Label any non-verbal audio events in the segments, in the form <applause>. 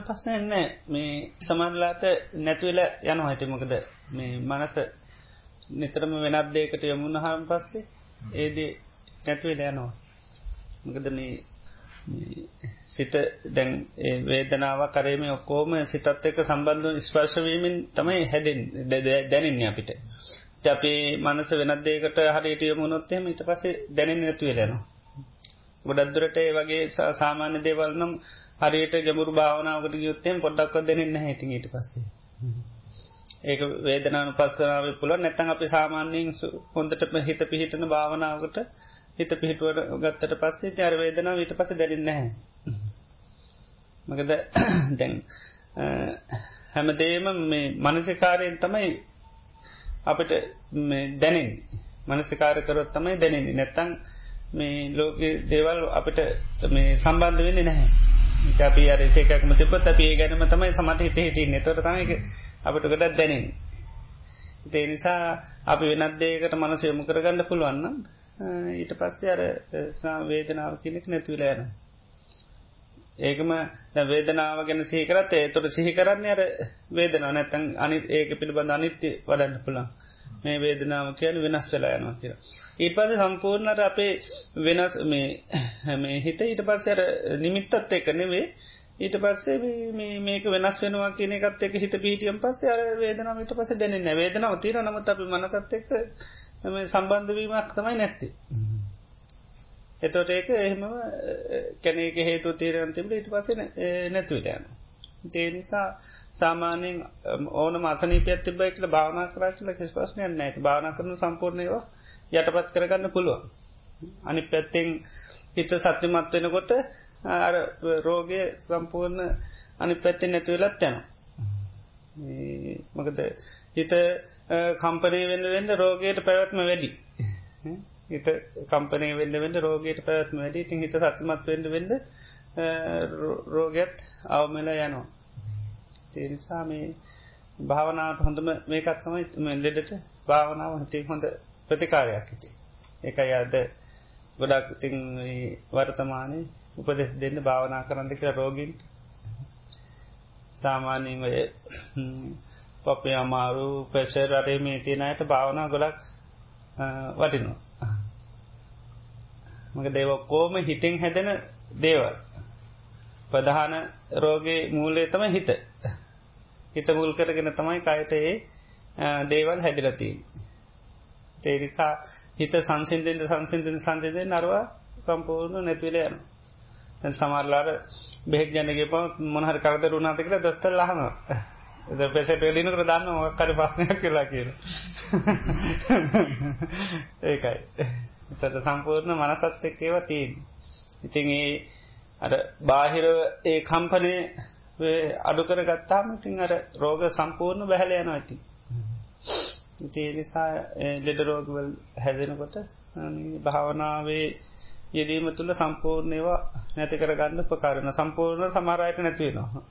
පස්සනන්න මේ සමන්ලාට නැතිවෙල යන හයිතමකද මේ මනස නිතරම වෙනත් දේකට යමුණ හම් පස්සේ ඒදේ නැතුවෙල යනවා. මකද මේ සිත දැන් වේදනාව කරේම ඔක්කෝම සිතත් එක සම්බන්ධ ස්පර්ශවීමෙන් තමයි හැඩෙන් දැනන්නේ අපිට. අපේ මනස වෙනත්දේකට හරිට යමුණොත්තේම ඉට පසේ දැනෙන් නැතුවෙලනවා ගොඩක්දුරට ඒ වගේ සාමාන්‍ය දේවල්නම් හරියට ගැමුරු භාවනාවකට යුත්තෙන් පොඩ්ඩක්ව දෙනෙන්න හැති ඊට පස්සේ. ඒක වේදනානු පස්සනාව පුළ නැත්තන් අපි සාමාන්‍යයෙන් හොඳට හිත පිහිටන භාවනාවකට හිත පිහිටුවට ගත්තට පස්සේ ජර වේදනාව ඊට පස දැරන්න හැ මකද <coughs> දැන් හැමදේම මේ මනසිකාරයෙන් තමයි අපට දැනෙන් මනසිකාරකරොත් තමයි දැනෙන්නේ. නැත්තං මේ ලෝක දේවල් අපිට මේ සම්බන්ධ වෙන්නේ නැහැ. අපි අරසේකක්ම තිබත් අපේ ගැනම තමයි සමට හිත හිතින්නේ තොර තමයි අපට ගොඩත් දැනෙන් ඒ නිසා අපි වෙනත් දේකට මනස යොමු කරගන්න පුළුවන්න ඊට පස්සේ අර වේදනාව කෙනෙක් නැතිවලෑන ඒකම වේදනාව ගැන සහිකරත් ඒ තොට සිහි කරන්නේ අර වේදනා නැතන් අනි ඒක පිළිබඳ අනිත්‍ය වඩන්න පුළන් මේ වේදනාව කියන වෙනස් වෙලා යනවා කියලා. ඊට පස්සේ සම්පූර්ණට අපේ වෙනස් මේ <coughs> මේ හිත ඊට පස්සේ අර නිමිත්තත් එක්ක නෙවෙයි ඊට පස්සේ මේක වෙනස් වෙනවා කියන එකත් එක්ක හිත පිහිටියන් පස්සේ අර වේදනාව ඊට පස්සේ දැනෙන්නේ නැහැ. වේදනාව තියෙනවා නමුත් අපි මනසත් එක්ක මේ සම්බන්ධ වීමක් තමයි නැත්තේ. එතකොට ඒක එහෙමම කෙනෙක් හේතු තීරණ තිබුණා ඊට පස්සේ නැතු වෙලා යනවා. ඒ නිසා සාමාන්‍යයෙන් ඕන මාසනීපයක් තිබ්බයි කියලා භාවනා කරා කියලා කිසි ප්‍රශ්නයක් නැහැ. භාවනා කරන සම්පූර්ණව යටපත් කරගන්න පුළුවන්. අනිත් පැත්තෙන් හිත සත්‍යමත් වෙනකොට අර රෝගය සම්පූර්ණ අනිත් පැත්තෙන් නැති වෙලත් යනවා. මොකද හිත කම්පනය වෙන්න වෙන්න රෝගයට පැවැත්ම වැඩි. හිත කම්පනය වෙන්න වෙන්න රෝගයට පැවැත්ම වැඩි ඉතින් හිත සත්‍යමත් වෙන්න වෙන්න රෝගත් අවමල යනවා. තේනිසා මේ භාවනාවට හොඳම මේකත්තමයි ලෙඩට භාවනාව හිතේ හොඳ ප්‍රතිකාරයක් හිටේ. එක අද ගොඩක් ඉතිං වර්තමානය උපදෙස් දෙන්න භාවනා කරන්න කියලා රෝගින් සාමාන්‍යීමය පපේ අමාරු පෙසර් අරේ මේ තියෙනයට භාවනා ගොඩක් වටිනවා. මක දේවක්කෝම හිටිං හැදෙන දේවල්. ප්‍රධාන රෝගේ මූලේ තම හිත හිත මුල් කරගෙන තමයි කයට ඒ දේවල් හැදිලතිී. තේරිසා හිත සංසින්දෙන්ට සංසින්දන සංසිදය නරවා සම්පූර්ණ නැතිවල යන. සමරලාට බෙහෙක් ජනගේ ප මොහර කරද රුණාත කර දොත්තල් ලහන ද පෙසට ලිනකර දන්න මොක්කර පස්සනයක් කියලා කියල <laughs> ඒකයි තට සම්පූර්ණ මනසත් එක්කේව තිීන් ඉතින් ඒ අර බාහිර ඒ කම්පනය අඩුකර ගත්තාම ඉතින් අර රෝග සම්පූර්ණ බැහල යනවා ඇති ඉතිේ නිසා ලෙඩ රෝගවල් හැදෙනකොට භාවනාවේ යෙදීම තුළ සම්පූර්ණයවා නැති කරගන්න ප්‍රකාරන සම්පූර්ණ සමාරයට නැතිවෙනවා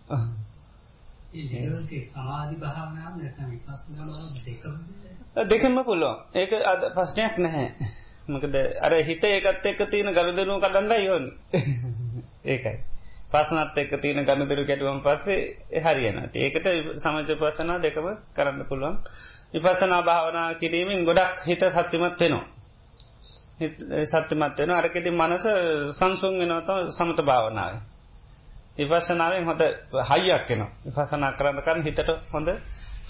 දෙකම පුළුවන්. ඒක අද ප්‍රශ්නයක් නැහැ මකද අර හිත ඒකත් එක්ක තියෙන ගරුදනු කඩන්න යොන් <laughs> ඒකයි. පසනත් එක්ක තියෙන ගණදරු කැටුවම් පස්සේ හරියන ඒකට සමජ පසනා දෙකම කරන්න පුළුවන්. විපසනා භාවනා කිරීමෙන් ගොඩක් හිත සත්‍යමත් වෙනවා. සත්‍යමත් වෙන අරකෙති මනස සංසුන් වෙනවත සමත භාවනාව. විපසනාවෙන් හොඳ හයියක් වෙනවා විපසනා කරන්නකන්න හිතට හොඳ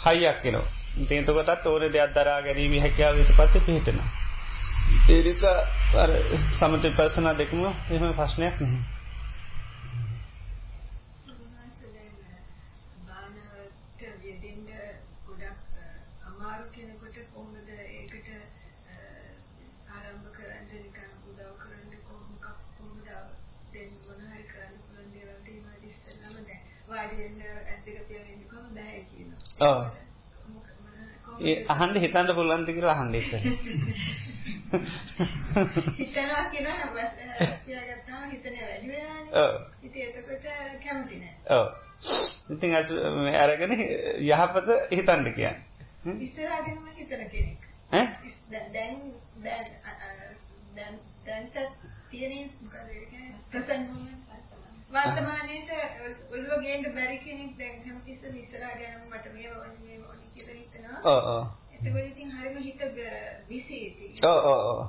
හයියක් වෙනවා තේතකොටත් ඕන දෙයක් දරා ගැනීම හැකියාව විට පස්සේ පිහිටෙනවා තේරිත සමත පසනා දෙකම එහම ප්‍රශ්නයක් නැහැ අහන්ඩ හිතන්ට පුල්ලන්ති කියලා අහන්ඩ ඉත හිතනවා කියන හිතන ඔව. ඉතින් අරගෙන යහපත හිතන්ඩ කියන්න. ඈ? දැන් දැන් දැන් දැන්ට තියෙන ප්‍රසන්න වර්තමානයේට ඔළුව ගේන්න බැරි කෙනෙක් දැන් හැමතිස්සෙම ඉස්සරහට යනවා. මට මේ ඕනේ මේ ඕනේ කියලා හිතනවා. ඔව් ඔව්. එතකොට ඉතින් හරිම හිත බිසි ඉතින්. ඔව් ඔව් ඔව්.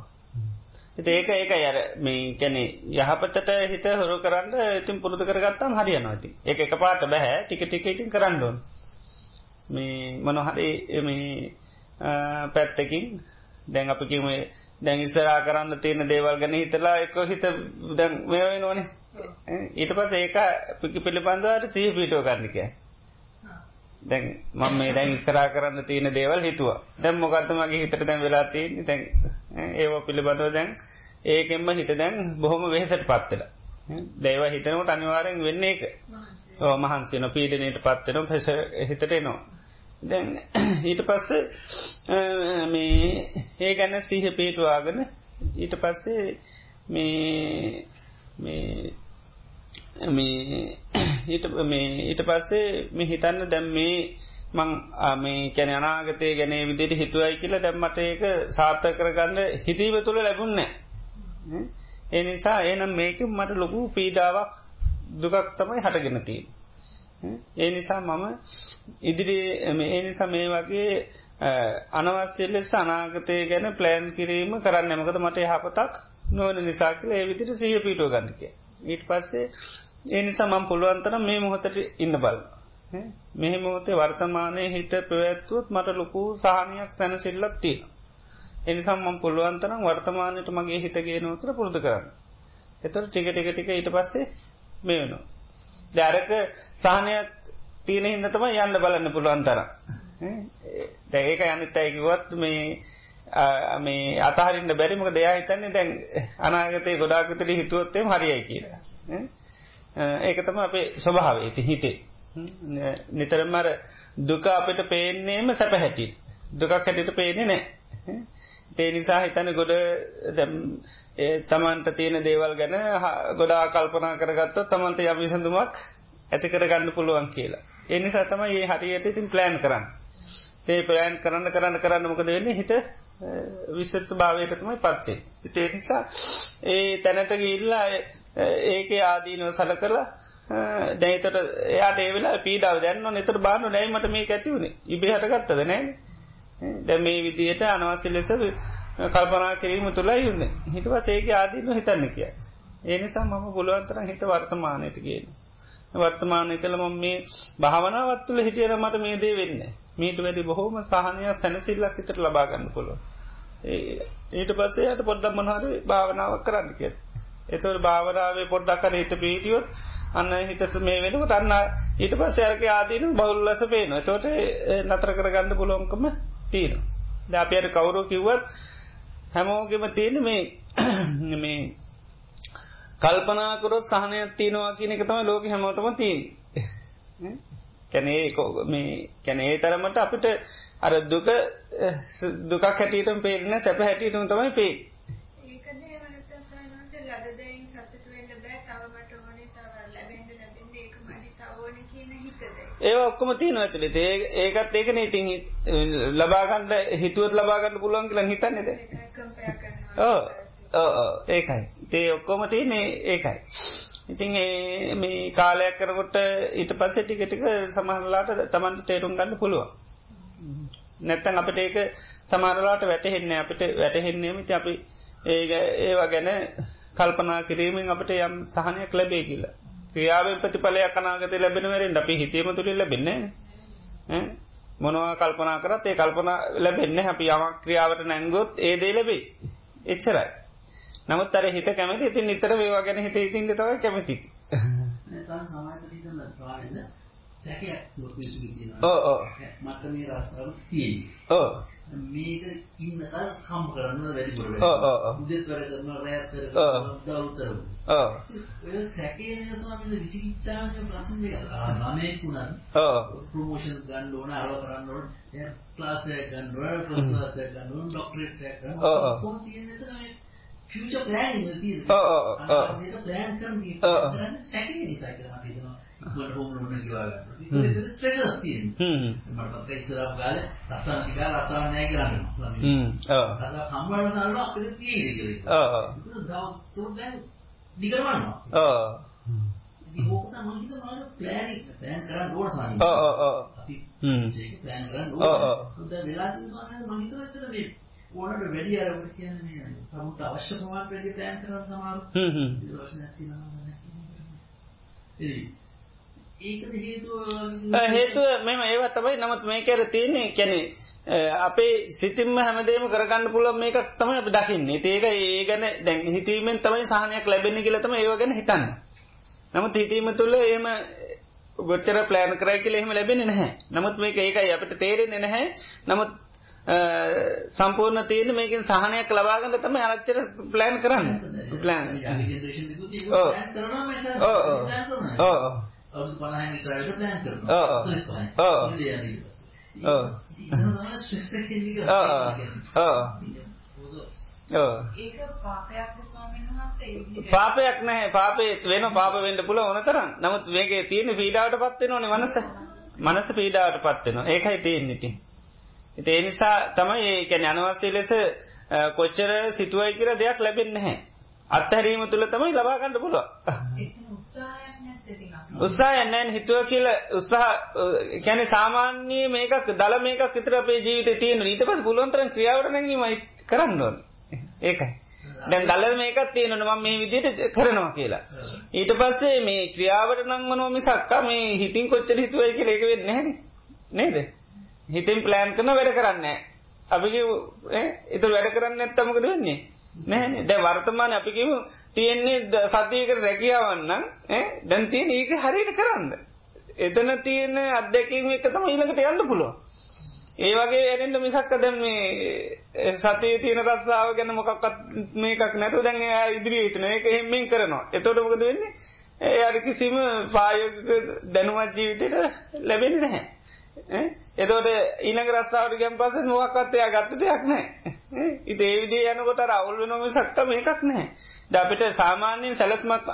ඒක ඒකයි අර මේ කියන්නේ යහපතට හිත හොරු කරන්න ඉතින් පුරුදු කරගත්තාම හරියනවා ඉතින්. ඒක එකපාරට බෑ ටික ටික ඉතින් කරන්න ඕන. මේ මොන හරි මේ පැත්තකින් දැන් අපි කියමු දැන් ඉස්සරහා කරන්න තියෙන දේවල් ගැන හිතලා එක හිත දැන් මේ වෙනවනේ. ඊට පස්සේ ඒක පිළිබඳවට සිහි පිටව ගන්න කියන්නේ. දැන් මම මේ දැන් ඉස්සරහා කරන්න තියෙන දේවල් හිතුවා. දැන් මොකද්ද මගේ හිතට දැන් වෙලා තියෙන්නේ? දැන් ඒව පිළිබඳව දැන් ඒකෙන්ම හිත දැන් බොහොම වෙහෙසටපත් වෙලා. දේව හිතනකොට අනිවාර්යෙන් වෙන්නේ ඒක. ඔව් මහන්සි වෙන පීඩණයටපත් වෙනවා ප්‍රෙෂර් හිතට එනවා. දැන් ඊට පස්සේ මේ ඒ ගැන සිහිය පිටවාගෙන ඊට පස්සේ මේ මේ මේ <clears throat> ඊට මේ ඊට පස්සේ මේ හිතන්න දැම් මේ මං මේ කැන අනාගතය ගැන විදිට හිතුවයි කියලා දැම්මට ඒක සාර්ථ කරගන්න හිතීව තුළ ලැබුන්න ඒ නිසා ඒනම් මේක මට ලොකු පීඩාවක් දුකක් තමයි හටගෙනතිී ඒ නිසා මම ඉදිරි ඒ නිසා මේ වගේ අනවස්්‍ය ලෙස අනාගතය ගැන ප්ලෑන් කිරීම කරන්න මකද මට යහපතක් නොවන නිසා කියල ඒ විදිට සහ පිටෝ ගන්නක ඊට පස්සේ ඒ නිසා මං පුළුවන්තර මේ මොහොතට ඉන්න බල මෙහ මොහොතේ වර්තමානය හිත පැවැත්තුවත් මට ලොකු සාහනයක් සැනසිල්ලක් තියෙන එනිසම් මං පුළුවන්තරම් වර්තමානයට මගේ හිතගේ නෝතර පුරුදු කරන්න. එතර ටික ටික ටික ඊට පස්සේ මේ වෙනවා. දැරක සාහනයක් තියෙන හිද තම යන්න බලන්න පුළුවන් තර දැඒක යන්නත් ඇකිවත් මේ මේ අතහරින්න බැරිමක දෙයා හිතන්නේ දැන් අනාගතය ගොඩාකතල හිතුවොත්තේ හරියයි කියලා. ඒක තම අපේ ස්වභාවේති හිතේ. නිතරමර දුක අපිට පේන්නේම සැප හැටි දුකක් හැටිට පේනෙ නෑ තේ නිසා හිතන ගොඩ තමන්ට තියෙන දේවල් ගැන ගොඩා කල්පනා කරගත්ත තමන්ට යම් විසඳුමක් ඇති කරගන්න පුළුවන් කියලා. එනිසා තම ඒ හරියට ඉතින් ප්ලෑන් කරන්න. ඒ ප්ලෑන් කරන්න කරන්න කරන්න මොකද වෙන්නේ? හිත විශ්ත භාවයටතමයි පත්තේ. ඉතේ නිසා ඒ තැනට ගිල්ලා ඒක ආදීනව සල කරලා දැතට එයාට ඒවෙලා පීඩාව දැන්න නතර බානු නෑමට මේ ඇතිවුණේ ඉබේ හටගත්තද නෑ දැ මේ විදියට අනවස්‍ය ලෙස කල්පනා කිරීම තුළයි යන්න හිටව සේක ආදීම හිතන්න කිය. ඒනිසා මම පුළුවන්තර හිත වර්තමානයට කියන. වර්තමානය කළ මම මේ භාවනාවත්තුල හිටියර මට මේ දේ වෙන්න. මීට වැඩි බොහෝම සහනය සැනසිල්ලක් හිතට ලබාගන්න පුළුව. ඊට පස්සේ යට පොඩ්ඩක් මනහර භාවනාවක් කරන්න කිය. එතවට භාවනාවේ පොඩ්ඩක් කර හිත පීටියොත් අන්න හිතස මේ වෙනක තන්න ඊට පස් යරක ආදීන බවුල්ලස පේන තොට නතර කරගන්න පුලොන්කම තියෙන. ද අපයට කවුරු කිව්වත් හැමෝගෙම තියෙන මේ <clears throat> මේ කල්පනාකරොත් සහනයක් තියෙනවා කියන එක තම ලෝක හැමෝටම තිීන් කැනේ <laughs> මේ කැනේ තරමට අපිට අර දුක දුකක් හැටියටම පේරන සැප හැටියටම තමයි පේ ඒ ඔක්කොම තියෙන ඇතුළි ඒකත් ඒකන. ඉතින් ලබාගන්ඩ හිතුවත් ලබාගන්න පුළුවන් කියලා හිතන්නේද ඕ ඒකයි. තේ ඔක්කොම තියන්නේ ඒකයි. ඉතින් මේ කාලයක් කරකොට ඊට පස්සේ ටිකටික සමහරලාට තමන්ට තේරුම් ගන්න පුළුවන් නැත්තන් අපට ඒක සමාරලාට වැටහෙන්නේ අපිට වැටහෙන්නේම ති අපි ඒ ඒවා ගැන කල්පනා කිරීමෙන් අපට යම් සහනයක් ලැබේ කියලා. ක්‍රියාවෙන් ප්‍රතිඵලයක් අනාගතය ලැබෙනවරෙන් අපි හිතීම තුළින් ලැබෙන්නේ මොනවා කල්පනා කරත් ඒ කල්පනා ලැබෙන්න අපි යමක් ක්‍රියාවට නැංගොත් ඒ දේ ලැබේ එච්චරයි. නමුත් අර හිත කැමති. ඉතින් නිතර වේවා ගැන හිත ඉතින් තව කැමති. ඕ ඕ මට මේ රස්තරම තියෙන්නේ. ඕ මේක ඉන්නකල් කම් කරන්න වැඩි බොල උදෙත් වැඩ කරන රැත් කරන දවල්තර ඔය සැකේ නේද ස්වාමීන් විචිකිච්ඡාවේ ප්‍රශ්න දෙක. ළමෙක් උනත් ප්‍රොමෝෂන් ගන්න ඕන අරව කරන්න ඕන ක්ලාස් එක ගන්න ඕන ෆස්ට් ක්ලාස් එක ගන්න ඕන ડોක්ටරේට් එක ගන්න ඕන. කොහොමද තියෙන්නේ තමයි ෆියුචර් ප්ලෑනින් වල තියෙන්නේ. ඔව් ඔව් ඔව්. මේක ප්ලෑන් කරන්නේ සැකේ නිසා කියලා අපි හිතනවා මට හෝම් එක ගෙවා ගන්න. ඒක ස්ට්‍රෙස් තියෙනවා. මට පස්සේ ඉස්සරහ ගාලේ රස්සාව ටික රස්සාව නැහැ කියලා කියනවා. හ්ම්. ඔව්. රස්සාව හම්බවන සාරල අපිට තියෙන්නේ කියලා. ඔව් ඔව්. ඒක දවස් දැන් දිගරවන්නවා. ඔව්. ඉතින් ඕක තමයි මම හිතනවා ප්ලෑන් ප්ලෑන් කරන්න ඕන සාමාන්‍යයෙන්. ඔව් ඔව් ඔව්. අපි හ්ම්. ඒක ප්ලෑන් කරන්න ඕන. ඔව් ඔව්. දැන් වෙලා තියෙනවා මම හිතනවා ඇත්තට මේ ඕනට වැඩි අර ඔබ කියන්නේ මේ සමුත් අවශ්‍ය ප්‍රමාණයට වැඩි ප්ලෑන් කරන සමහර හ්ම් හ්ම්. ප්‍රශ්නයක් තියෙනවා. හේතුව මෙම ඒවා තමයි. නමුත් මේ කර තියන්නේ කැනෙ අපේ සිතින්ම හැමදේම කරගන්න පුළන් මේක තම අප දකින්නේ. ඒක ඒ ගැන දැන් හිතීමෙන් තමයි සහනයක් ලැබෙන කියලතම ඒව ගැන හිතන්න. නමුත් හිතීම තුළ ඒම ගොච්චර ප්ලෑන් කරයි කියල එහෙම ලැබෙන නැහැ. නමුත් මේක ඒකයි අපට තේරෙන්නේ නැහැ. නමුත් සම්පූර්ණ තියෙන මේකින් සහනයක් ලබාගන්න තම අරච්චර ප්ලෑන් කරන්න. ප්ලෑන් ඕ ඕ අවුරුදු 50 විතර ප්ලෑන් කරනවා. ඔව් ඔව්. ඔව්. පාපයක් නෑ පාපේ වෙන පාප වෙන්න පුළුවන් ඕන තරම්. නමුත් මේකේ තියෙන පීඩාවට පත් වෙනෝනේ මනස. මනස පීඩාවට පත් වෙනවා. ඒකයි තියෙන්නේ ඉතින්. ඒ නිසා තමයි ඒ කියන්නේ අනවශ්‍ය ලෙස කොච්චර සිටුවයි කියලා දෙයක් ලැබෙන්නේ නැහැ. අත්හැරීම තුල තමයි ලබා ගන්න පුළුවන්. උත්සාහයක් නැහැ හිතුව කියලා උත්සාහ කියන්නේ සාමාන්‍ය මේකක් දල මේකක් විතර අපේ ජීවිතේ තියෙන ඊට පස්සේ පුළුවන් තරම් ක්‍රියාවට නැංගීමයි කරන්න ඕනේ. ඒකයි. දැන් දල මේකක් තියෙනවනේ මම මේ විදිහට කරනවා කියලා. ඊට පස්සේ මේ ක්‍රියාවට නංවනවා මිසක් මේ හිතින් කොච්චර හිතුවයි කියලා ඒක වෙන්නේ නැහැනේ නේද? හිතින් ප්ලෑන් කරන වැඩ කරන්නේ අපි කිව්ව ඈ ඒක වැඩ කරන්නේ නැත්නම් මොකද වෙන්නේ? නෑනේ දැන් වර්තමාන අපි කියමු තියෙන්නේ සතියකට රැකියාවන්නම් ඈ දැන් තියෙන ඒක හරියට කරන්න. එතන තියෙන අත්දැකීම් එක තමයි ඊළඟට යන්න පුළුවන්. ඒ වගේ ඇරෙන්න මිසක්ක දැන් මේ සතියේ තියෙන රස්සාව ගැන මොකක්වත් මේකක් නැතුව දැන් එයා ඉදිරියේ හිටන ඒක හැම්මින් කරනවා. එතකොට මොකද වෙන්නේ? එයාට කිසිම ප්‍රායෝගික දැනුමක් ජීවිතේට ලැබෙන්නේ නැහැ. එතකොට ඊළඟ රස්සාවට ගියන් පස්සේ මොකක්වත් එයා ගත්ත දෙයක් නැහැ. ඉතින් ඒ විදිහේ යනකොට අර අවුල් වෙනව මිසක් මේකක් නැහැ. දැන් අපිට සාමාන්‍යයෙන් සැලස්මක්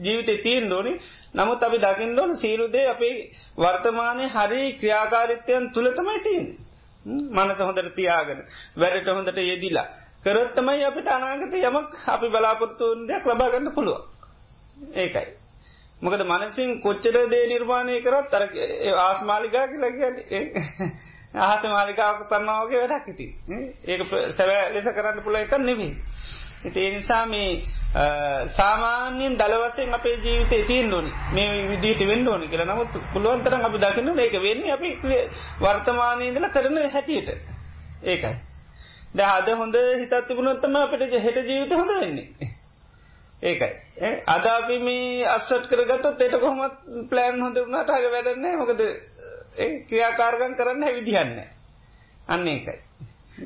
ජීවිතේ තියෙන්න ඕනේ. නමුත් අපි දකින්න ඕන සීල දේ අපේ වර්තමානයේ හරි ක්‍රියාකාරීත්වයන් තුල තමයි තියෙන්නේ. මනස හොඳට තියාගෙන වැඩට හොඳට යෙදිලා කරොත් තමයි අපිට අනාගතේ යමක් අපි බලාපොරොත්තු වෙන දෙයක් ලබා ගන්න පුළුවන්. ඒකයි. මොකද මනසින් කොච්චර දේ නිර්මාණය කරත් අර ආස්මාලිකා කියලා කියන්නේ අහස <laughs> මාලිකාවක් කරනවා වගේ වැඩක් ඉතින්. ඒක සැබෑ ලෙස කරන්න පුළුවන් එකක් නෙමෙයි. ඉතින් ඒ නිසා මේ සාමාන්‍යයෙන් දල වශයෙන් අපේ ජීවිතේ තියෙන්න ඕනි. මේ විදිහට වෙන්න ඕනි කියලා. නමුත් පුළුවන් තරම් අපි දකින්න මේක වෙන්නේ අපි වර්තමානයේ ඉඳලා කරන හැටියට. ඒකයි. දැන් අද හොඳ හිතක් තිබුණොත් තමයි අපිට හෙට ජීවිතේ හොඳ වෙන්නේ. ඒකයි. අද අපි මේ අස්සට් කරගත්තොත් ඒක කොහොමත් ප්ලෑන් හොඳ වුණාට හරිය වැඩක් නැහැ. මොකද ඒ ක්‍රියාකාරකම් කරන්න විදිහක් නැහැ. අන්න ඒකයි.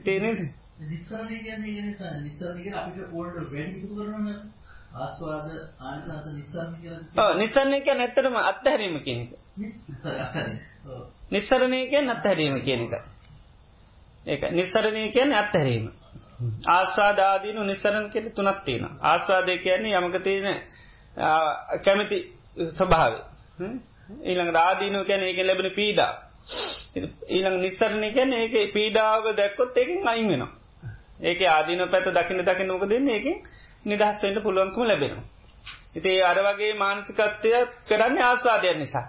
තේරෙනවද? නිස්සරණය කියන්නේ ඒ නිසා නිස්සරණය කියන්නේ අපිට ඕල්ඩ් වැඩි එකතු කරනවනේ. ආස්වාද ආනිසංස නිස්සරණය කියලා. ඔව් නිස්සරණය කියන්නේ ඇත්තටම අත්හැරීම කියන එක. නිස්සරණය කියන්නේ අත්හැරීම කියන එක. ඒක නිස්සරණය කියන්නේ අත්හැරීම. ආස්වාද ආදීනු නිස්සරණ කියලා තුනක් තියෙනවා. ආස්වාදය කියන්නේ යමක තියෙන කැමැති ස්වභාවය. ඊළඟට ආදීනව කියන්නේ ඒකෙන් ලැබෙන පීඩා. ඊළඟ නිස්සරණ කියන්නේ ඒකේ පීඩාව දැක්කොත් ඒකෙන් අයින් වෙනවා. ඒකේ ආදීනව පැත්ත දකින්න දකින්න මොකද වෙන්නේ? ඒකෙන් නිදහස් වෙන්න පුළුවන්කම ලැබෙනවා. ඉතින් අර වගේ මානසිකත්වය කරන්නේ ආස්වාදයක් නිසා.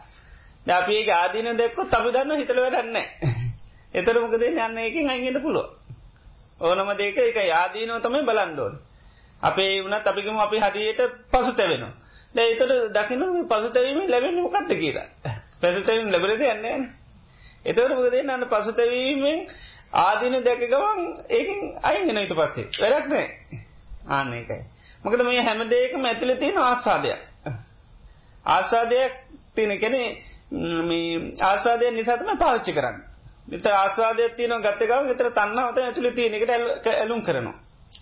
දැන් අපි ඒක ආදීනව දැක්කොත් අපි දන්නවා හිතල වැඩක් නැහැ. <laughs> එතකොට මොකද වෙන්නේ? අන්න ඒකෙන් අයින් වෙන්න පුළුවන්. ඕනම දෙයක ඒක ආදීනව තමයි බලන්න ඕනේ. අපේ වුණත් අපි කියමු අපි හරියට පසුතැවෙනවා. දැන් ඒතර දකින්න මේ පසුතැවීම ලැබෙන්නේ මොකක්ද කියලා. පසුතැවීම ලැබෙන්නේ නැහැ නේ. ඒතර මොකද වෙන්නේ අන්න පසුතැවීමෙන් ආදීන දැක ගමන් ඒකෙන් අයින් වෙන ඊට පස්සේ. වැඩක් නැහැ. ආන්න ඒකයි. මොකද මේ හැම දෙයකම ඇතුලේ තියෙන ආස්වාදයක්. ආස්වාදයක් තියෙන කියන්නේ මේ ආස්වාදය නිසා තමයි පාවිච්චි කරන්නේ. විතර ආස්වාදයක් තියෙනවා ගත්ත ගමන් විතර තණ්හාව තමයි ඇතුලේ තියෙන එකට ඇලුම් කරනවා.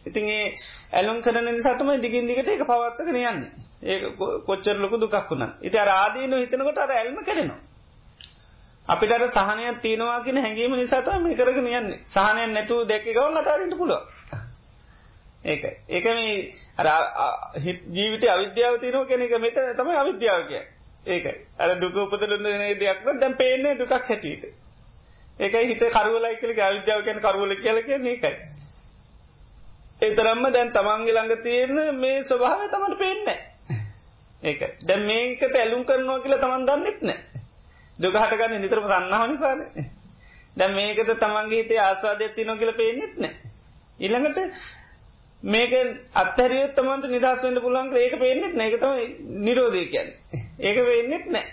ඉතින් ඒ ඇලුම් කරන නිසා තමයි දිගින් දිගට ඒක පවත්වාගෙන යන්නේ. ඒක කොච්චර ලොකු දුකක් වුණත්. ඉතින් අර ආදීනව හිතනකොට අර ඇල්ම කැඩෙනවා. අපිට අර සහනයක් තියෙනවා කියන හැඟීම නිසා තමයි මේ කරගෙන යන්නේ. සහනයක් නැතුව දැක්ක ගමන් අතාරින්න පුළුවන්. ඒකයි. ඒක මේ අර ජීවිතේ අවිද්‍යාව තියෙනවා කියන එක මෙතන තමයි අවිද්‍යාව කියන්නේ. ඒකයි අර දුක උපදලන්න දෙයක්ම දැම් පේන්නේ දුකක් හැටියට ඒකයි හිත කරුවලයි කලි අවිද්‍යාව කියන කරුවල කියල කියන්නේ ඒකයි. ඒතරම්ම දැන් තමන්ගේ ළඟ තියෙන මේ ස්වභාව තමට පේන්නේ ඒක. දැන් මේකට ඇලුම් කරනවා කියලා තමන් දන්නෙත් නෑ දුක හටගන්න නිතරම සන්නහා නිසාන. දැන් මේකට තමන්ගේ හිතේ ආස්වාදයක් තියනවා කියලා පේන්නෙත් නෑ ඊළඟට මේක අත්තරියොත් තමන්ට නිදහස් වෙන්න පුළුවන් ඒක පේන්නෙත් නෑ ඒක තමයි නිරෝධය කියන්නේ. ඒක වෙන්නෙත් නෑ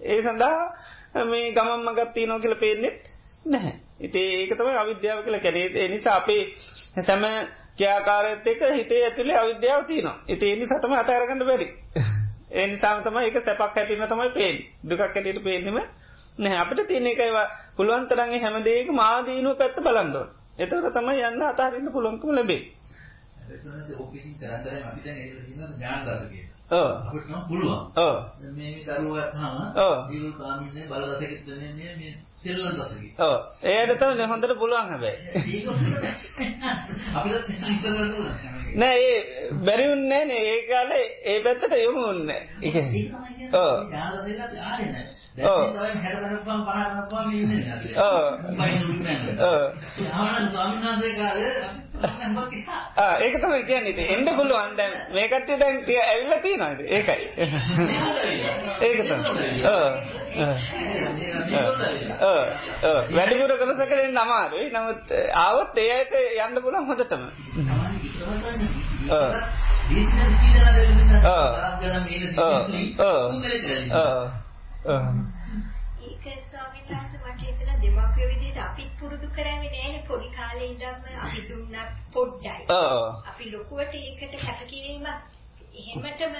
ඒ සඳහා මේ ගමම්ම ගත් තියනවා කියලා පේන්නෙත් නැහැ. ඉතින් ඒක තමයි අවිද්‍යාව කියලා කියන්නේ. ඒ නිසා අපේ සෑම ක්‍යාකාරයත් එක හිතේ ඇතුලේ අවිද්‍යාව තියෙනවා. ඉතින් ඒ නිසා තමයි අතහැරගන්න බැරි. <laughs> ඒ නිසාම තමයි ඒක සැපක් හැටිම තමයි පේන්නේ. දුකක් හැටියට පේන්නෙම නැහැ. අපිට තියෙන එකයි පුළුවන් තරම් හැම දෙයකම ආදීනුව පැත්ත බලන්න ඕන. එතකොට තමයි යන්න අතහරින්න පුළුවන්කම ලැබෙන්නේ. එසනට ඕකකින් කරන්දරම අපි දැන් ඒක කියනවා ඥාන දසකේ. ඔව්. පුළුවන්. ඔව්. මේ මේ දරුවා ගත්තාම. දීල් කාමින්නේ බල දසකෙත් මේ සෙල්ලම් දසකේ. ඔව්. ඒකට තමයි හොඳට පුළුවන් හැබැයි. අපිට ඉස්සර කරලා නෑ ඒ බැරි වුන්නේ නෑනේ ඒ කාලේ ඒ පැත්තට යොමු වුන්නේ. තමයි කියන්නේ ඥාන දසකේ ආරේ නෑ. දැන් තමයි 60 වෙනකම් 50 වෙනකම් මේ ඉන්නේ අපි. ඔව්. ඔව්. ඒක තමයි කියන්නේ ඉතින් එන්න පුළුවන් දැන් මේ කට්ටිය දැන් ඇවිල්ලා තියෙනවා ඉතින් ඒකයි. ඒක තමයි. ඔව්. ඔව්. ඔව්. වැඩිපුර කරසකට එන්න අමාරුයි. නමුත් ආවොත් ඒ අයට යන්න පුළුවන් හොඳටම. ඔව්. ඒක ස්වාමීන් වහන්සේ මට හිතෙන දෙමාපිය විදිහට අපිත් පුරුදු කරන්නේ නෑනේ. පොඩි කාලේ ඉඳන්ම අපි දුන්නත් පොඩ්ඩයි. අපි ලොකුවට ඒකට කැපකිරීමක්. එහෙමටම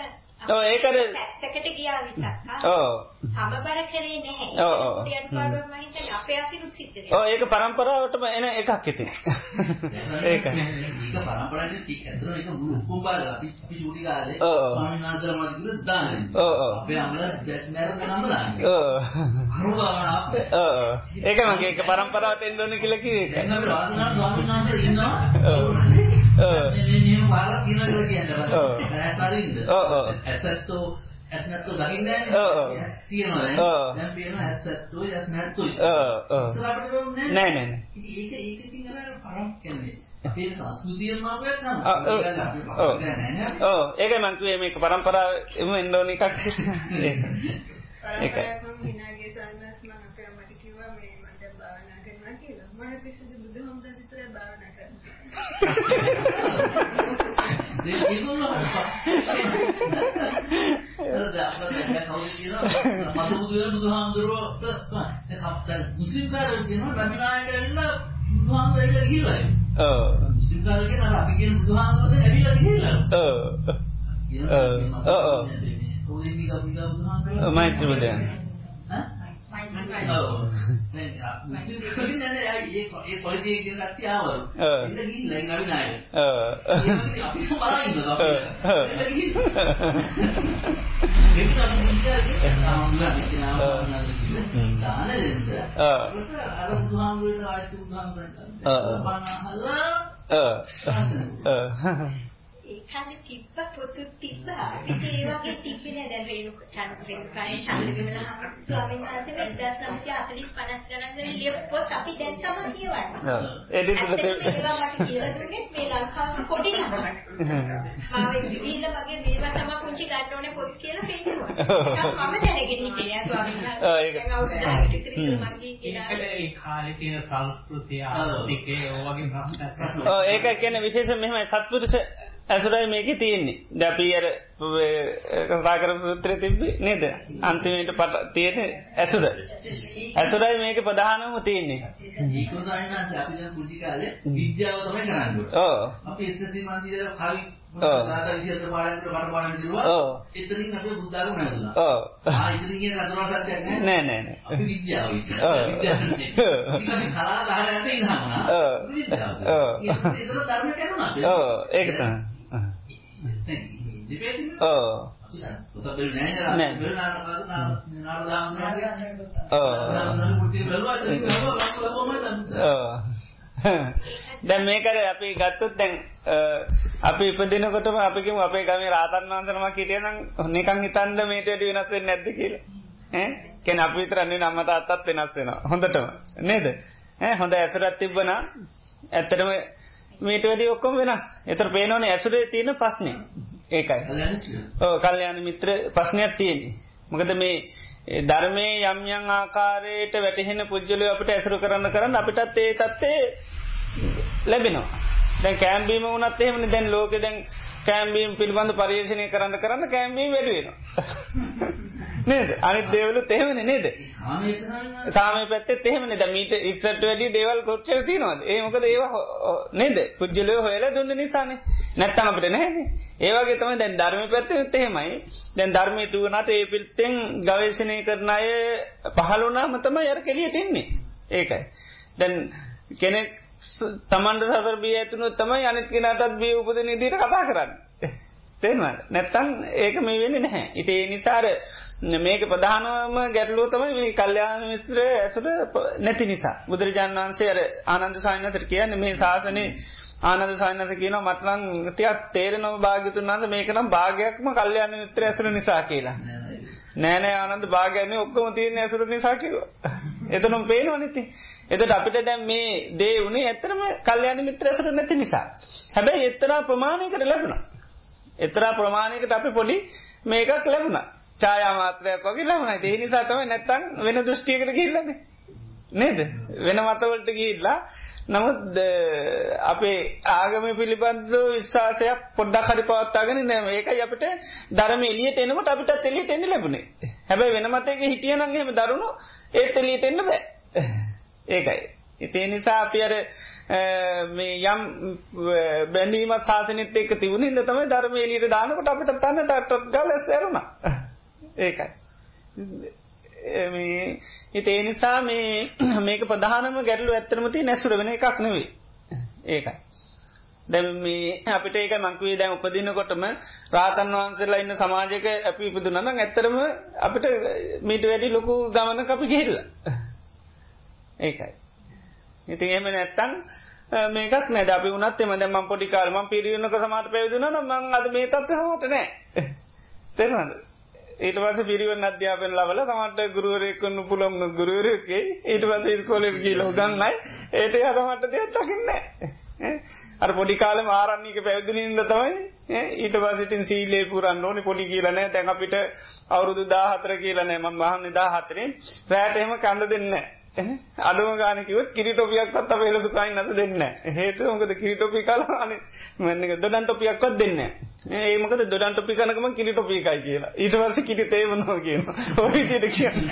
ඔව් ඒකද පැත්තකට ගියා විතක් ඔව්. සමබර කරේ නැහැ. ඔව් ඔව්. කුටියට පාඩුව මම හිතන්නේ අපේ අතිනුත් සිද්ධ වෙනවා. ඔව් ඒක પરම්පරාවටම එන එකක් ඉතින්. <laughs> ඒක. මේක પરම්පරාවේ ටික ඇතුළේ ඒක මුළු ඔක්කොම බලලා අපි අපි චූටි කාලේ පාණිනාසල මාදි කිව්ල දාන්නේ. ඔව් ඔව්. අපේ අම්මලා දැස් මැරෙන්න නම් දාන්නේ. ඔව්. අරුවාන අපේ. ඔව් ඒක මගේ ඒක પરම්පරාවට එන්න ඕනේ කියලා කිව්වේ ඒක. දැන් අපි රාජනාථ ස්වාමීන් වහන්සේ ඉන්නවා. මේ නියම පාරක් කියනවා කියලා කියන්නේ. ඔව්. ඇස්තරින්ද. ඔව් ඔව්. ඇත්තෝ ඇස් නැත්තෝ ඔව්. නැහැ. ඇස් තියෙනවා. ඔව්. දැන් පේනවා ඇස් නැත්තෝ ඇස් නැත්තෝයි. ඔව් ඔව්. ඉස්සරහට වෙන්නේ නෑ නෑ නෑ. ඉතින් ඒක ඒක ඉතින් අර පරක් කියන්නේ. අපේ සංස්කෘතියම ආවෙත් නම් ඔව්. ඔව්. ඔව් ඒකයි මං කිව්වේ මේක પરම්පරාවෙම එන්න ඕන එකක්. ඒක. <laughs> ඒකයි. මම හිනාගේ සන්නස් මම අපේ අම්මට කිව්වා මේ මට භාවනා කරනවා කියලා. මම පිස්සුද බුදුහමඳ විතරයි භාවනා කරන්නේ. ඒක ඒගොල්ලෝ අර අපිට දැන් කවුද කියනවා මතු බුදු වෙන බුදුහාමුදුරුවෝ දැන් අපිට මුස්ලිම් කාරයෝ කියනවා නබිනායක ඇවිල්ලා බුදුහාමුදුරුවෝ ඇවිල්ලා ගිහිල්ලා ඔව්. මුස්ලිම් කාරයෝ කියන අර අපි කියන බුදුහාමුදුරුවෝ ඇවිල්ලා ගිහිල්ලා ඔව්. ඔව්, ඔව්. කොහේ මිගා මිගා බුදුහාමුදුරුවෝ මෛත්‍රී බුදුන්. ඔව්. දැන් මුස්ලිම් කලින් නෑ ඒ ඒ පොලිටිය කියන කට්ටිය ආවලු. ඔව්. එන්න ගිහිල්ලා ඉන්න නබිනායක. ඔව්. අපි බලලා ඉන්නවා අපි. ඔව්. එන්න ගිහිල්ලා ඒක තමයි මුස්ලිම් ආමුලා කියනවා දාන දෙන්න. ඔව්. අර බුදුහාමුදුරනේ ආයත බුදුහාමුදුරනේ. ඔව්. බණහලා ඔව්. ඔව්. ඒ කාලේ තිබ්බ පොතු තිබ්බ අපිට ඒ වගේ තිබ්බේ නෑ දැන් රේණු චන්ද රේණුකායේ ශාන්තිගමල ස්වාමීන් වහන්සේ 1940 50 ගණන් ගානේ ලියපු පොත් අපි දැන් තමයි කියවන්නේ. ඒ දුන්නේ මේ ලංකාවේ පොඩි ළමයි. මාව ඉවිල්ලා වගේ මේවා තමයි පුංචි ගන්න ඕනේ පොත් කියලා පෙන්නනවා. මම දැනගෙන හිටියා ස්වාමීන් ඒක. වහන්සේ. දැන් අවුරුදු 10කට විතර මගේ කියලා. ඒකට ඒ කාලේ තියෙන සංස්කෘතිය ආර්ථිකය ඒ වගේ ප්‍රශ්න ඔව් ඒක කියන්නේ විශේෂයෙන් මෙහෙමයි සත්පුරුෂ ඇසුරයි මේකේ තියෙන්නේ. දැන් අපි අර කතා කරපු උත්තරේ තිබ්බේ නේද? අන්තිමේට පට තියෙන ඇසුර. ඇසුරයි මේකේ ප්‍රධානම තියෙන්නේ. ඒක සායනාංශ අපි දැන් පුංචි කාලේ විද්‍යාව තමයි කරන්නේ. ඔව්. අපි SSC මන්දිරේ කවි. තාතා විශේෂ පාඩම් කරලා මට පාඩම් දිරුවා. ඔව්. එතනින් අපි බුද්ධාගම නැගුණා. ඔව්. ආ ඉතින් කියන අතුරා සත්‍යයක් නෑ. නෑ නෑ නෑ. අපි විද්‍යාව. විද්‍යාව. ඔව්. විද්‍යාව. ඒක තමයි. <laughs> දැන් මේකද අපි ගත්තොත් දැන් අපි ඉපදිනකොටම අපිකම අපේ ගම රාතන් වන්සනම කිටියනම් නිකං හිතන්ද මේට ඩ වෙනස්වෙන් නැද්ද කියල. කෙන අපිතරන්නේ නම්මත අත්තත් වෙනස් වෙන හොඳටම. නේද? හොඳ ඇසරත් තිබ්බන ඇත්තටම මේට වැඩි ඔක්කොම වෙනස්. එතර පේනවන ඇසුරේ තියෙන ප්‍රශ්නය. ඒකයි. ඕ කල්්‍යයාන මිත්‍ර ප්‍රශ්නයක් තියෙන්නේ. මොකද මේ ධර්මය යම්යං ආකාරයට වැටහෙන පුද්ජලය අපට ඇසරු කරන්න කරන්න අපිටත් ඒ තත්තේ ලැබෙනවා. දැන් කෑම්බීම වනත් එහෙමනි. දැන් ලෝක දැන් කෑම්බීම් පිළිබඳ පර්යේෂණය කරන්න කරන්න කෑම්බී වැඩුවෙනවා <laughs> නේද? අනි දේවලු තෙහෙමන නේද? කාම පැත්තේ එහෙමන. ද මීට ඉස්සට වැඩි දේවල් කොච්චර තිනවද ඒමකද ඒවා නේද? පුද්ජලය හොයලා දුන්න නිසානේ. නැත්තම අපට නැහැනේ. ඒවගේ තම දැන් ධර්ම පැත්ත එහෙමයි. දැන් ධර්මය තුවනට ඒ පිල්තෙන් ගවේශණය කරන අය පහළුනා මතම යර කෙලියට එන්නේ. ඒකයි. දැන් කෙනෙක් තමන්ට සසර බිය ඇතුනු තමයි අනිත් කෙනටත් බිය උපද නිදිට කතා කරන්න. තේෙනවා නැත්තං ඒක මේ වෙන්න නැහැ. ඉති ඒ නිසාර මේක ප්‍රධානවම ගැටලුව තමයි මේ කල්්‍යයාන මිත්‍ර ඇසුට නැති නිසා. බුදුරජාන් වන්සේ අර ආනන්ද සායනතර කියන්න මේ ශාසනය ආනද සායනස කියන මටලං තියක් තේරනව භාගතුන් වන්ද මේකනම් භාගයක්ම කල්්‍යයාන මිත්‍ර ඇසුර නිසා කියලා. නෑනෑ ආනන්ද භාගයන ඔක්කොම තියන ඇසුර නිසා කිව එතනම් පේනවා නති එතට අපිට දැම් මේ දේ වුණේ ඇතරම කල්්‍යයාන මිත්‍ර ඇසුර නැති නිසා. හැබැයි එත්තරා ප්‍රමාණයකට ලැබුණ. එතරා ප්‍රමාණයකට අපි පොඩි මේකක් ලැබුණා ඡායාමාත්‍රයක් වගේ ළමයි. ඒ නිසා තමයි නැත්තම් වෙන දෘෂ්ටියකට ගිහිල්ලාද? නේද? වෙන මතවලට ගිහිල්ලා නමුත් අපේ ආගම පිළිබඳ විශ්වාසයක් පොඩ්ඩක් හරි පවත්වාගෙන නෑ මේකයි අපිට ධර්ම එළියට එනකොට අපිට එළියට එන්න ලැබුණේ. හැබැයි වෙන මතයක හිටියනම් එහෙම දරුණු ඒත් එළියට එන්න බෑ. <laughs> ඒකයි. ඒ නිසා අපි අර මේ යම් බැඳීම සාසනෙත් එක්ක තිබුණේ ඉඳ තමයි ධර්ම එළියට දානකොට අපිට තනට ටොට් ගාලා සැරුණා. ඒකයි. හිතේ නිසා මේ මේක ප්‍රධානම ගැටලු ඇත්තරමති නැසුර වෙන එකක් නෙවේ ඒකයි. දැම මේ අපිට ඒක මංකවේ දැන් උපදිනකොටම රාතන් වහන්සේලා ඉන්න සමාජයක අපි ඉපදුනන ඇත්තරම අපිට මීට වැඩි ලොකු ගමන අපි ගිහිල්ල ඒකයි. ඉතින් එම නැත්තන් මේකක් නැද? අපි වනත් එම දැම පොඩිකාරම පිරිියනක සමාට පැවිදුන මං අද මේ තත්ව හමට නෑ. තෙරනද ඊට පස පිරිවන් අධ්‍යාපන ලබල තමට ගුරුවරයකුන්න පුළොම ගුරුවරයකේ ඊට පස ස්කෝලෙ කියීල ගන්නයි ඒට හතමට දෙයක් දකින්න අර පොඩි කාල ආරන්නක පැවිදිලින්ද තමයි ඊට පසිටින් සීලේ පුරන්න ඕනි. පොඩි කියලනෑ තැන් අපිට අවුරුදු දාහතර කියලනෑ ම මහන්න දාහතරෙන් රෑටහෙම කඳ දෙන්න අඩුම ගානකිවත් කිරිටොපියක්ත් අප එල දුකායි නත දෙන්න හේතු මොකද? කිරිටොපි කලාන මෙන්න දොඩන් ටොපියක්වත් දෙන්න ඒමකද දොඩන් ටොපි කනකම කිරිටොපිකයි කියලා. ඊට වර්ස කිරි තේමනෝ කියන ඔවිතියට කියන්න.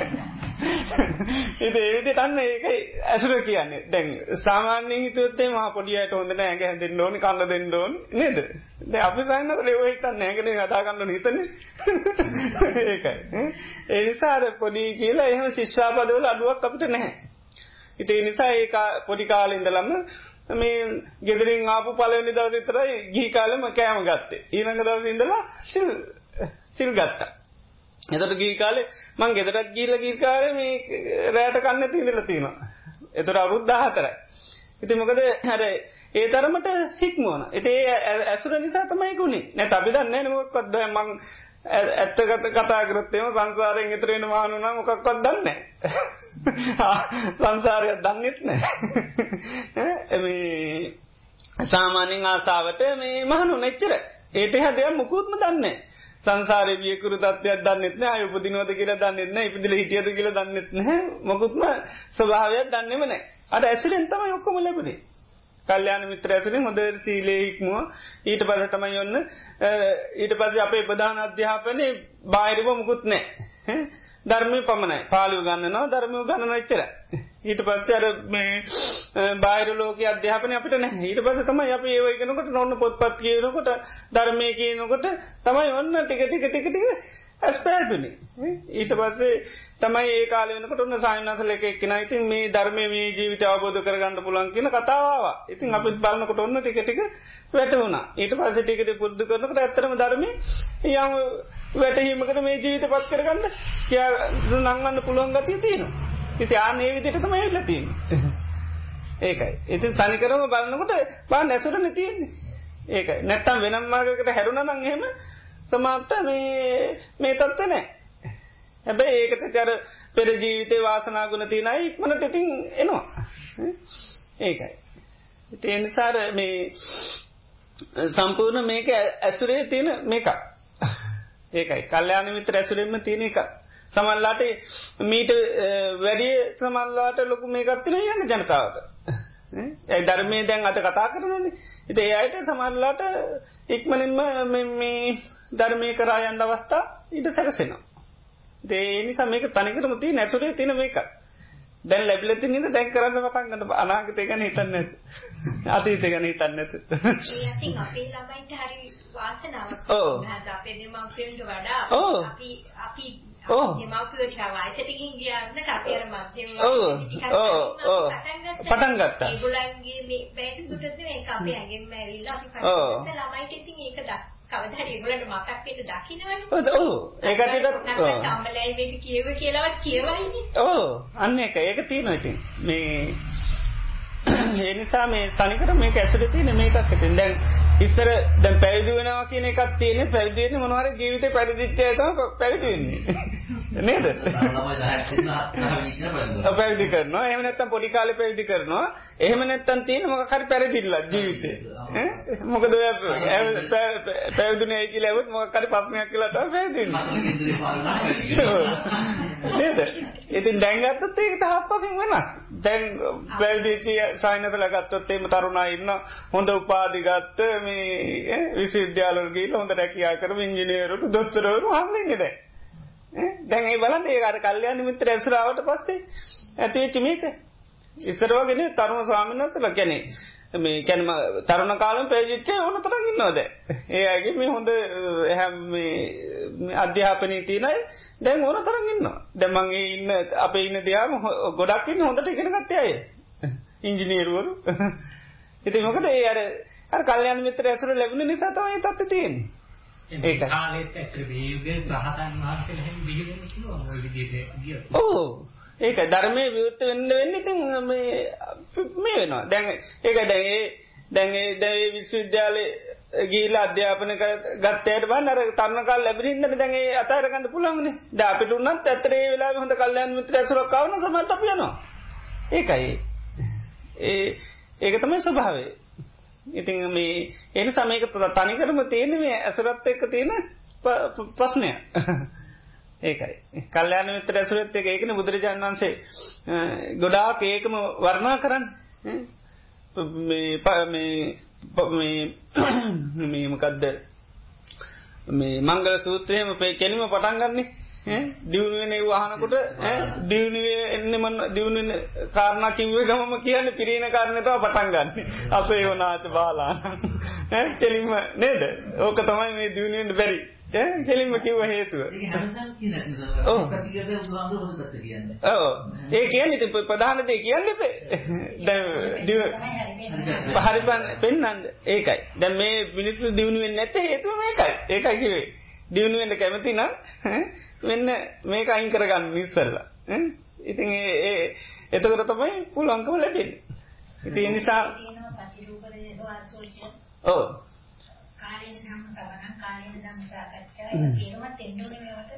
ඉති ඒවිදි තන්න ඒක ඇසුර කියන්නේ. දැන් සාමාන්‍ය හිතුවත්තේ මහ පොඩියට හොඳ නෑ ඇග හැදෙන් ඕනි කන්න දෙන්න ඕන් නේද? ද අපි සන්නක ලෙවහිතන්න නෑගෙන කතාගන්න හිතන ඒකයි. ඒ නිසාර පොඩි කියලා එහෙම ශිශ්වාපදවල අඩුවක් අපිට නැහැ. ඉති නිසා ඒ පොඩි කාලින්දලම මේ ගෙදරින් ආපු පලවනි දවස විතරයි ගී කාලම කෑම ගත්තේ. ඊනඟ දවස ඉඳලා සිල් සිල් ගත්තා. එතට ගී කාලේ මං ගෙදරත් ගීල ගීකාර මේ රෑට කන්න තිීදල තියෙනවා. එතුර අවුද්ධා හතරයි. ඉති මොකද හැර ඒ තරමට හික්මුවන එති ඇසුර නිසා තමයිකුණේ නැ අපි දන්න නමොක්කොත් මං ඇත්තගත කතා කරත්තේම සංසාරයෙන් එතරෙන මානුනම් මොකක්වත් දන්න සංසාරයක් දන්නෙත් නෑ එම සාමාන්‍යෙන් ආසාාවට මේ මහනු නෙච්චර ඒට හැදයක් මුකුත්ම දන්නේ සංසාරය වියකුරු තත්වයක් දන්නෙත්න අයපදිනවද කියලා දන්නෙත්න ඉපදිල හිටියද කියලා දන්නෙත්න මොකුත්ම ස්වභාවයක් දන්නෙම නෑ අට ඇසිරෙන් තම යොක්කොම ලැබුණේ. කල්්‍යයාන මිත්‍ර ඇසරින් හොඳ සීලේහික්මුව ඊට පස තමයි ඔන්න ඊට පස අපේ ප්‍රධාන අධ්‍යාපනය බාහිරිව මුකුත් නෑ ධර්මය පමණයි. පාලිව ගන්නනවා ධර්මය ගන්න ච්චර ඊට පස්සේ අර මේ බාහිර ලෝක අධ්‍යාපනය අපිට නෑ ඊට පස්ස තමයි අප ඒවයිගෙනකොට නොන්න පොත්පත් කියනකොට ධර්මය කියනකොට තමයි ඔන්න ටික ටික ටික ටික ඇස් පැතුනි ඊට පස්සේ තමයි ඒ කාලනකට ඔන්න සයින්නසල එක එක්ෙන ඉතින් මේ ධර්මය මේ ජීවිත අවබෝධ කරගන්න පුලන් කියන කතාවා ඉතින් අපිත් බලන්නකොට ඔන්න ටික ටික වැටවුණ ඊට පස්ස ටිකට පුද්දු කරනකට ඇත්තරම ධර්ම යම් වැටහීමකට මේ ජීවිත පත් කරගන්න කිය නංගන්න පුළුවන් ගතිය තියෙනවා. ඉති ආනේ විදිට තම ඇල්ලතින් ඒකයි. ඉතින් තනිකරම බලන්නකොට බා නැසුර නැතියන්නේ ඒක නැත්තම් වෙනම්මාගකට හැරුණනං එහෙම සමාප්ත මේ මේ තත්ත නෑ. හැබැයි ඒකට කර පෙර ජීවිතේ වාසනාගුණ තියනයි ඉක්මනට ඉතින් එනවා. ඒකයි. ඉතිනිසාර මේ සම්පූර්ණ මේක ඇසුරේ තියෙන මේක ඒකයි. කල්්‍යයාන මිත්‍ර ඇසුරෙන්ම තියෙන එක සමල්ලාට මීට වැඩිය සමල්ලාට ලොකු මේකත්තින යන්න ජනතාවට. ඇයි ධර්මය දැන් අත කතා කරනන එති ඒ අයට සමල්ලාට ඉක්මනින්ම මේ ධර්මය කරා යන්න අවස්ථා ඉට සැකසෙනවා. දේ නිසා මේක තනිකරම තිය නැසුරේ තින මේකක් දැන් ලැබිලති නිද දැන් කරන්න පටන්ගන්න අනාගතය ගැන හිතන්න ඇත අතීත ගැන හිතන්න ඇත අපේ ළමයිට හරි වාසනාවක් ඕ. අපේ දෙමව්පියන්ට වඩා අපි අපි දෙමව්පියෝ වාසයට ගිහින් ගියාම අපි අර මධ්‍යම පටන් ගත්තා. ඒගොල්ලන්ගේ මේ බෑටුටද මේක අපේ ඇඟෙන්ම ඇවිල්ලා අපි. පටන් ගත්තා ළමයිට ඉතින් ඒක දක් කවදා හරි ඒගොල්ලන්ට මතක් වෙන්න දකින්නවනේ ඔව් ඔව්. ඒකටට අම්මලයි මේක කියව කියලාවත් කියවයිනේ. ඕ අන්න එක ඒක තියෙනවා ඉතින්. මේ ඒ නිසා මේ තනිකර මේක ඇසුර තියෙන මේකක් ඉතින්. දැන් ඉස්සර දැන් පැවිදි වෙනවා කියන එකක් තියෙන්නේ. පැවිදි වෙන්නේ මොනවා හරි ජීවිතේ පැවිදිච්ච අය තමයි පැවිදි වෙන්නේ. <laughs> නේද? <laughs> පැවිදි කරනවා. එහෙම නැත්නම් පොඩි කාලේ පැවිදි කරනවා. එහෙම නැත්නම් තියෙන මොකක් හරි පැවිදිලා ජීවිතේ. <laughs> ඈ? මොකද ඔය පැවිදුනේ කියලා આવුත් මොකක් හරි ප්‍රශ්නයක් කියලා තමයි පැවිදි නේද? ඉතින් දැන් ගත්තොත් ඒකට හප්පකින් වෙනස්. දැන් පැවිදිච්ච සායනතල ගත්තොත් එහෙම තරුණා ඉන්න හොඳ උපාධි ගත්ත මේ විශ්වවිද්‍යාලවල ගිහිල්ලා හොඳ රැකියාව කරපු ඉංජිනේරුවරු දොස්තරවරු හම්බෙන්නේ දැන් දැන් ඒ බලන්න ඒ අර කල්යාණ මිත්‍ර ඇසුරාවට පස්සේ ඇති වෙච්ච මේක. ඉස්සර වගේ තරුණ ස්වාමීන් වහන්සේලා කියන්නේ. මේ කැනම තරුණ කාලම පැවිදිච්ච ඕන තරම් ඉන්නවද? ඒ අයගේ මේ හොඳ මේ අධ්‍යාපනයේ තියෙනයි දැන් ඕන තරම් ඉන්නවා. දැන් මම ඉන්න අපේ ඉන්න දියාම ගොඩක් ඉන්න හොඳට ඉගෙන ගත්තේ අය. ඉංජිනේරුවරු. <laughs> ඉතින් මොකද ඒ අර අර කල්යාණ මිත්‍ර ඇසුර ලැබුණ නිසා තමයි තත්ත්වය තියෙන්නේ ඒක කාලෙත් ඇත්තට මේ යුගයේ රහතන් වහන්සේලා හැම බිහිවෙන්න පුළුවන් ওই විදිහට ගියොත්. ඔව් ඒක ධර්මයේ විවෘත වෙන්න වෙන්නේ ඉතින් මේ මේ වෙනවා. දැන් ඒක දැන් ඒ දැන් ඒ දැන් ඒ විශ්වවිද්‍යාලේ ගිහිලා අධ්‍යාපන ගත්තයට බලන්න අර තරුණ කාලේ ලැබෙන ඉඳන් දැන් ඒ අතහැර ගන්න පුළුවන්නේ. දැන් අපිට උනත් ඇත්තට ඒ වෙලාවේ හොඳ කල්යාණ මිත්‍ර ඇසුරක් ආවම සමහරට අපි යනවා. ඒකයි. ඒ ඒක තමයි ස්වභාවය. ඉතින් මේ එන සමයක තනිකරම තියෙන මේ ඇසුරත් එක්ක තියෙන ප්‍රශ්නය. <laughs> ඒකයි. කල්යාණ මිත්‍ර ඇසුරත් එක්ක ඒකනේ බුදුරජාණන් වහන්සේ ගොඩාක් ඒකම වර්ණනා කරන්නේ. මේ මේ <clears throat> මේ මොකද්ද මේ මංගල සූත්‍රයේම කෙලිම පටන් ගන්නනේ දියුණුවෙන වහනකොට දියුණුවේ එන්න මන් දියුණුවෙන කාරණා කිව්වේ ගමම කියන්නේ පිරින කාරණේ තමයි පටන් ගන්න. අපේ වනාච බාලා. ඈ කෙලින්ම නේද? ඕක තමයි මේ දියුණුවෙන්න බැරි. ඈ කෙලින්ම කිව්ව හේතුව. ඔව්. ඒ කියන්නේ ප්‍රධාන දේ කියන්නේ දැන් දිව හරි පෙන්නන්න ඒකයි. දැන් මේ මිනිස්සු දියුණු වෙන්නේ නැත්තේ හේතුව මේකයි. ඒකයි කිව්වේ. දියුණු වෙන්න කැමති නම් මෙන්න මේක අයින් කරගන්න ඉස්සරලා. ඉතින් ඒ එතකොට තමයි පුළුවන්කම ලැබෙන්නේ. ඉතින් ඒ නිසා ඔව් කාලේන ධම්ම සවන කාලේන ධම්ම සාකච්ඡා ඒක තේරුමත් එන්න ඕනේ මේවට.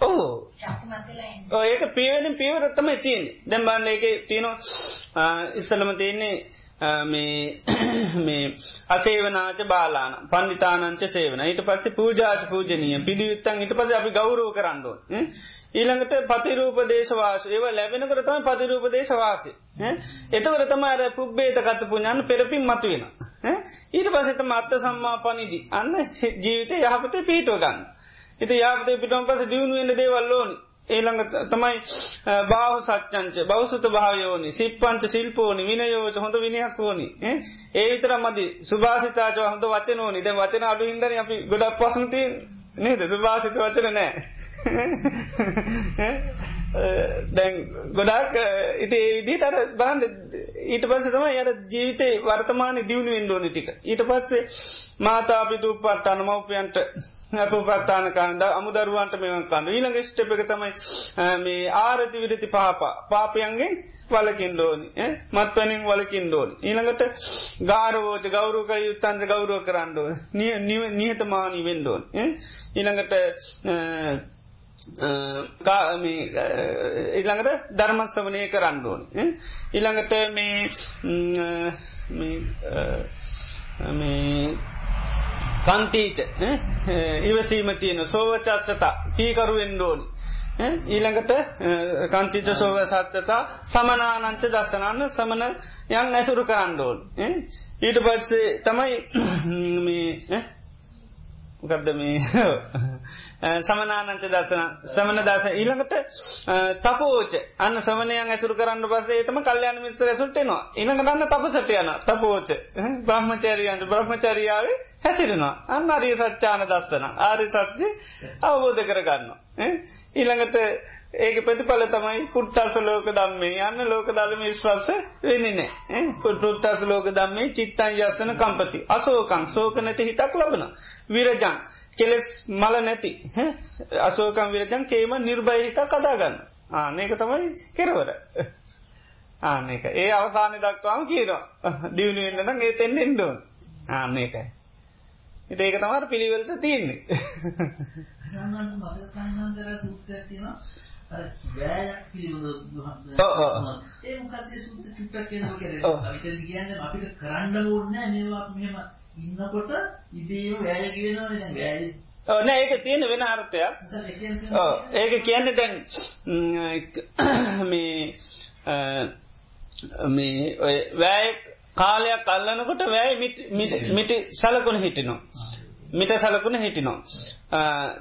ඔව්. ශක්තිමත් වෙලා එන්න. ඔව් ඒක පියවෙනින් පියවර තමයි තියෙන්නේ. දැන් බලන්න ඒකේ තියෙනවා ඉස්සලම තියෙන්නේ මේ <coughs> මේ අසේවනාච බාලාන පණ්ඩිතානංච සේවන. ඊට පස්සේ පූජාච පූජනීය පිළිවිත්තන්. ඊට පස්සේ අපි ගෞරව කරන්න ඕනේ. ඊළඟට පතිරූප දේශවාස ඒව ලැබෙනකොට තමයි පතිරූප දේශවාසය එතකොට තමයි අර පුබ්බේත කත පුඤ්ඤාන පෙරපින් මතුවෙනවා. ඊට පස්සේ තමයි අත්ත සම්මාපනිදි අන්න ජීවිතේ යහපතේ පිහිටව ගන්න. ඉතින් යහපතේ පිටවම පස්සේ දිනු වෙන දේවල් ඕනේ. ඒළඟ තමයි බාහ සච්චංච බෞසුත භායෝනි සිප්පංච ශිල්පෝනි විනයෝච හොඳ විනයක් ඕනි. ඒ විතර මදි. සුභාසිතාච හොඳ වචන ඕනි. දැන් වචන අඩු හින්දානේ අපි ගොඩක් ප්‍රශ්න තියෙන්නේ. නේද? සුභාසිත වචන නැහැ <laughs> දැන් ගොඩක් ඉතින් ඒ විදිහට අර බලන්න ඊට පස්ස තම යට ජීවිතේ වර්තමාන දියුණු වෙන්ඩෝනි ටික. ඊට පස්සේ මාතාපිතු පට්ටන මවපියන්ට අපපත්තාන කාන්ද අමුදරුවන්ට මෙවන් කන්න. ඊළඟ ස්ටපක තමයි මේ ආරති විරති පාපා. පාපයන්ගෙන් වලකින් ඩෝනි මත්වනින් වලකින් ඩෝන් ඊළඟට ගාරවෝච ගෞරුක යුත්තන්ද ගෞරුව කරන්නඩෝ නිහතමානී වෙන්ඩෝන් ඊළඟට ඉළඟට ධර්මස්වනය කරන්නඩෝන ඉළඟට මේ මේ කන්තීච ඉවසීම තියෙන සෝවචස්කතා කීකරුවෙන්ඩෝනි ඊළඟට කන්තිච සෝව සත්්‍යතා සමනානංච දස්සනන්න සමන යන් ඇසුරු කරන්නඩෝල් ඊට පත්සේ තමයි ගදද මේ? සමනානංච දසන සමන දස ඊළඟට තපෝච. අන්න සමනයන් ඇසුරු කරන්න පසේතම කල්යන මිත්‍ර ඇසුට්ටනවා ඉළඟ ගන්න තපසට යන තපෝච. බ්‍රහ්මචරියන්ට බ්‍රහ්මචරියාව හැසිරෙනවා. අන්න අරිය සච්චාන දස්සන ආරි සච්චි අවබෝධ කරගන්න ඊළඟට ඒක ප්‍රතිඵල තමයි පුට්ටස ලෝක දම්මේ යන්න ලෝක දලම විශ්වාස වෙනිනේ පුට්ටස් ලෝක දම්මේ චිත්තන් යස්සන කම්පති. අසෝකං සෝක නැති හිතක් ලබන විරජන් කෙලෙස් මල නැති. අසෝකම් විරජන් කේම නිර්භයහිත කදාගන්න ආනක තමයි කෙරවර. ආනක ඒ අවසානය දක්වාම කියනවා. දියුණුවෙන්න්නනම් ඒ තෙන් එන්ඩුවන් ආන්නේකයි ඒක තමර පිළිවෙලට තියන්නේ. වැෑයක් පිළිබඳ ඒ මොකක්ද සුද්ද චුට්ටක් කියනවා කියන්නේ අපිට කියන්නේ අපිට කරන්න ඕනේ මේවා මෙහෙම ඉන්නකොට ඉබේම වැය කියනවනේ දැන් වැය නෑ ඒක තියෙන වෙන අර්ථයක්. ඒක කියන්නේ දැන් <coughs> මේ මේ වැය කාලයක් අල්ලනකොට වැය මිටි සලකුණ හිටිනවා. මිට සලකුණ හිටිනවා.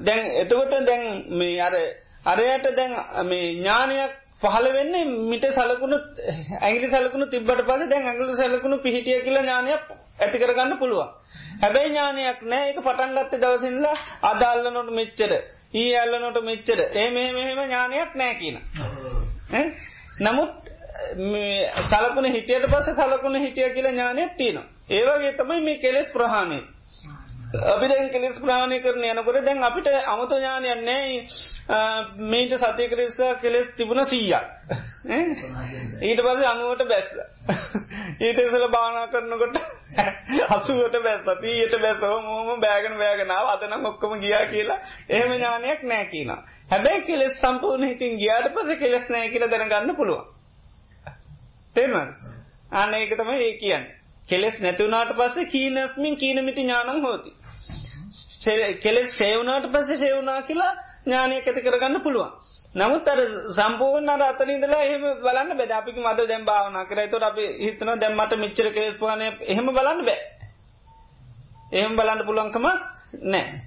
දැන් එතකොට දැන් මේ අර අරයට දැන් මේ ඥානයක් පහළ වෙන්නේ මිට සලකුණු ඇගිලි සලකුණු තිබ්බට පස දැන් ඇගලු සලකුණු පිහිටිය කියලා ඥානයක් ඇති කරගන්න පුළුවන්. හැබැයි ඥානයක් නෑ. ඒක පටන්ගත්ත දවසිල්ල අදල්ලනොට මෙච්චර ඊ ඇල්ලනොට මෙච්චර. ඒ මෙ මෙහෙම ඥානයක් නෑ කියන. නමුත් සලකුණ හිටියට පස සලකුණ හිටිය කියලා ඥානයක් තියෙනවා. ඒවගේ තමයි මේ කෙලෙස් ප්‍රහාණය. අපි දැන් කෙලෙස් ප්‍රාණය කරන යනකොට දැන් අපිට අමතු ඥානයක් නෑ මේට සතියකරෙස්ස කෙලෙස් තිබුණ සීයක් ඊට පස අනුවට බැස්ස. ඊට ඉසල භානා කරනකොට අසුවට බැස්ස. සීයට බැස්සව මෝම බෑගෙන බෑගෙනාව අදනම් ඔක්කොම ගියා කියලා එහෙම ඥානයක් නෑ කියන හැබැයි කෙලෙස් සම්පූර්ණ හිතින් ගියාට පස කෙලෙස් නෑ කියලා දැනගන්න පුළුවන්. තේරුණාද? අන්න ඒක තමයි ඒ කියන්නේ. කෙලෙස් නැතිවුණට පස්සේ කීනස්මින් කීනමිති ඥානං හෝති. කෙලෙස් සේවනාට පස්සේ සේවනා කියලා ඥානයක් ඇති කරගන්න පුළුවන්. නමුත් අර සම්පූර්ණ අර අතනින්දලා එහෙම බලන්න බෑ. අපි මද දැන් භාවනා කරා. ඒතකොට අපි හිතනවා දැන් මට මෙච්චර කෙලෙස් ප්‍රහාණය එහෙම බලන්න බෑ. එහෙම බලන්න පුළුවන්කම නැහැ.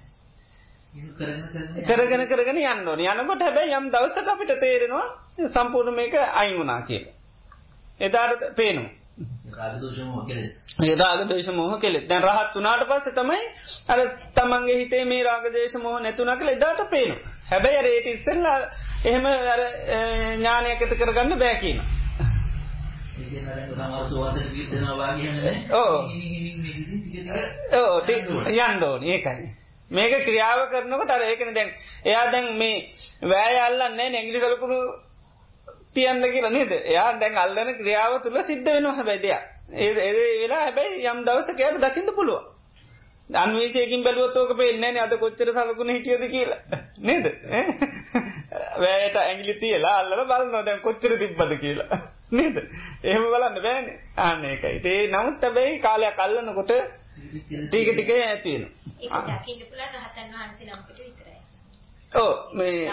කරගෙන කරගෙන යන්න ඕනේ. යනකොට හැබැයි යම් දවසක අපිට තේරෙනවා සම්පූර්ණ මේක අයින් වුණා කියලා. එදාට පේනවා. රාගදේශ මෝහ කෙලෙ දැන් රහත් වනාට පස්ස තමයි අර තමන්ගේ හිතේ මේ රාගදේශ මෝහ නැතුන කළ එදාට පේනු හැබැයි රේට ඉස්සෙල්ලා එහෙම අර ඥානයක් ඇත කරගන්න බෑකීම ඕ. යන්ඩෝන ඒකයි. මේක ක්‍රියාව කරනකට අර ඒකන දැන් එයා දැන් මේ වෑය අල්ලන්නේ නැගිලි කලකුණු තියන්න කියලා නේද? එයා දැන් අල්ලන ක්‍රියාව තුළ සිද්ධ වෙනවා හැබැයි දෙයක්. ඒ ඒ වෙලා හැබැයි යම් දවසක එයාට දකින්න පුළුවන්. අන්වේෂයකින් බැලුවොත් ඕක පේන්නේ නැහැ අද කොච්චර සලකුණ හිටියද කියලා. නේද? වැයට ඇඟිලි තියලා අල්ලලා බලනවා දැන් කොච්චර තිබ්බද කියලා. නේද? එහෙම බලන්න බෑනේ. අන්න ඒකයි. ඒ නමුත් හැබැයි කාලයක් අල්ලනකොට ටික ටික ඇති වෙනවා ඒක දකින්න පුළුවන් රහතන් වහන්සේ නම් ඕ මේ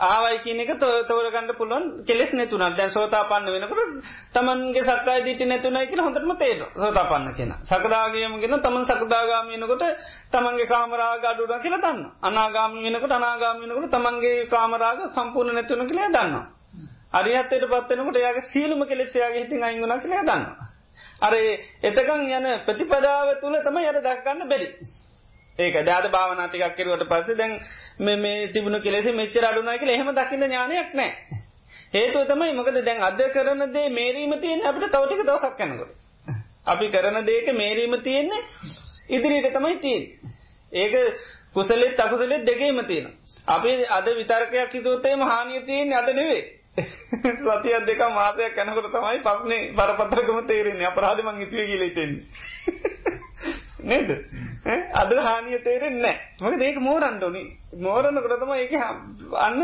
ආවයි කියන එක තෝරගන්න පුළුවන්. කෙලෙස් නැතුනත් දැන් සෝතාපන්න වෙනකොට තමන්ගේ සක්කාය දිට්ඨි නැතුණයි කියලා හොඳටම තේරෙනවා. සෝතාපන්න කෙනා. සකදාගාමීම කියන තමන් සකදාගාමී වෙනකොට තමන්ගේ කාමරාග අඩු වෙනවා කියලා දන්නවා. අනාගාමී වෙනකොට අනාගාමී වෙනකොට තමන්ගේ කාමරාග සම්පූර්ණ නැතුණ කියලා දන්නවා. අරියත්තයට පත් වෙනකොට එයාගේ සීලම කෙලෙස් එයාගේ හිතින් අයින් වුණා කියලා දන්නවා. අර එතකන් යන ප්‍රතිපදාව තුල තමයි අර දක් ගන්න බැරි ඒක දාද භාවනාතිකක් කෙරුවට පස්සේ දැන් මේ මේ තිබුණු කෙලෙස මෙච්චර අඩුනා කියලා එහෙම දකින්න ඥානයක් නැහැ. හේතුව තමයි මොකද දැන් අද කරන දේ මේරීම තියෙන අපිට තවටික දවසක් කැනකොට. අපි කරන දේක මේරීම තියෙන්නේ ඉදිරියට තමයි තියෙන්. ඒක කුසලෙත් අකුසලෙත් දෙකේම තියෙන. අපි අද විතර්කයක් හිතුවත්තේ මහානිය තියෙන් අද නෙවේ. සතියක් දෙක මාසයක් කැනකොට තමයි පස්නේ බරපත්‍රකම තේරෙන්නේ අපරාධමං ඉතුවේ කියලෙතෙන්නේ. නේද? අද හානිය තේරෙන් නෑ මක ඒක මෝරන්ට ඕනි. මෝරණකට තම ඒක අන්න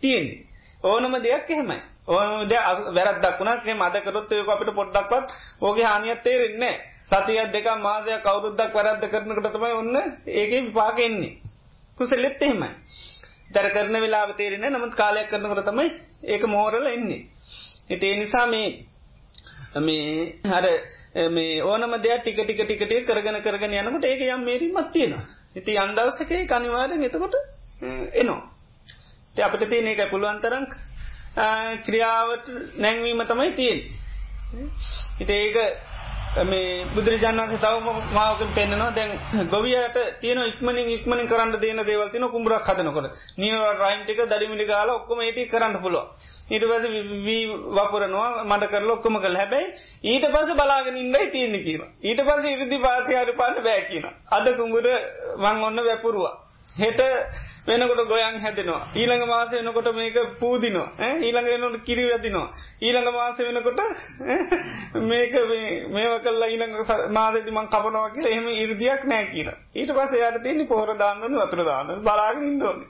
තියෙන්නේ. ඕනම දෙයක් එහෙමයි. ඕන ද වැරත් දක්ුණක් මදකරොත් ඒක අපිට පොඩ්ඩක්වත් ඕගේ හානියත් තේරෙන්නේ සතියක් දෙක මාසය කවුරුද්දක් වැරද්ද කරනකට තමයි ඔන්න ඒක විපාකෙන්නේ කුසෙල්ලෙත් එහෙමයි. දර කරන වෙලා තේරෙන නමුත් කාලයක් කරනකට තමයි ඒක මෝරල එන්නේ. ඉතිේ නිසා මේ මේ හර මේ ඕනම දෙයක් ටික ටික ටිකට කරගෙන කරගෙන යනකට ඒක යම් මේරීමත් තියෙනවා. ඉති අන්දවසකේ කනිවාරෙන් එතකොට එනවා. ති අපිට තියෙන එක පුළුවන්තරංක් ක්‍රියාවට නැංවීම තමයි තියෙන්. ඉති ඒක මේ බුදුරජාණන්සේ තව මාවකින් පෙන්න්නනවා දැන් ගොවියට තියන ඉක්මනින් ඉක්මනින් කරන්න දේන දේවල්තින කුම්රක් හදනකොට. නිව රයින්ටික දඩිමිලි ගාල ඔක්කොම ඒටි කරන්න පුළුව ඊටපස වී වපුරනවා මට කරල ඔක්කොම කළ හැබැයි ඊට පස බලාගෙන ඉන්නයි තියන්නේ කියන ඊට පස ඉරිදි පාතිහාර පාන්න බෑ කියන අද කුඹුර වං ඔන්න වැපුරුවා. හෙට වෙනකොට ගොයන් හැදෙනවා. ඊළඟ මාස වෙනකොට මේක පූදිනවා. ඊළඟ වෙනට කිරි වැදිනවා. ඊළඟ මාස වෙනකොට මේක මේව කල්ලා ඊළඟ මාදති මං කපනවා කියලා එහෙම ඉරදියක් නෑ කියන ඊට පස්ස යට තියන්නේ පොහොර දාන්නන වතුර දාන්න බලාගෙන ඉන්නඕන්න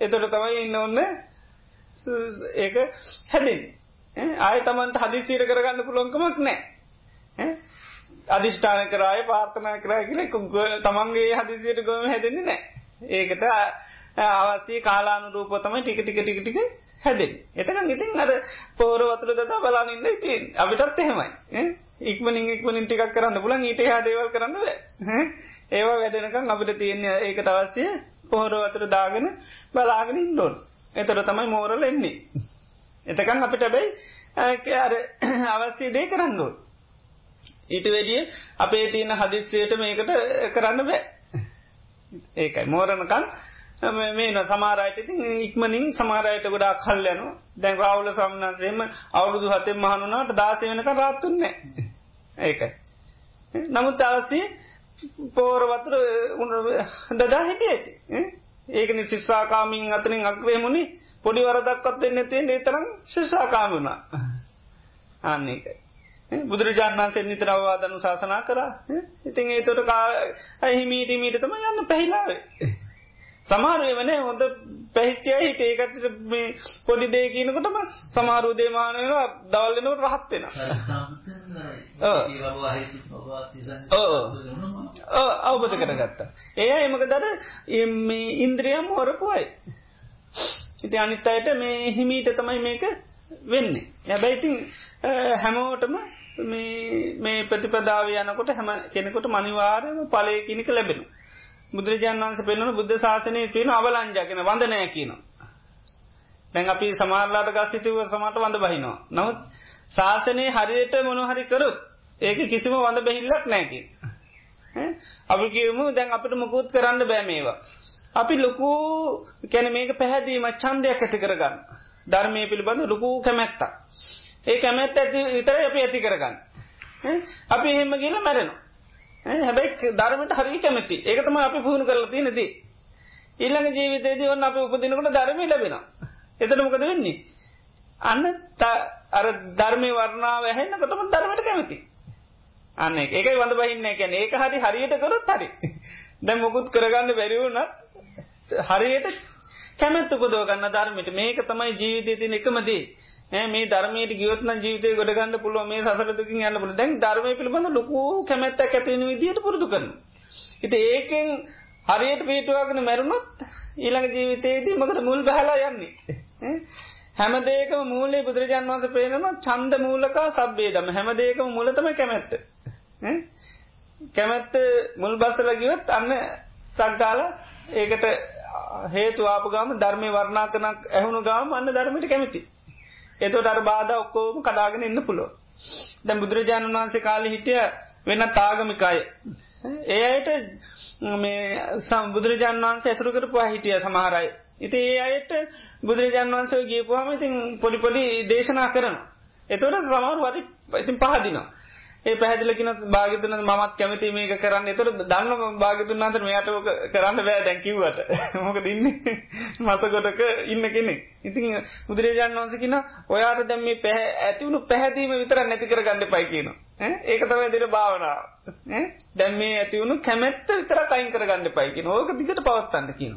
එතොට තමයි ඉන්න ඔන්න ඒක හැදින් ආය තමන්ට හදිසිීර කරගන්න පුළොන්කමක් නෑ අධිෂ්ඨාන කරාය පාර්ථනා කරා කියල තමන්ගේ හදිසියට ගොම හැදෙන්නේ නෑ ඒකට අවස්සේ කාලානුරූපතම ටික ටික ටික ටික හැදෙන් එතක ඉතින් අර පෝර වතුර දතා බලානින්න ඉතින් අපිටත් එහෙමයි. ඉක්මනින් ඉක්මනින් ටිකක් කරන්න පුලන් ඊට හාදේවල් කරන්න ඒවා වැඩනකම් අපිට තියෙන්නේ ඒකට අවස්්‍යය පොහොර වතුර දාගෙන බලාගෙන ඉන්නඩෝන් එතට තමයි මෝරල එන්නේ. එතකං අපිට බැයි අර <coughs> අවස්සේ දේ කරන්නඩෝ ඊට වැඩිය අපේ තියෙන හදිස්වයට මේකට කරන්න බෑ. ඒකයි. මෝරණකන් මේ සමාරයට ඉතින් ඉක්මනින් සමාරයට ගොඩා කල්ලයනු දැන් රවුල සම්න්නසේම අවුරුදු හතේ මහනුනාට දාසය වෙනක රාත්තුන්නේ ඒකයි. නමුත් අවසේ පෝරවතුර දදා හිටිය ඇති. ඒකන ශිස්සාකාමින් අතරින් අක්වේමුණි පොඩි වරදක්වත් වෙන්න තියෙන් ඒතරම් ශිෂාකාමුණා අන්න ඒකයි. බුදුරජාණන් වන්සේ නිතර අවවාදනු ශාසනා කරා ඉතින් ඒතොට අහිමීටමීට තම යන්න පැහිලාවේ. සමාරුව වන හොඳ පැහිච්චය හිට ඒකට මේ පොඩි දේකීනකොටම සමාරු දේමානයනවා දවල්ලනට රහත්වෙන අවබත කරගත්තා. ඒ එමක දර ඉන්ද්‍රියම් හොරපුයි. ඉති අනිත් අයට මේ හිමීට තමයි මේක වෙන්නේ. හැබැයිතින් හැමෝටම මේ ප්‍රතිපදාව යනකොට හැම කෙනෙකොට මනිවාරයම පලයකිනික ලැබෙන. බුදුරජාන් වන්ස පෙන්වන බුද්ධ ශාසනය පේන අවලංජාකෙන වඳනය කියනවා. දැන් අපි සමාරලාට ගස්සිතිව සමට වඳ බහිනවා. නමුත් ශාසනය හරියට මොනහරි කරුත් ඒක කිසිම වඳ බැහිල්ලක් නෑකි. අපි කියමු දැන් අපට මුකුත් කරන්න බෑමේවා. අපි ලොකු කැන මේක පැහැදීම චන්දයක් ඇති කරගන්න. ධර්මය පිළිබඳ ලොකු කැමැත්තා. ඒ කැමැත් ඇති විතර අපි ඇති කරගන්න. අපි එහෙම ගිල මැරෙනවා. හැබැයි ධර්මට හරි කැමති ඒකතම අපි පුහුණු කරලා තියෙනදී. ඊළඟ ජීවිතේදී ඔන්න අපි උපදිනකොට ධර්මය ලැබෙනවා. එතන මොකද වෙන්නේ? අන්න අර ධර්මය වර්ණාව ඇහෙන්නකොටම ධර්මයට කැමති. අන්න ඒකයි වඳ බහින්නේ කියන්නේ ඒක හරි හරියට කරොත් හරි. දැන් මොකුත් කරගන්න බැරි වුණත් හරියට කැමැත්ත උපදව ගන්න ධර්මයට මේක තමයි ජීවිතයේ තියෙන එකම දේ. මේ ධර්මයට ගියොත්න ජීවිතය ගොඩගන්න පුළුව මේ සසරතුකින් යන්න පුළ දැන් ධර්මය පිළිබඳ ලොකු කැමැත්තක් ඇතිවෙන විදියට පුරුදු කරන. ඉති ඒකෙන් හරියට පීටුවගෙන මැරුණොත් ඊළඟ ජීවිතයේදී මකට මුල් බහලා යන්නේ. හැමදේකම මූලේ බුදුරජාන් වන්ස පේනම චන්ද මූලකා සබ්බේ දම හැමදේකම මුලතම කැමැත්ත. කැමැත්ත මුල් බස්සල ගිවත් අන්න තක්ගාල ඒකට හේතු ආපගම ධර්මය වර්ණාකනක් ඇහුණු ගාම අන්න ධර්මයට කැමති. එතොට අර බාධ ඔක්කෝම කඩාගෙන ඉන්න පුළො. දැ බුදුරජාණන් වහන්සේ කාලි හිටිය වෙන තාගමිකයි. ඒ අයට මේ සම් බුදුරජාන් වන්සේ ඇසරු කරපු හිටිය සමහරයි ඉති ඒ අයට බුදුරජාන් වන්සේ ගේපුහම ඉතින් පොඩිපොඩි දේශනා කරන. එතොට සමහර වරි ඉතින් පහදිනවා. ඒ පැහදිලකින භාගතුන මත් කැමති මේක කරන්න. එතර දන්න භාගතුන් අතර මෙයට ඕක කරන්න බෑ දැැකිවට <laughs> මොක දින්න <laughs> මතකොටක ඉන්න කෙනෙ ඉතින් බුදුරජාන් වන්සකින ඔයාට දැම් මේ පැහ ඇතිවුණු පැහැදීම විතර නැති කර ගන්න පයි කියන ඒක තමයි දෙන භාවනාව. දැම් මේ ඇතිවුණු කැමැත්ත විතර කයින් කරගන්න පයිකින ඕක දිගට පවත්තන්න කියන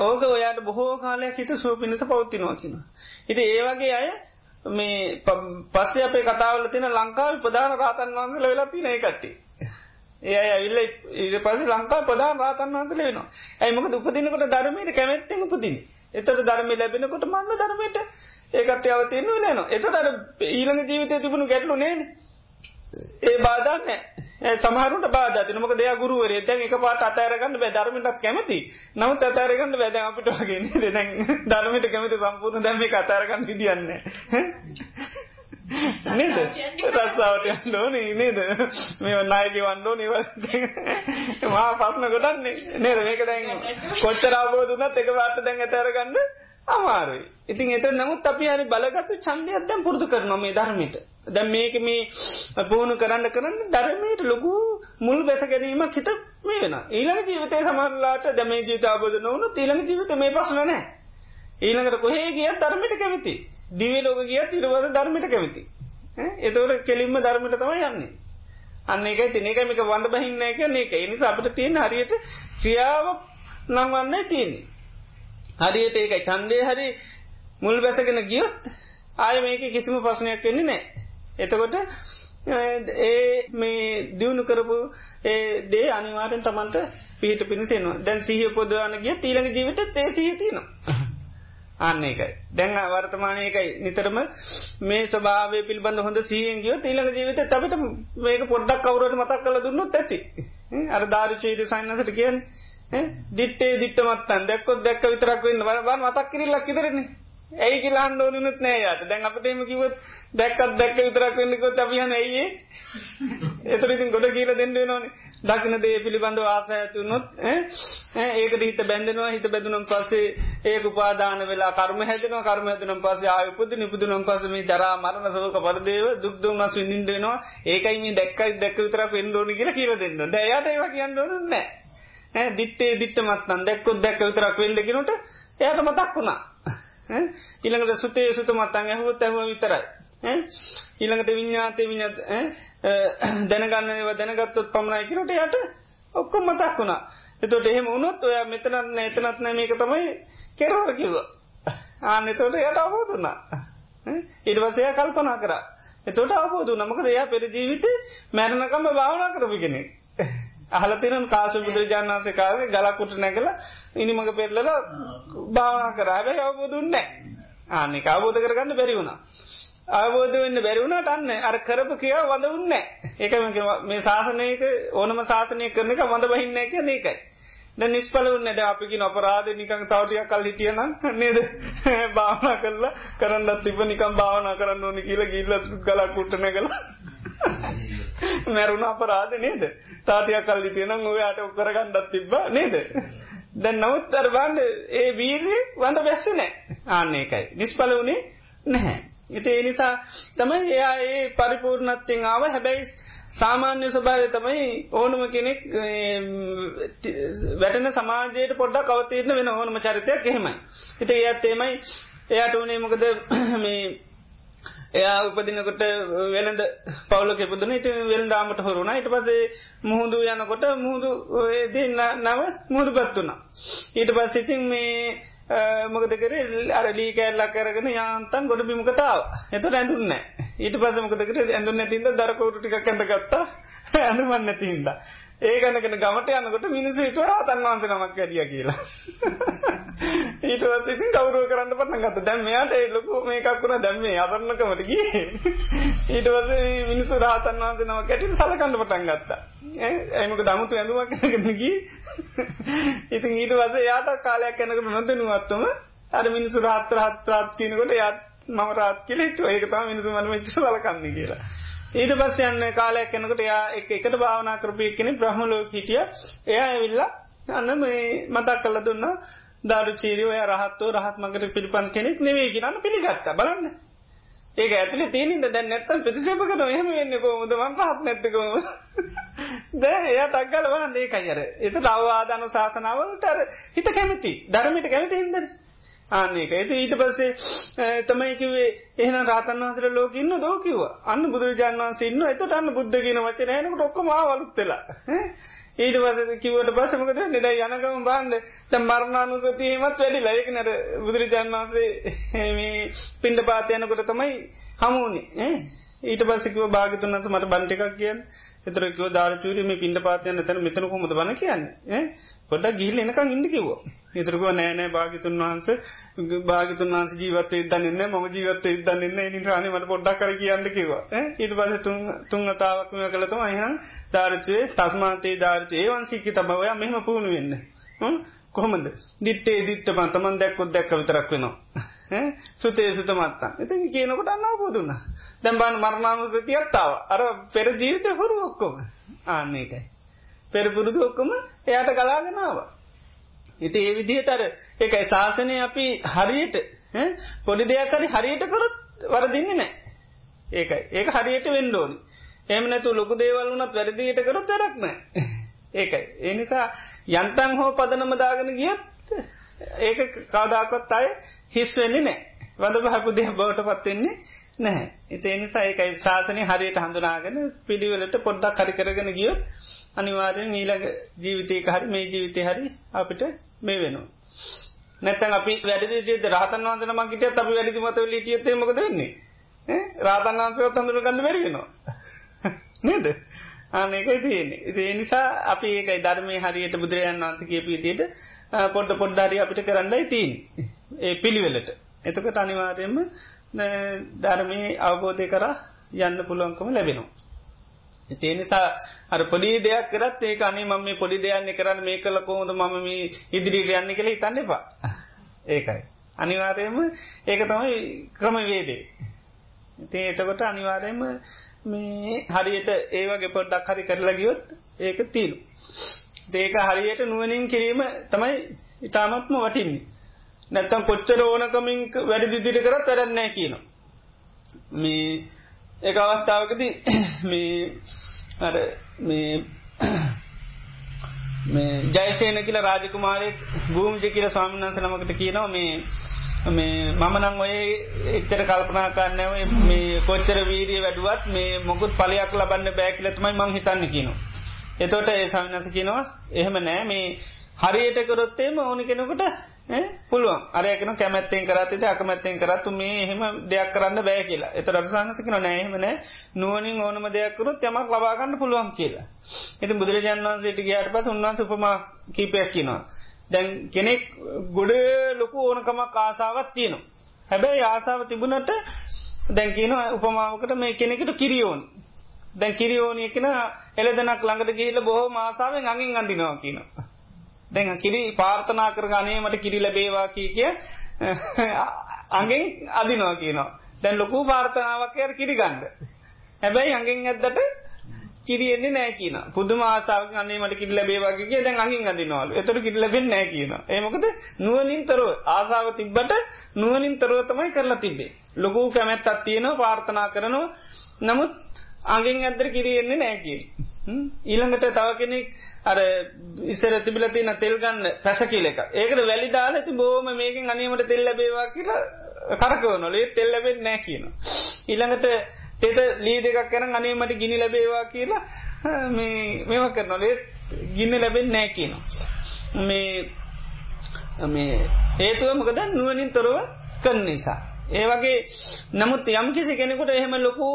ඕක ඔයාට බොහෝ කාලයක් හිත සුව පිණිස පවත්තිනවා කියන ඉති ඒවගේ අය මේ පස්සේ අපේ කතාවල තින ලංකාව ප්‍රධාන රාතන් වන්සල වෙලා තින එකට ඒ ඇවිල්ල ඉට පස ලංකා ප්‍රධාන රාතන් වන්සල වෙනවා. ඇයිමක උපදිනකොට ධර්මයට කැමැත්තෙන් උපදින එතට ධර්ම ලැබෙනකොට මන්න ධර්මයට? ඒකට අවතියන්න ලේනවා එතට ඊළඟ ජීවිතය තිබුණු ගැටලු නේන ඒ බාධන්න සමහරුට බාධ නමක දෙය ගුරුවර දැන් එක පාට අතෑරගන්න බෑ. ධර්මටත් කැමති. නමුත් අතෑරගන්න බැද අපිට වගේ දැන් ධර්මට කැමති සම්පූර්ණ දැම අතාරගන්න විදින්න නේද? රස්සාාවට යන්නෝනේ නේද? මේ නායක වන්නෝ නිව මා පත්න ගොඩන්නේ නේද? මේක දැන් කොච්චරාබෝදුනත් එක පාට දැන් ඇතෑරගන්න අමාරුයි. ඉතින් එත නමුත් අපි හරි බලගත්තු චන්දයක් දැම් පුරදු කරනවා මේ ධර්මයට. දැම් මේක මේ පුහුණු කරන්න කරන්න ධර්මයට ලොකු මුල් බැස ගැනීමක් හිත මේ වෙන ඊළඟ ජීවිතය සමරලාට දැම ජීත අබෝධ නොවනු ඊළඟ ජීවිත මේ පසන නෑ ඊළඟට කොහේ ගිය ධර්මයට කැමති. දිවේ ලෝක ගිය තිරවද ධර්මයට කැමති. එතවට කෙලින්ම ධර්මට තමයි යන්නේ. අන්න එක. තිනකමික වඳ බහින්න එක ඒක. එනිසා අපට තියෙන හරියට ක්‍රියාව නංවන්න තියෙන්නේ. හරියට ඒකයි. චන්දය හරි මුල් බැසගෙන ගියොත් ආය මේක කිසිම ප්‍රශ්නයක් වෙන්නේ නෑ. එතකොට ඒ මේ දියුණු කරපු ඒ දේ අනිවාරෙන් තමන්ට පිහිට පිණිසෙනවා දැන් සීහ පොදවාන ගිය තීළඟ ජීවිත ඒ සීතිනවා. <laughs> අන්න එකයි දැන් වර්තමානයකයි නිතරම මේ ස්භාව පිල්බඳ හොඳ සියෙන් ගිය තීළඟ ජීවිත අපට මේක පොඩ්ඩක් කවුරට මතක් කල දුන්නොත් ඇති. අර ධාරචීට සයින්නසට කියන් දිට්ටේ දිට්ටමත්තන් දැක්කොත් දැක්ක විතරක් වෙන්න වරබන් මතක් කිරල්ලක් ඉදරන්නේ ඇයි කියලා අහන්න ඕනෙත් නෑ යාට. දැන් අපිට එහෙම කිව්වොත් දැක්කත් දැක්ක විතරක් වෙන්නකොත් අපි යන්නේ ඇයි ඒ? ඒතර ඉතින් ගොඩ කියලා දෙන්න වෙනවනේ. දකින්න දේ පිළිබඳව ආසය ඇති වුණොත් ඈ ඒකට හිත බැඳෙනවා හිත බැඳුනන් පස්සේ ඒක උපාදාන වෙලා කර්ම හැදෙනවා කර්ම හැදුනන් පස්සේ ආය උපදින උපදිනන් පස්සේ මේ ජරා මරණ ශෝක පරිදේව දුක් දුම්නස් විඳින්න වෙනවා. ඒකයි මේ දැක්කයි දැක්ක විතරක් වෙන්න ඕනේ කියලා කියලා දෙන්න. දැන් එයාට ඒවා කියන්න ඕනේ නෑ. ඈ දිත්තේ දිත්තමත් නම් දැක්කොත් දැක්ක විතරක් වෙන්න කිනුට එයාට මතක් වුණා. ඊළඟට සුතේ සුත මත්තන් ඇහුවත් ඇහුව විතරයි. ඊළඟට විඤ්ඥාතය විඤත් දැනගන්නව දැනගත්තොත් පමණයි කිනට යට ඔක්කොම මතක් වුණා. එතොට එහෙම උනොත් ඔය මෙතනත් එතනත් නෑ මේක තමයි කෙරවර කිව්ව. ආන එතොට යට අවබෝධුනා. ඉට වසය කල්පනා කර. එතොට අවබෝධ නමක එයා පෙර ජීවිත මැරණකම භාවනා කරපි කෙනෙක්. අහලතිනම් කාශ බුදුරජාණන් වන්සේ කාරය ගලකුට නැකල ඉනිමඟ පෙරලල භාවනා කරාබැ අවබෝධුන්නෑ ආනෙක අවබෝධ කරගන්න බැරි වුණා. අවබෝධ වෙන්න බැරිවුණට අන්න අර කරපු කියා වඳ උන්න ඒක මේ ශාසනයක ඕනම ශාසනය කරන එක වඳ බහින්න එක ඒකයි. ද නිස්පල වන්න ද අපිකි නොපරාධ නිකං තවටියක් කල් හිටියනම් නේද? <laughs> භාවනා කරලා කරන්නත් තිබ නිකම් භාවනා කරන්න ඕනි කියලා ගිල්ල ගලක් කුට්ටන කලා <laughs> මැරුණ අපරාධ නේද? තාටයක් කල්ලිටියනම් ඔයාට කරගන්නත් තිබ්බ නේද? දැන් නමුත් අරබන්ඩ ඒ වීරය වඳ බැස්ස නෑ. ආන්න එකයි නිස්්පල වනේ නැහැ. එත ඒ නිසා තමයි එයා ඒ පරිපූර්ණත්තිෙන් ආව. හැබැයි සාමාන්‍ය ස්වභාවය තමයි ඕනම කෙනෙක් වැටන සමාජයට පොඩ්ඩක් අවතීරණ වෙන ඕනම චරිතයක් එහෙමයි. හිට එයත් එමයි එයාට වනේ මොකද මේ එයා උපදිනකොට වෙළඳ පවුලක පුදන ට වෙල්දාමට හොරුණ ඊට පසේ මුහුදු යනකොට මුහුදු දෙන්න නව මුහුදු පත්වනා. ඊට පස් ඉතින් මේ මොකදකර අරලී කෑල්ලා කරගෙන යාන්තන් ගොඩ බිමකතාව එත ඇඳුන්න ඊට පස මොකදකට ඇඳුන්න ඇතින්ද දරකවුරු ටික් ඇඳගත්තා. <laughs> ඇඳුමන්න ඇතිහින්ද. ඒ ගන්නගෙන ගමට යනකොට මිනිස්සු හිතුව රහතන් වහන්සේ නමක් වැඩිය කියලා. ඊටවත් ඉතින් කවුරුව කරන්න පටන් ගත්තා. දැන් මෙයාට ඒ ලොකු මේකක් වුණා දැන් මේ අසරණකමට ගියේ. ඊට පස්සේ මිනිස්සු රහතන් වහන්සේ නමක් ඇටින් සලකන්න පටන් ගත්තා. ඈ ඒ මොකද අමුතු ඇඳුමක් කරගෙන ගියේ. ඉතින් ඊට පස්සේ එයාට කාලයක් යනකොට නොදැනුවත්වම අර මිනිස්සු රහත් රහත් රහත් කියනකොට එයා මම රහත් කියලා හිතුවා. ඒක තමයි මිනිස්සු මම මෙච්චර සලකන්නේ කියලා. ඊට පස්ස යන්න කාලයක් එනකට එයා එක එකට භාවනා කරපය කෙනෙ බ්‍රහ්ම ලෝක හිටිය. එයා ඇවිල්ලා අන්න මේ මතක් කල්ල දුන්න දාරු චීරෝය රහත්ව රහත් මගට පිළිපන් කෙනෙක් නෙවේ කියන්න පිළිගත්ත. බලන්න. ඒක ඇතුලේ තියෙනින්ද? දැන් නැත්තම් ප්‍රතික්ෂේප කරනවා. එහෙම වෙන්නේ කොහොමද? මම පහත් නැත්තකෝ <laughs> දැන් එයා ටග්ගල බලන්න. ඒකයි අර. ඒක අවවාද අනුශාසනාවලට අර හිත කැමති. ධර්මයට කැමති හින්දානේ. ආන්න ඒක. ඒක ඊට පස්සේ තමයි කිව්වේ එහෙනම් රාතන් වහන්සේලා ලෝකෙ ඉන්න දෝ කිව්වා. අන්න බුදුරජාණන් වහන්සේ ඉන්න එතකොට අන්න බුද්ධ කියන වචනේ එනකොට ඔක්කොම ආවලුත් වෙලා. ඊට පස්සේ කිව්වට පස්සේ මොකද වෙන්නේ? දැන් යන ගමන් බලන්න. දැන් මරණානුසතියෙමත් වැඩිලා. ඒක නේද බුදුරජාණන් වහන්සේ මේ පින්ඩපාත යනකොට තමයි හමුුනේ ඈ? ඊට පස්සේ කිව්වා භාග්‍යතුන් වහන්සේ මට බන් ටිකක් කියන්න. ඒතර කිව්වා දාර්චූරි මේ පින්ඩපාත යන තැන මෙතන කොහොමද බන කියන්නේ? ඈ? පොඩ්ඩක් ගිහිල්ලා එනකන් ඉන්න කිව්වා. ඒතර කිව්වා නෑ නෑ භාග්‍යතුන් වහන්සේ භාග්‍යතුන් වහන්සේ ජීවත් වෙද්දී දන්නේ නෑ මම ජීවත් වෙද්දී දන්නේ නෑ ඒ නිසා අනේ මට පොඩ්ඩක් කර කියන්න කිව්වා. ඈ ඊට පස්සේ තුන් තුන් අතාවක් මේ කළා තමයි එහෙනම් දාර්චේ තස්මාතේ දාර්චේ ඒ වංශිකී තමයි ඔයා මෙහෙම පුහුණු වෙන්නේ. හ්ම් කොහොමද? දිත්තේ දිත්තපන් තමන් දැක්කොත් දැක්ක විතරක් වෙනවා. සුතේ සුත මත්තන්. ඉතින් කියනකොට අන්න අවබෝධ වුණා. දැන් බලන්න මරණානුසතියත් ආවා. අර පෙර ජීවිතේ හොරු ඔක්කොම. ආන්න ඒකයි. පෙර පුරුදු ඔක්කොම එයාට ගලාගෙන ආවා. ඉතින් ඒ විදිහට අර ඒකයි ශාසනය අපි හරියට පොඩි දෙයක් හරි හරියට කරොත් වරදින්නේ නැහැ. ඒකයි. ඒක හරියට වෙන්න ඕනේ. එහෙම නැතු ලොකු දේවල් වුණත් වැරදියට කරොත් වැඩක් නැහැ. ඒකයි. ඒ නිසා යන්තම් හෝ පදනම දාගෙන ගියත් ඒක කවදාකවත් අය හිස් වෙන්නේ නැහැ. වඳ බහපු දෙයක් බවට පත් වෙන්නේ නැහැ. ඒ නිසා ඒකයි ශාසනය හරියට හඳුනාගෙන පිළිවෙලට පොඩ්ඩක් හරි කරගෙන ගියොත් අනිවාර්යෙන් ඊළඟ ජීවිතයක හරි මේ ජීවිතේ හරි අපිට මේ වෙනවා. නැත්තම් අපි වැඩි විදිහට රහතන් වහන්සේ නමක් හිටියත් අපි වැඩි මත වෙලී හිටියත් මොකද වෙන්නේ? ඈ රහතන් වහන්සේවත් හඳුන ගන්න බැරි වෙනවා. <laughs> නේද? ආනකයි තියෙන්නේ ඒ නිසා අපි ඒකයි ධර්මය හරියට බුදුරජාන් වන්ස කියපු විදියට පොඩ්ඩ පොඩ්ඩාරි අපිට කරන්නයි තිීන් ඒ පිළිවෙලට එතකට අනිවාර්යයෙන්ම ධර්මය අවබෝධය කර යන්න පුළුවන්කම ලැබෙනවා. ඒ නිසා අර පොඩි දෙයක් කරත් ඒක අනේ මම මේ පොඩි දෙයක්න්න කරන්න මේ කළ කොහොද මම මේ ඉදිරියට යන්න කළ හිතන්න එපා. ඒකයි. අනිවාර්යයෙන්ම ඒක තමයි ක්‍රමවේදේ. ඉතින් එතකොට අනිවාර්යයෙන්ම මේ හරියට ඒවගේ පොඩ්ඩක් හරි කරලා ගියොත් ඒක තිීනු. ඒක හරියට නුවනින් කිරීම තමයි ඉතාමත්ම වටින්නේ. නැත්තම් කොච්චර ඕනකමින් වැඩි දිදිට කරත් වැඩන්නෑ කියන. මේ එක අවස්ථාවකති <coughs> මේ අර මේ <coughs> මේ ජයසේන කියල රාජකුමාරයෙක් භූමිජ කියල ස්වාමින්වන්ස නමකට කියනවා මේ මේ මමනං ඔය එච්චර කල්පනා කරන්නව මේ කොච්චර වීරිය වැඩුවත් මේ මොකුත් පලයක් ලබන්න බෑකිලතුමයි මං හිතන්න කියනවා. එතෝට ඒ සවිනස කියනවා එහෙම නෑ මේ හරියට කරොත්තේම ඕනි කෙනකට පුළුවන් අරයකන කැමැත්තෙන් කරතට අකමැත්තෙන් කරත්තු මේ එහෙම දෙයක් කරන්න බෑ කියලා එත රසාහසකන නෑහෙමන නුවනින් ඕනම දෙයක්කරුත් යමක් ලබාගන්න පුළුවන් කියලා. එති බුදුරජාන් වන්සේට ගයාට පස උන්වන්ස උපමා කීපයක් කියනවා. දැන් කෙනෙක් ගොඩ ලොකු ඕනකමක් ආසාවත් තියෙනවා. හැබැයි ආසාාව තිබුණට දැන් කියන උපමාවකට මේ කෙනෙකට කිරියෝන්. දැන් කිරියෝනය කෙන එලදනක් ළඟට ගිහිල බොහෝ මාසාාවෙන් අඟින් අඳිනවා කියනවා. දැන් කිරි පාර්ථනා කර ගනේ මට කිරි ලැබේවා කී කිය අඟෙන් අදිනවා කියනවා. දැන් ලොකු පාර්ථනාවක් යට කිරි ගන්න. හැබැයි අඟෙන් ඇද්දට කිරියෙන්නේ නෑ කියන පුදුම ආසාාවක් අන්නේ මට කිරි ලැබේවාගේ කිය දැන් අඟින් අදිනවලු එතර කිරි ලැබෙන්නේ නෑ කියන. ඒමකද නුවනින් තරව ආසාාව තිබ්බට නුවනින් තරව තමයි කරලා තිබේ. ලොකු කැමැත්තත් තියෙනවා පාර්ථනා කරනවා නමුත් අගෙන් ඇදර කිරියෙන්නේ නෑ කිය. ඊළඟට තව කෙනෙක් අර ඉසර තිබිල තින තෙල්ගන්න පැස කියල එක ඒකට වැලිදාල ඇති බෝම මේකින් අනීමට තෙල් ලැබේවා කියලා කරකවනොලේ තෙල් ලැබෙත් නෑ කියන. ඊළඟට තෙත ලී දෙකක් කරන අනීමට ගිනි ලැබේවා කියලා මෙම කරනොලේ ගින්න ලැබෙන් නෑ කියනවා. මේ මේ හේතුව මොකද නුවනින් තොරව කරන නිසා. ඒ වගේ නමුත් යම් කිසි කෙනෙකුට එහෙම ලොකු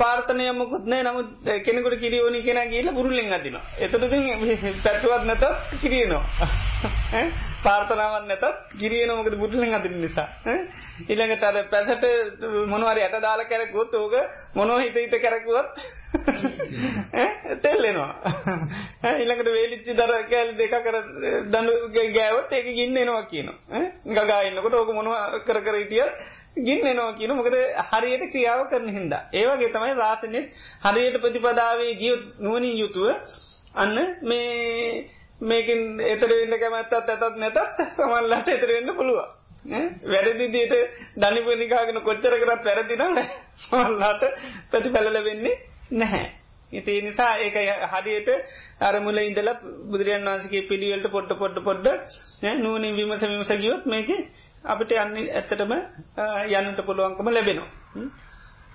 පාර්ථනය මොකුත් නෑ නමුත් කෙනෙකුට කිරියෝනි කෙන කියලා බුරුල්ලෙන් අදිනවා. එතකොට <laughs> පැත්තුවත් නැතත් කිරියනවා. <laughs> පාර්ථනාවන් නැතත් කිරියන මොකද බුරුල්ලෙන් අදින නිසා. ඊළඟට අර පැසට මොනවාරි යට දාලා කැරකුවොත් ඕක මොනෝ හිත හිත කැරකුවත් <laughs> තෙල්ලෙනවා. ඊළඟට වේලිච්චි දර කෑල් දෙක කර දඳු ගෑවොත් ඒක ගින්න එනවා කියනවා. ගගා ඉන්නකොට ඕක මොනවා කර කර හිටියත් ගින්නෙනවා කියන මොකද හරියට ක්‍රියාව කරන හින්දා. ඒවගේ තමයි රාසනෙත් හරියට ප්‍රතිපදාවේ ගියොත් නුවනින් යුතුව අන්න මේ මේකින් එතර වෙන්න කැමැත්තත් ඇතත් නැතත් සමල්ලට එතරවෙන්න පුළුවන්. වැරදිදියට ධනිපනිකාගෙන කොච්චර කරත් වැරදිනම සමල්ලාට ප්‍රති පැලල වෙන්නේ නැහැ. ඉති නිසා ඒක හරියට අරමුල ඉඳල බුදුරන් වන්සගේ පිළිවලට පොට්ට පොඩ්ඩ පොඩ්ඩ නූනින් විමස විමස ගියොත් මේක අපිට යන්න ඇත්තටම යන්නට පුළුවන්කම ලැබෙනවා.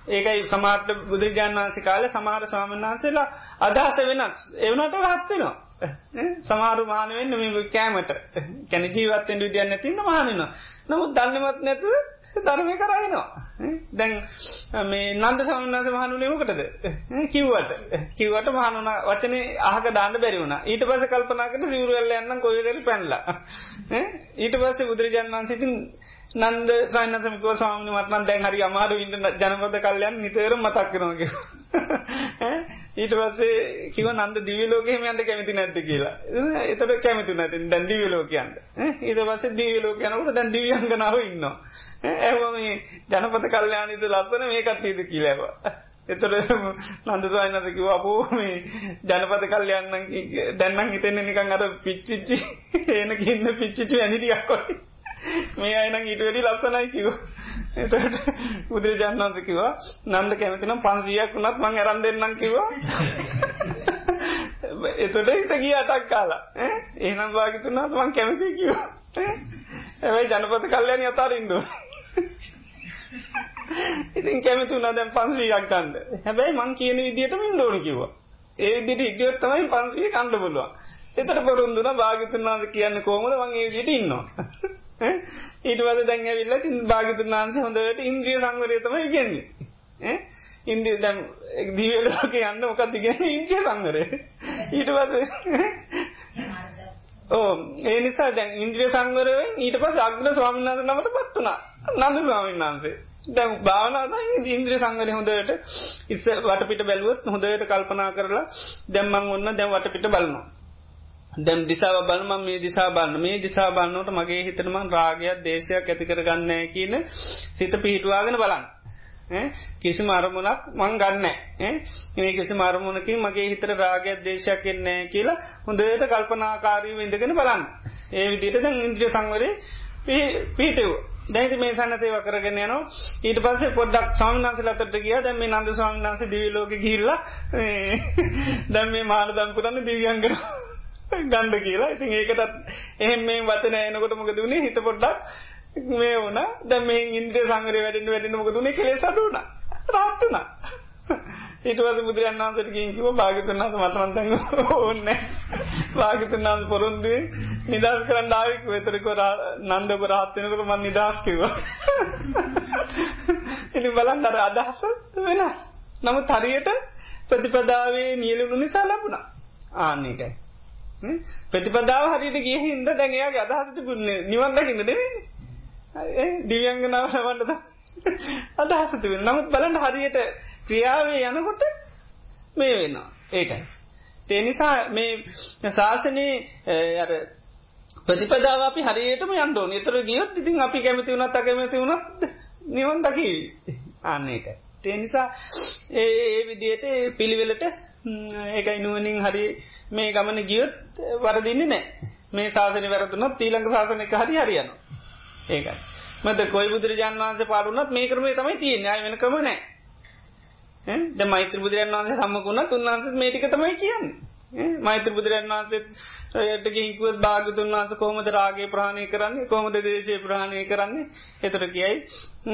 ඒකයි සමාර්ට බුදුරජාන් වන්සේ කාල සමහර ස්වාමන් වහන්සේලා අදහස වෙනස් එවනට රත්වෙනවා. සමාරු මානවෙන්න මේ කෑමට කැන ජීවත්තෙන් විදියන්න තින්න මානනවා. නමුත් දන්නමත් නැතුව <laughs> ධර්මය කරයිනවා. දැන් මේ නන්ද සමන්නාස මහනුනේමකටද කිව්වට. කිව්වට මහනුන වචන ආහක දාන්න බැරිවුණ ඊට පස කල්පනාකට සිවරුවල්ල යන්න කොයදර පැන්ලා. ඊට පස්සේ බුදුරජාන් වන්සිතින් නන්ද සයිනසමික ස්වාමි මටන දැන් හරි අමාරු ඉන්න ජනපද කල්යන් නිතර මතක් කරනග ඊට පස්සේ කිව නන්ද දිවිලෝකෙම යන්ට කැමති නැත්ත කියලා. එතට කැමති නැති. දැන් දිවිලෝකයන්ට ඊට පස්ස දිවිලෝකයනකට දැන් දිවියන්ගනාව ඉන්නවා. ඇහම මේ ජනපත කල්්‍යයානිත ලස්සන මේ කත්ීද කියලවා එතොට නන්ද සයිනස කිව අපෝ මේ ජනපත කල්යන්න දැන්නම් හිතෙන්නේ නිකන් අර පිච්චිච්චි ඒන කියන්න පිච්චිචි ඇනිටියක් කොයි මේ අයනම් ඊට වැඩි ලස්සනයි කිව්වා. එතකොට බුදුරජාණන් වහන්සේ කිව්වා නන්ද කැමතිනම් 500ක් වුණත් මං අරන් දෙන්නම් කිව්වා. එතකොට හිත ගිය අටක් කාලා. ඈ එහෙනම් වාගිතුනාත් මං කැමති කිව්වා. හැබැයි ජනපද කල්යනි අතාරින්න ඕනේ. <laughs> ඉතින් කැමති වුණා දැන් 500ක් ගන්න. හැබැයි මං කියන විදිහටම ඉන්න ඕනේ කිව්වා. ඒ විදිහට ඉක්ියොත් තමයි 500 කන්න පුළුවන්. එතට පොරුන්දුන භාගිතුන් වහන්සේ කියන්නේ කොහොමද මං ඒ විදිහට ඉන්නවා. <laughs> ඊට වද දැන් ඇවිල්ල තින් භාගිතුන් වහන්ස හොඳට ඉන්ද්‍රිය සංවරයතම ඉගෙන්නේ ඉන්දිය දැම් දීවලෝක යන්න මොකත් ඉගෙන ඉන්ද්‍රිය සංවරය ඊට පද ඕ <laughs> ඒ නිසා දැන් ඉන්ද්‍රිය සංවරෙන් ඊට පස් අග්න ස්වාමිනාස නමට පත්වනා නන්ද ස්වාමීන් වහන්සේ දැන් භාවනාව ඉන්ද්‍රිය සංවරය හොඳට ඉස්ස වටපිට බැලුවත් හොඳට කල්පනා කරලා දැම්මං ඔන්න දැන් වටපිට බලනවා දැම් දිසාව බලම මේ දිසා බලන්න මේ දිසා බලන්නට මගේ හිතනම රාගයක් දේශයක් ඇතිකර ගන්න කියන සිත පිහිටවාගෙන බලන්න. කිසි මරමුණක් මං ගන්න මේ කිසි මරමුණකින් මගේ හිතර රාගයක් දේශයක් එන්නේ කියලා හොඳට කල්පනාකාරීව ඉඳගෙන බලන්න. ඒ විදිට දැන් ඉන්ද්‍රිය සංවරේ පිහිටව. දැති මේ සන්න සේව කරගෙන යන ඊට පස්සේ පොඩ්ඩක් සාමන්ස ලතට කිය දැම මේ නන්ද ස්වාමන්ස දිවිලෝක ගිල්ල දැම් මේ මාන දම් කරන්න දිවියන් කරවා. ගණ්ඩ කියලා. ඉතින් ඒකටත් එහෙම මේ වචන එනකොට මොක දුණේ හිත පොඩ්ඩක් මේ වුණ. දැ මේ ඉන්ද්‍රිය සංගරය වැඩෙන් වැඩෙන මොක දුණේ කෙලෙ සටුන රාත්තුන ඊටවස බුදුරන් වන්සට කින්කිව භාගතුන්නාස මටමන්තන්න ඕන්න <laughs> භාගතුන්නාස පොරොන්දුවේ නිදස් කරන්න ආවික් වෙතරක නන්දප රාත්වනකට මන් නිදස් කිව <laughs> ඉති බලන් අර අදහස වෙන නමුත් හරියට ප්‍රතිපදාවේ නියලුණු නිසා ලැබුණා. ආන්නේකයි ප්‍රතිපදාව හරිට ගිය හින්ද දැන්යාගේ අදහස තිබුණේ නිවන් දකින්න දෙවෙන්නේ දිව්‍යංගනාව ලබන්නද <laughs> අදහස තිබෙන නමුත් බලන්න හරියට ක්‍රියාවේ යනකොට මේ වෙනවා. ඒකයි. තේනිසා මේ ශාසනයේ අර ප්‍රතිපදාව අපි හරියටම යන්ඩෝන එතර ගියොත් ඉතින් අපි කැමති වුණත් අකැමති වුණත් නිවන් දකි අන්න එක තේනිසා ඒ විදියට පිළිවෙලට ඒකයි නුවනින් හරි මේ ගමන ගියොත් වරදින්නේ නෑ මේ සාසන වැරතුනත් ඊළඟ සාසනක හරි හරියන ඒකයි. මත කොයි බුදුරජාන් වන්සේ පාරුණත් මේ කරමේ තමයි තියෙන් අය වෙන කම නෑ ද මෛත්‍ර බුදුරන් වන්සේ සම්මකුණත් උන්වන්ස මේටික තමයි කියන්න. මෛත්‍ර බුදුරන් වන්සේත් යට ගිහිකුවත් භාගතුන් වන්ස කෝමද රාගේ ප්‍රාණය කරන්නේ? කෝමද දේශය ප්‍රාණය කරන්නේ? එතර කියයි.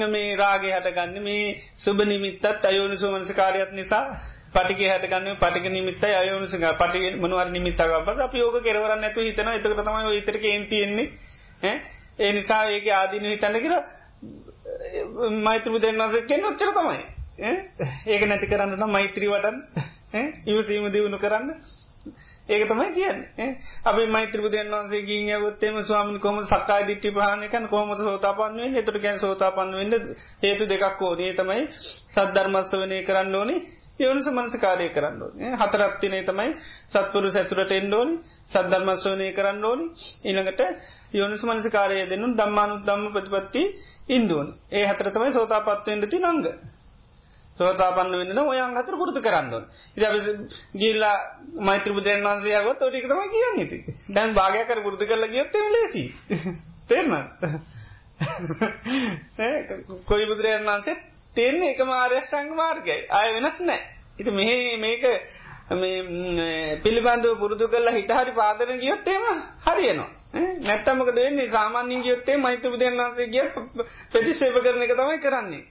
මේ රාගේ හටගන්න මේ සුභ නිමිත්තත් අයෝනි සුමනසකාරයත් නිසා. පටික හටගන්න පටික නිමිත්ත අයවනසක පටි මනුවර නිමිත්තගබ අප යෝක කෙරවරන්න ඇතු හිතන එතක තමයි ඉතරක එන්තියෙන්නේ ඒ නිසා ඒක ආදීන හිතන්න කියර මෛත්‍ර බුදුරන්වන්සේ කෙන් ඔච්චර තමයි. ඒක නැති කරන්නට මෛත්‍රී වටන් ඉවසීම දියුණු කරන්න. ඒක තමයි කියන්න. අපි මෛත්‍ර බුදුන් වන්සේ ගීය ගොත්තේම ස්වාමි කොම සක්කාය දිට්ටි ප්‍රාණයකන් කොම සෝතාපන්වෙන් එතුට ගැන් සෝතාපන්න වෙන්න හේතු දෙකක් ඕනේ. තමයි සද්ධර්මස්ස වනය කරන්න ඕනේ. යෝනිස මනසකාරය කරන්න ඕනේ. හතරත්තිනේ තමයි සත්පුරු සැසුරට එන්ඩෝනි සද්ධර්මස්වනය කරන්න ඕනි. ඉළඟට යෝනිස මනසකාරය දෙන්නු දම්මානු දම්ම ප්‍රතිපත්ති ඉන්දුවන් ඒ හතර තමයි සෝතාපත්වයෙන්ටති නංග සෝතාපන්න වෙන්න ඔයන් හතර පුරුදු කරන්න ඉ ගිල්ලා මෛත්‍ර බුදුරන් වන්සේයාව තොටික තම කියන්න ති දැන් භාගයකර පුරුදු කරලා ගියොත්තම ලේසි. තේරම කොයි බුදුරයන් වන්සේ තියන්නේ එක මාර්යෂ්ටංග මාර්ගයි අය වෙනස් නෑ ඉති මෙහ මේක පිළිබඳව පුරුදු කරලා හිටහරි පාදන ගියොත්තේම හරියනවා. නැත්තමක දෙන්නේ සාමාන්‍ය ගියොත්තේ මෛත්‍ර බුදුරන් වන්සේ ගිය ප්‍රතිශේප කරන එක තමයි කරන්නේ.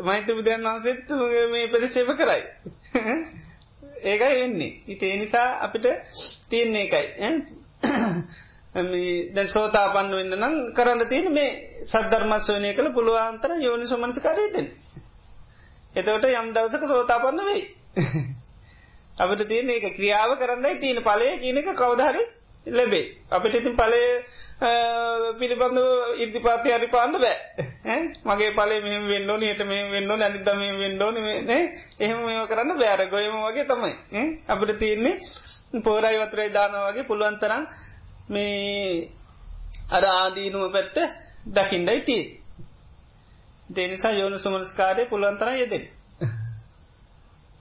මෛත්‍ර බුදුරන් වහන්සේත් මේ ප්‍රතිශේප කරයි. ඒකයි වෙන්නේ. ඉතේ නිසා අපිට තියන්නේ එකයි දැ සෝතාපන්න වෙන්න නම් කරන්න තියෙන මේ සද්ධර්මස්වනය කළ පුළුවන්තර යෝනි සුමනස කරයතෙන එතවට යම් දවසක සෝතාපන්න වෙයි. අපට තියෙන එක ක්‍රියාව කරන්නයි තියෙන පලය කියනක කවධහරි ලැබේ අපිට ඉතින් පලය පිළිබඳ ඉර්දිපාති හරි පාන්න බෑ. මගේ පලේ මෙහම වෙන්නෝ නයට මේ වෙන්න අනිද මේ වෙන්නෝන නේ? එහෙම මේ කරන්න බෑර ගොයම වගේ තමයි. අපිට තියන්නේ පෝරයි වතුරයි දාන වගේ පුළුවන්තරම් මේ අර ආදීනුව පැත්ත දකිින්ඩයි තිය දේනිසා යෝනු සුමනස්කාරය පුළුවන්තර යෙදෙන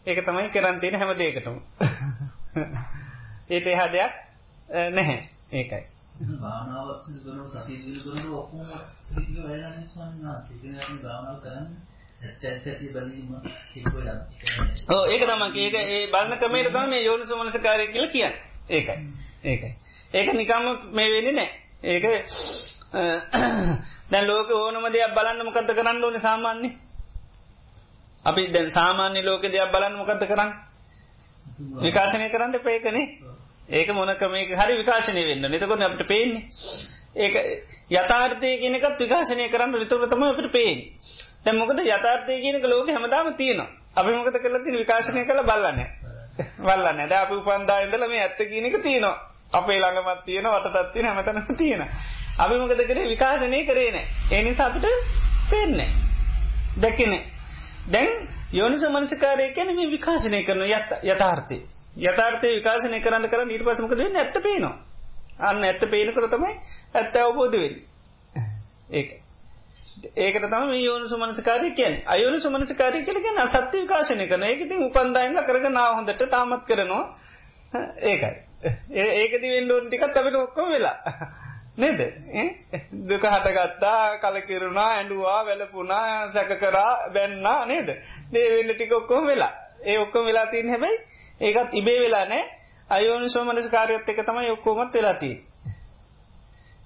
ඒක තමයි කරන්තියෙන හැම දේකටම ඒට <laughs> එහා දෙයක් නැහැ. ඒකයි. භාවනාවක් කරන සතිය දිනු කරන ඔක්කොම ටික වෙලා ස්වාමීන් වහන්සේ? භාවනාව කරන්නේ ඕ ඒක තමක් ඒක ඒ බලන්න ක්‍රමයට තම මේ යෝනිසු මනසකාරය කියලා කියන්න. ඒකයි. ඒකයි. ඒක නිකම්ම මේ වෙන්නේ නෑ ඒක දැන් ලෝක ඕනම දෙයක් බලන්න මොකද කරන්න ඕනේ සාමාන්‍ය? අපි දැන් සාමාන්‍ය ලෝක දෙයක් බලන්න මොකද කරන්න? විකාශනය කරන්න පේකනේ ඒක මොනකමේක හරි විකාශනය වෙන්න නතකොට අපට පේන්නේ. ඒක යථාර්ථය කියනකත් විකාශනය කරන්න රිතුරතම අපට පේෙන් දැ මොකද යථාර්ථය කියනක ලෝක හැමදාම තියෙනවා. අපි මොකද කරලතින විකාශනය කළ බලන්න වල්ලන්න ද අපි උපන්දා ඉඳල මේ ඇත්ත කියනක තියෙනවා. අපේ ළඟමත් තියෙන වටතත්ති හැමතනම තියෙන අපි මොකද කරේ? විකාශනය කරේනෑ එනිසා අපිට පේන්නේ දැකිනේ දැන් යෝනිස මනසිකාරය කැන මේ විකාශනය කරන යත් යථාර්ථය. යථාර්ථය විකාශනය කරන්න කර නිට පසමක දෙන්න ඇත්ත පේනවා. අන්න ඇත්ත පේනකර තමයි ඇත්ත අවබෝධ වෙල් ඒක. ඒකට තම යෝනු සුමනසකාරය කියන අයෝනු සුමනසකාරය කලගෙන සත්‍ය විකාශනය කරන ඒකති උපන්දායන්න කරග නාහොඳට තාමත් කරනවා. ඒකයි. ඒකති වෙන්ඩෝන් ටිකත් අපට ඔක්කොම වෙලා. නේද? දුක හටගත්තා කලකිරුණා ඇඩුවා වැලපුනා සැක කරා බැන්නා නේද? දේවෙන්න ටික ඔක්කොම වෙලා. ඒ ඔක්කොම වෙලා තින් හැබයි ඒකත් ඉබේ වෙලා නෑ. අයෝනු සෝමනස කාරයත් එක තමයි ඔක්කෝමත් වෙලාති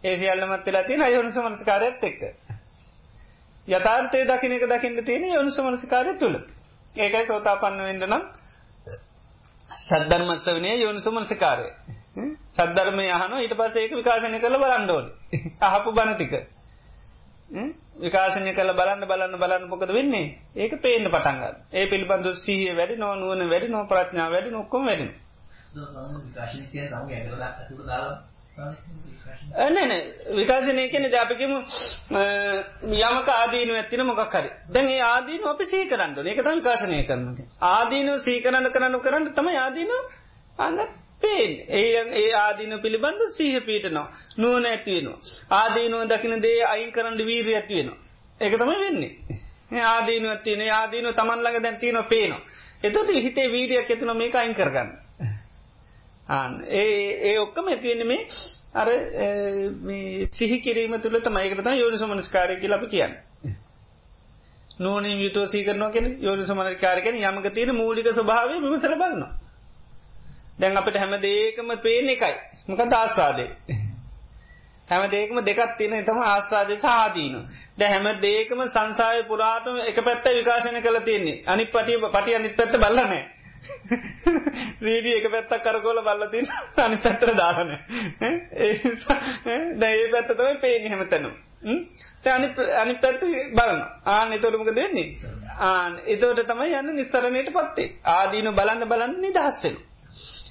ඒ සියල්ලමත් වෙලා තියෙන අයෝනු සෝමනස කාරයත් එක්ක. යථාර්ථය දකින එක දකින්න තියෙන යොනු සමනස කාරය තුළ ඒකයි සෝතාපන්න වෙන්න නම් සද්ධර්මත්ස වනේ යොනු සමනස කාරය සද්ධර්මය යහන ඊට පස්ස ඒක විකාශනය කළ බලන්ඩෝල අහපු බණතික විකාශනය කල බලන්න බලන්න බලන්න මොකද වෙන්නේ? ඒක පේන්න පටන්ගත් ඒ පිළිබඳු සීහ වැඩි නො නුවන වැඩි නො ප්‍රඥා වැඩි නොක්කොම වැඩි. ඇනන විකාශනය කෙන ජාපකම යමක ආදීන ඇතින මොකක් හරි. දැන් ඒ ආදීන අපි සී කරන්න එක තම විකාශනය කරන ආදීන සීකරන්න කරන්න කරන්න තම ආදීන අන්න පේෙන්. ඒ ඒ ආදීන පිළිබඳ සීහ පීටනවා නුවන ඇතිවෙනවා ආදීනුව දකින දේ අයින් කරන්න වීරී ඇතිවෙනවා ඒක තමයි වෙන්නේ. ආදීනුව තියන ආදීන තමන්ලඟ දැන්තියන පේනවා. එතට හිතේ වීරියක් ඇතුන මේක අයින් කරගන්න. ඒ ඒ ඔක්කම ඇතිවෙන මේ අර සිහි කිරීම තුළ තමයිකරත යෝනි සමනස්කාරය කියලප කියන්න. නෝනින් යුතෝ සීකරනවා කෙන යෝනි සමනස්කාරකෙන යමක තියෙන මූලික ස්වභාවය විමසර බලන්නවා දැන් අපට හැම දේකම පේන එකයි. මක තාස්වාදේ හැම දේකම දෙකත් තියෙන තම ආස්වාදය සාදීන ද හැම දේකම සංසාය පුරාටම එක පැත්ත විකාශන කළ තියන්නේ. අනි පටිය පටි අනිත් පැත්ත බලනෑ සීඩිය <laughs> එක පැත්තක් කරකෝල බල්ලතින් අනි පැත්තර දාගන දැඒ පැත්තතම පේන හැමතැනම්. අනි පැත්ත බලන්න. ආන එතොටමක දෙන්නේ ආන එතෝට තමයි යන්න නිස්සරණයට පත්තේ ආදීන බලන්න බලන්න නිදහස්සෙන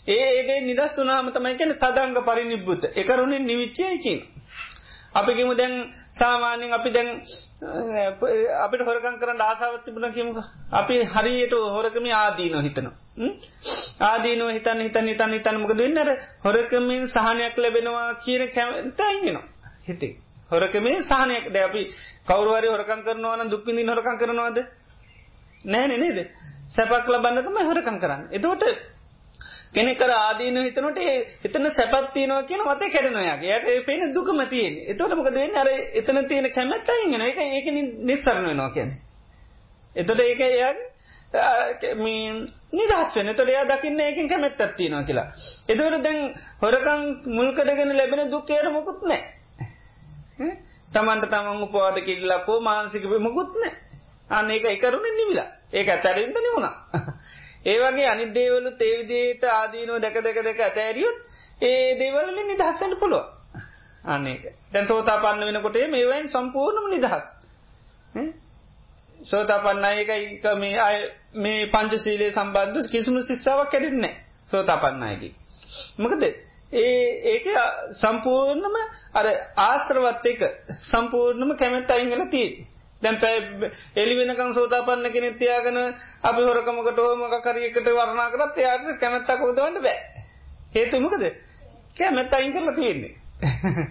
ඒ ඒගේ නිදස් වනාම තමයි කැන තදංග පරිනිබ්බුත. එකරුණින් නිවිච්චයකින් අපිකිමු දැන් සාමාන්‍යෙන් අපි දැන් අපිට හොරකන් කරන්න ආසාවත් තිබුණ කිමු අපි හරියට හොරකම ආදීනෝ හිතනවා. ආදීනෝ හිතන් හිතන් හිතන් හිතන් මොකද වෙන්නර හොරකමින් සහනයක් ලැබෙනවා කියන කැමතයිගෙනවා හිතේ. හොරකමේ සහනයක්. ද අපි කවරුවරි හොරකන් කරනවන දුක්පිඳින් හොරකන් කරනවාද? නෑන නේද? සැපක් ලබන්න තම හොරකං කරන්න. එතෝට කෙනෙකර ආදීන හිතනට එතන සැපත්තියනවා කියන මත කැරනොයාගේ යට ඒ පේන දුකම තියෙන් එතොට මොකද වෙන්න? අර එතන තියෙන කැමැත්ත ඉගෙන එක ඒක නිස්සරණ වෙනවා කියන එතොට ඒක එයක් නිදහස් වෙන තොට එයා දකින්න ඒකින් කැමැත්තත් තියෙනවා කියලා. එතවට දැන් හොරකං මුල්කටගෙන ලැබෙන දුක්කේර මොකුත් නෑ තමන්ට තමන් උපවාද කිල්ලක්කෝ මානසික මොකුත් නෑ අන්න ඒක එකරුණෙන් නිවිලා. ඒක ඇතැරින්ද නිවුණා. ඒවගේ අනිදේවලු තේවිදේට ආදීනුව දැක දෙක දෙක ඇතෑරියුත් ඒ දේවලින් නිදහස්සට පුළුව අන්නේක දැන් සෝතා පන්න වෙනකොටේ මේවයින් සම්පූර්ණම නිදහස් සෝතා පන්නයක මේ අය මේ පංචසීලේ සම්බන්ධ කිසිුණු ශිස්සාාවක් කැරෙන්නේ සෝතා පන්නයකි. මකද ඒ ඒක සම්පූර්ණම අර ආශ්‍රවත් එක සම්පූර්ණම කැමැත් අයිංගල තිී. දැන් එලි වෙනකං සෝතාපන්න කෙනෙක් තියාගෙන අපි හොරකමකට හෝමක කරියකට වර්ණා කරත් එයාට කැමැත්තක් උදවන්න බෑ. හේතු මොකද? කැමැත්ත අයින් කරලා තියෙන්නේ. <laughs>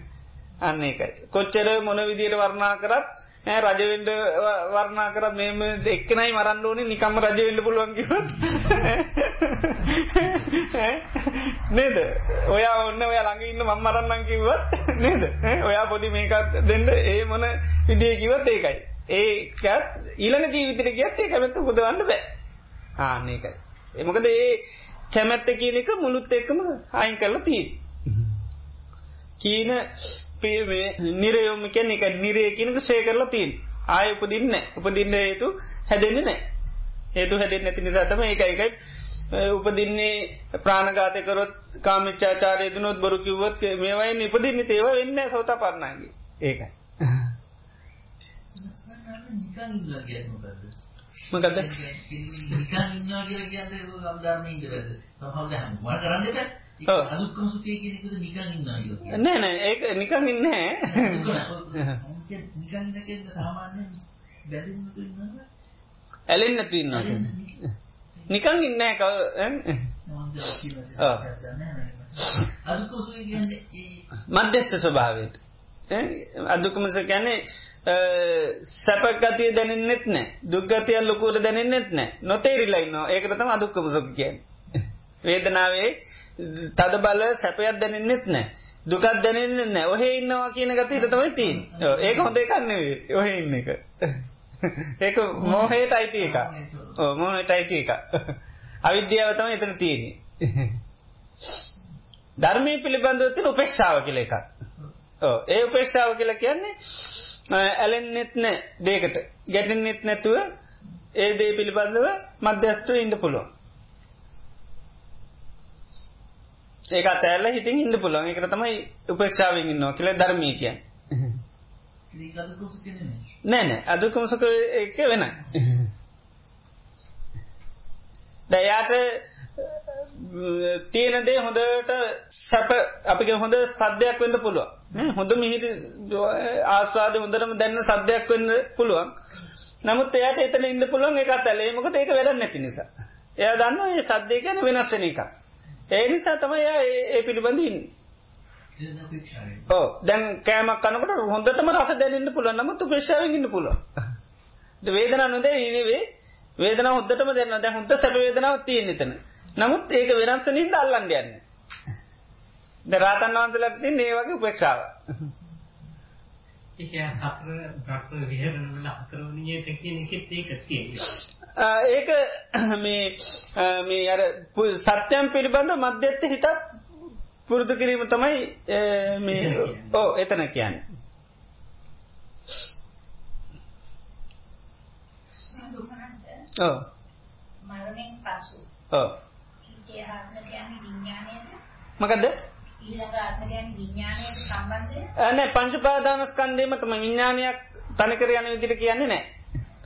අන්න ඒකයි. කොච්චර මොන විදියට වර්ණා කරත් ඈ රජවෙන්න වර්ණා කරත් මෙහෙම එක්කෙනයි මරන්න ඕනේ නිකම්ම රජ වෙන්න පුළුවන් කිව්වොත් <laughs> නේද? ඔයා ඔන්න ඔයා ළඟ ඉන්න මම මරන්නම් කිව්වත් <laughs> නේද? ඔයා පොඩි මේකක් දෙන්න ඒ මොන විදිය කිව්වත් ඒකයි. ඒකත් ඊළඟ ජීවිතයට ගියත් ඒ කැමැත්ත උපදවන්න බෑ. ආන්න ඒකයි. ඒ මොකද ඒ කැමැත්ත කියන එක මුළුත් එක්කම අයින් කරලා තියෙන්නේ. කීන නිරයොම කෙන එක නිරේ කියනක සේ කරලා තින් ආය උපදින්න උපදින්න හේතු හැදෙන්න්න නෑ. හේතු හැදෙන් නැති නිසාතම ඒක එකයි උපදින්නේ ප්‍රාණගාතකරොත් කාමිච්චාචාරය දුනොත් බොරු කිව්වත් මේවයි ඉපදින්න තේව වෙන්න සෝත පරණගේ ඒකයි මකද නිකන් ඉන්නවා කියලා කියන්නේ අම්ධර්මයේ ඉඳලාද? සමහරවිට හැම මොන කරන්නේ? අදුක්කම සුඛය කියන එකද නිකන් ඉන්නවා කියලා නෑ නෑ ඒක නිකන් ඉන්නේ නිකන් ඉන්න කියන්නේ සාමාන්‍යයෙන් බැඳෙන්නතු ඉන්නවද? ඇලෙන්නේ නැතු ඉන්නවා නිකන් ඉන්නේ මධ්‍යස්ථ ස්වභාවයට. අදුක්කමස කියන්නේ සැපගතිය දැනෙන්නෙත් නෑ. දුක්ගතිය ලොකුවට දැනෙන්නෙත් නෑ. නොතේරිලයින්නවා ඒකරතම අදුක්කමසක කියෙන් වේදනාවේ තද බල සැපයක් දැනෙන්නෙත් නෑ. දුකත් දැනෙන්න නෑ. ඔහෙ ඉන්නවා කියන ගතීට තමයි තින් ඒක හොඳ එකන්නේ ඔහෙ ඉන්න එක. ඒක මෝහයට අයිති එක මෝහට අයිති එක අවිද්‍යාව තම එතන තියෙන්නේ. ධර්මය පිළිබඳවතින උපේක්ෂාව කියල එකක්. ඒ උපේක්ෂාව කියල කියන්නේ ඇලෙන්නෙත් නෑ දේකට ගැටෙන්නෙත් නැතුව ඒ දේ පිළිබඳව මධ්‍යස්තුව ඉන්න පුළුවන්. ඒක අතෑල්ල හිටින් ඉන්න පුළුවන්. එකට තමයි උපේක්ෂාවෙන් ඉන්නවා කියල ධර්මී කිය නෑ නෑ. අදුකමසක එක වෙන <laughs> දයාට තියෙනදේ හොඳට සැප අපික හොඳ සද්‍යයක් වෙන්න පුළුවන්. හොඳ මිහිට ආස්වාද හොඳරම දැන්න සද්‍යයක් වෙන්න පුළුවන්. නමුත් එයට එතන ඉන්න පුළුවන් එක අතැලේ මොක ඒක වැඩ නැති නිසා. එය දන්න ඒ සද්‍යය ගැන වෙනස්සන එක ඒ නිසා තමයි ඒ පිළිබඳන්න ඕ දැන් කෑමක් කනකට හොඳටම රස දැනන්න පුළුවන්. නමුත් පේශාවෙන් ඉන්න පුළුවන්. වේදන නොදේ ඉනිවේ වේදන හොදටම දෙන්න දැ හොඳ සැප වේදනාව තියෙන තන නමුත් ඒක වෙනස්ස නින්ද අල්ලන්ඩ යන්න. ද රාතන් වන්සලක් තින් ඒ වගේ උපේක්ෂාව. ඒක හතර බ්‍රහ්ම විහරණ වල හතරවනියේ තකින එකෙත් ඒක තියෙනවා. ඒක මේ මේ අර සත්‍යම් පිළිබඳ මධ්‍යත්ත හිතත් පුරුදු කිරීම තමයි මේ ඕ එතන කියන්නේ. මරණයෙන් පසු ඕ මකද ඊළඟ ආත්ම කියන්නේ විඥානයට සම්බන්ධය? නෑ පංච පාදානස්කන්ධයම තමයි විඥානයක් තනිකර යන විදිහට කියන්නේ නෑ.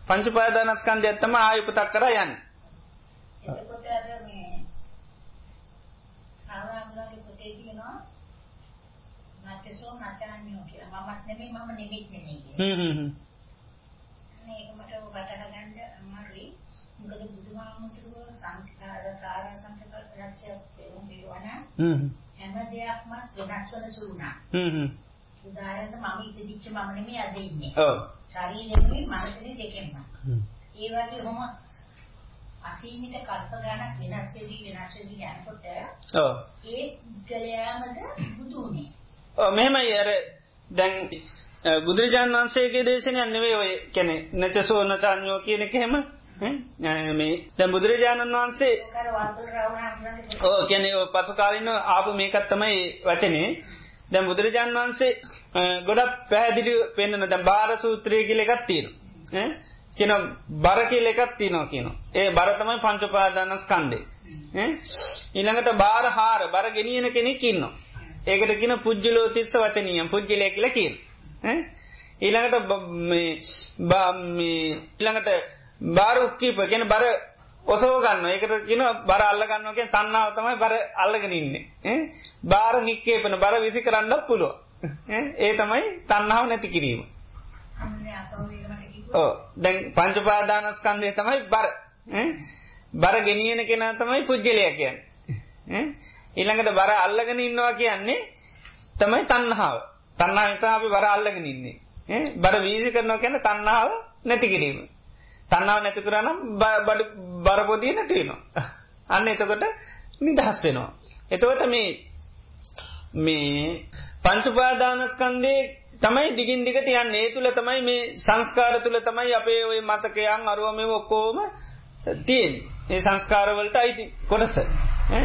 පංච පාදානස්කන්ධයත් තමයි ආය උපතක් කරා යන්නේ. එතකොට අර මේ ආරම්භලගේ පොතේ කියනවා නැත්සෝ නැචාන්‍යෝ කියලා. මමත් නෙමෙයි මම නෙමෙයි නෙමෙයි. හ්ම් හ්ම් හ්ම්. මේක මට වටහා ගන්න මොකද බුදුහාමුදුරුවෝ සංස්කාර සාර සංකල්ප රාශියක් පෙරම් පිරවන හ්ම් හැම. දෙයක්ම වෙනස් වෙන සුළුනා හ්ම් හ්ම්. උදාහරණයක් මම ඉපදිච්ච මම නෙමෙයි අද ඉන්නේ. ඔව්. ශරීරෙමයි මනසනේ දෙකෙන්ම. හ්ම්. ඒ වගේ හොම අසීමිත කල්ප ගණක් වෙනස් වෙවි වෙනස් වෙවි යනකොට ඔව්. ඒ ගලයාමද බුදු උනේ. ඔව් මෙහෙමයි. අර දැන් බුදුරජාණන් වහන්සේගේ දේශනයක් නෙවෙයි ඔය කියන්නේ නචසෝ නචාඤ්ඤෝ කියන එක එහෙම මේ දැන් බුදුරජාණන් වහන්සේ ඕ කියන්නේ ඔය පසු කාලින ආපු මේකත් තමයි වචනේ. දැන් බුදුරජාණන් වහන්සේ ගොඩක් පැහැදිලි පෙන්වන දැන් බාර සූත්‍රය කියලා එකක් තියෙනවා. කියන බර කියලා එකක් තියෙනවා කියනවා. ඒ බර තමයි පංච උපාදානස්කන්ධේ ඊළඟට බාර හාර බර ගෙනියන කෙනෙක් ඉන්නවා. ඒකට කියන පුජ්ජලෝ තිස්ස වචනියම් පුජ්ජලය කියලා කියනවා. ඊළඟට මේ ඊළඟට බාර උක්කීප කියන බර ඔසව ගන්න ඒකට කියන බර අල්ල ගන්නවා කියන තණ්හාව තමයි බර අල්ලගෙන ඉන්නේ. ඈ? බාර නික්කේපන බර විසි කරන්නත් පුළුවන්. ඒ තමයි තණ්හාව නැති කිරීම. ඔව්. දැන් පංච පාදානස්කන්ධය තමයි බර. බර ගෙනියන කෙනා තමයි පුජ්‍යලයා කියන්නේ. ඊළඟට බර අල්ලගෙන ඉන්නවා කියන්නේ තමයි තණ්හාව. තණ්හාවෙන් තමයි අපි බර අල්ලගෙන ඉන්නේ. බර වීසි කරනවා කියන්නේ තණ්හාව නැති කිරීම තණ්හාව නැති කරා නම් බඩ බරපොදිය නැති වෙනවා. අන්න එතකොට නිදහස් වෙනවා. එතකොට මේ මේ පංච උපාදානස්කන්ධේ තමයි දිගින් දිගට යන්නේ. ඒ තුල තමයි මේ සංස්කාර තුල තමයි අපේ ওই මතකයන් අරව මේව ඔක්කොම තියෙන්නේ. ඒ සංස්කාර වලට අයිති කොටස.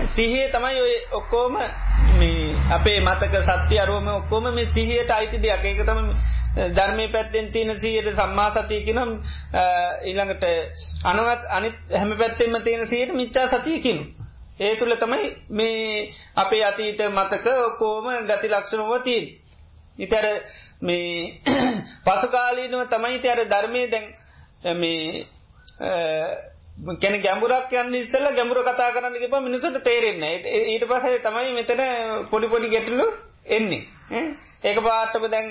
සිහිය තමයි ඔය ඔක්කොම මේ අපේ මතක සත්‍ය අරුවම ඔක්කොම මේ සිහියට අයිති දෙයක්. ඒක තමයි ධර්මයේ පැත්තෙන් තියෙන සිහියට සම්මා සතිය කියන ඊළඟට අනවත් අනිත් හැම පැත්තෙම තියෙන සිහියට මිච්ඡා සතිය කියනවා. ඒ තුල තමයි මේ අපේ අතීත මතක ඔක්කොම ගති ලක්ෂණ වල තියෙන්නේ. ඊතර මේ <clears throat> පසු කාලීනව තමයි ඊතර ධර්මයේ දැන් මේ කෙන ගැඹුරක් යන්න ඉස්සෙල්ලා ගැඹුර කතා කරන්න ගිහම මිනිසුන්ට තේරෙන්නේ නැහැ. ඊට පස්සේ තමයි මෙතන පොඩි පොඩි ගැටලු එන්නේ. ඒක පාටම දැන්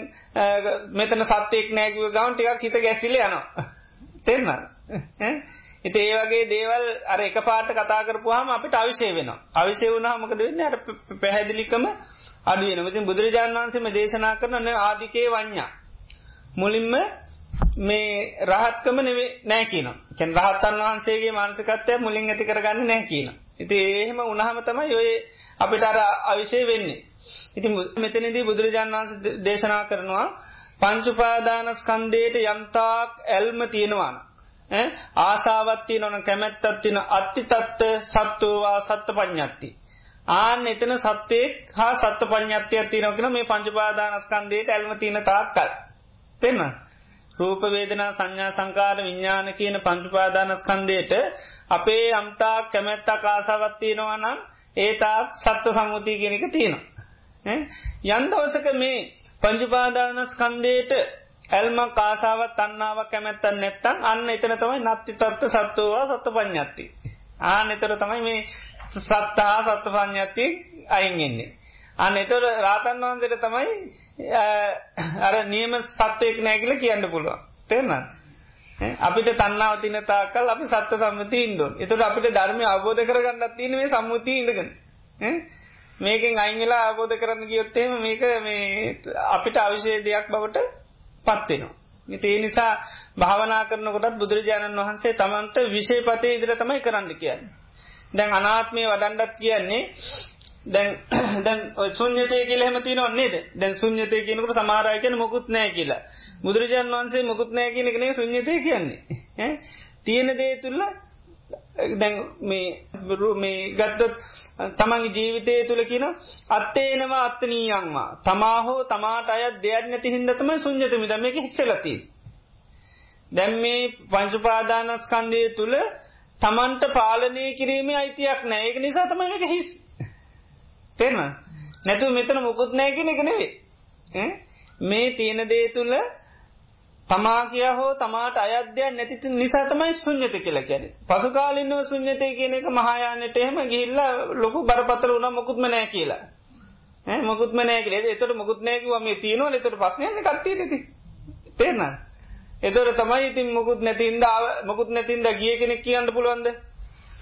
මෙතන සත්‍යයක් නැහැ කිව්ව ගමන් ටිකක් හිත ගැසිලා යනවා. තේරුණාද? ඉතින් ඒ වගේ දේවල් අර එකපාරට කතා කරපුවාම අපිට අවිෂය වෙනවා. අවිෂය වුණාම මොකද වෙන්නේ? අර පැහැදිලිකම අඩු වෙනවා. ඉතින් බුදුරජාණන් වහන්සේ මේ දේශනා කරන ආදිකේ වඤ්ඤා. මුලින්ම මේ රහත්කම නෙවෙයි නෑ කියනවා. කියන්නේ රහතන් වහන්සේගේ මානසිකත්වය මුලින් ඇති කරගන්නේ නෑ කියනවා. ඉතින් එහෙම වුණාම තමයි ඔය අපිට අර අවිෂය වෙන්නේ. ඉතින් මෙතනදී බුදුරජාණන් වහන්සේ දේශනා කරනවා පංච උපාදානස්කන්ධයට යම්තාක් ඇල්ම තියෙනවා ඈ ආසාවක් තියෙනවා කැමැත්තක් තියෙන අත්ති තත්ත සත්වවා සත්ත පඤ්ඤාති. ආන්න එතන සත්‍යයක් හා සත්ත පඤ්ඤාතියක් තියෙනවා කියන මේ පංච උපාදානස්කන්ධයට ඇල්ම තියෙන තාක්කල්. තේරෙනවද? රූප වේදනා සංඥා සංකාර විඥාන කියන පංච උපාදානස්කන්ධයට අපේ අම්තා කැමැත්තක් ආසාවක් තියෙනවා නම් ඒ තාක් සත්ව සම්මුතිය කියන එක තියෙනවා. යම් දවසක මේ පංච උපාදානස්කන්ධයට ඇල්මක් ආසාවක් තණ්හාවක් කැමැත්තක් නැත්තම් අන්න එතන තමයි නත්ති තත්ත්ව සත්වවා සත්ව පඤ්ඤාති. ආන්න එතන තමයි මේ සත්තා සත්ව පඤ්ඤාති අයින් වෙන්නේ. අන්න එතකොට රාතන් වහන්සේට තමයි අර නියම සත්වයක් නෑ කියලා කියන්න පුළුවන්. තේරුණාද? අපිට තණ්හාව තියෙන තාක්කල් අපි සත්‍ය සම්මුතිය ඉන්න ඕනේ. එතකොට අපිට ධර්මය අවබෝධ කරගන්නත් තියෙන්නේ මේ සම්මුතිය ඉඳගෙන. මේකෙන් අයින් වෙලා අවබෝධ කරන්න ගියොත් එහෙම මේක මේ අපිට අවශ්‍ය දෙයක් බවට පත් වෙනවා. ඉතින් ඒ නිසා භාවනා කරනකොටත් බුදුරජාණන් වහන්සේ Tamanට විශේෂපතේ ඉදිරිය තමයි කරන්න කියන්නේ. දැන් අනාත්මය වඩන්නත් කියන්නේ දැන් <clears throat> දැන් ශුන්්‍යතය කියලා එහෙම තියෙනව නේද? දැන් ශුන්්‍යතය කියනකොට සමහර අය කියන්නේ මොකුත් නැහැ කියලා. බුදුරජාන් වහන්සේ මොකුත් නැහැ කියන එක නෙවෙයි ශුන්්‍යතය කියන්නේ. <laughs> ඈ තියෙන දේ තුල දැන් මේ මේ ගත්තොත් තමන්ගේ ජීවිතය තුළ කියන අත්තේනවා අත්තනීයන්වා තමා හෝ තමාට අයත් දෙයක් නැති හින්දා තමයි ශුන්්‍යත මිද මේක හිස්සලා තියෙන්නේ. දැන් මේ පංච පාදානස්කන්ධය තුල තමන්ට පාලනය කිරීමේ අයිතියක් නැහැ. ඒක නිසා තමයි මේක හිස්. තේරෙනවද? නැතුව මෙතන මොකුත් නැහැ කියන එක නෙවෙයි. මේ තියෙන දේ තුල තමා කියා හෝ තමාට අයද්දයක් නැති නිසා තමයි ශුන්්‍යත කියලා කියන්නේ. පසු කාලිනව ශුන්්‍යතය කියන එක මහායානෙට එහෙම ගිහිල්ලා ලොකු බරපතල වුණා මොකුත්ම නැහැ කියලා. ඈ මොකුත්ම නැහැ කියලා. ඒතකොට මොකුත් නැහැ කිව්වා මේ තියෙනවනේ. ඒතකොට ප්‍රශ්නයක් නේ කට්ටියට ඉතින්. තේරෙනවද? ඒතකොට තමයි ඉතින් මොකුත් නැතිඳ මොකුත් නැතිඳ ගිය කෙනෙක් කියන්න පුළුවන්ද?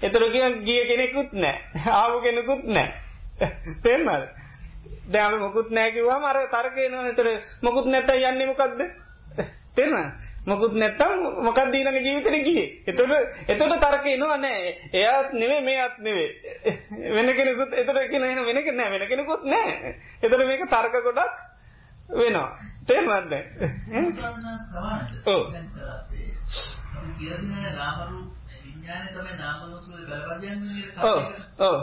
ඒතකොට කියන ගිය කෙනෙකුත් නැහැ. <laughs> ආව කෙනෙකුත් නැහැ. තේරෙනවද? දැන් අපි මොකුත් නැහැ කිව්වම අර තර්ක එනවනේ. ඒතර මොකුත් නැත්තම් යන්නේ මොකද්ද? තෙරන මොකුත් නැත්තම් මොකක් දීනක ජීවිතර ගිය? එතට එතට තර්ක නවා නෑ එයාත් නෙවේ මේ අත් නෙවේ වෙන කෙනෙකුත් එතට එක නන වෙන කෙන වෙන කෙනෙකුත් නෑ එතට මේක තර්ක ගොඩක් වෙනවා. තේමත්ද ඕ නාමරු විඥානය තමයි නාම රූප බලපදයන් ඔව්. ඔව්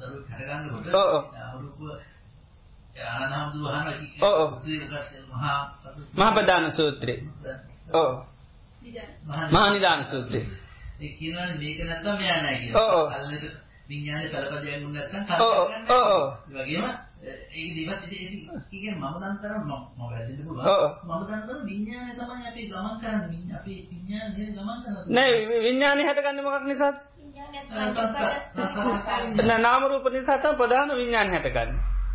දරුවෙක් හැටගන්නකොට ඔව්. ඔව් නාම රූප ආනන්දු වහන මහා මහා ප්‍රධාන සූත්‍රය. ඔව්. මහා නිදාන සූත්‍රය. ඒ කියනවා මේක නැත්තම් මෙයා නැහැ කියලා. ඔව්. අල්ලක විඥානේ බලපදයන් උන් නැත්තම් ඔව් ඔව්. ඔව් ඔව්. ඒ වගේම ඒක දිවත් ඉතින් කියන්නේ මම දන් තරම් මම වැරදින්න පුළුවන්. මම දන් තරම් විඥානය තමයි අපි ගමන් කරන්නේ. අපි විඥානය නේද ගමන් කරන්නේ. නෑ විඤ්ඥානය හැටගන්න මොකක් නිසාත් නාමරූප නිසාත ප්‍රධාන විඤ්ඥාන හැටගන්න.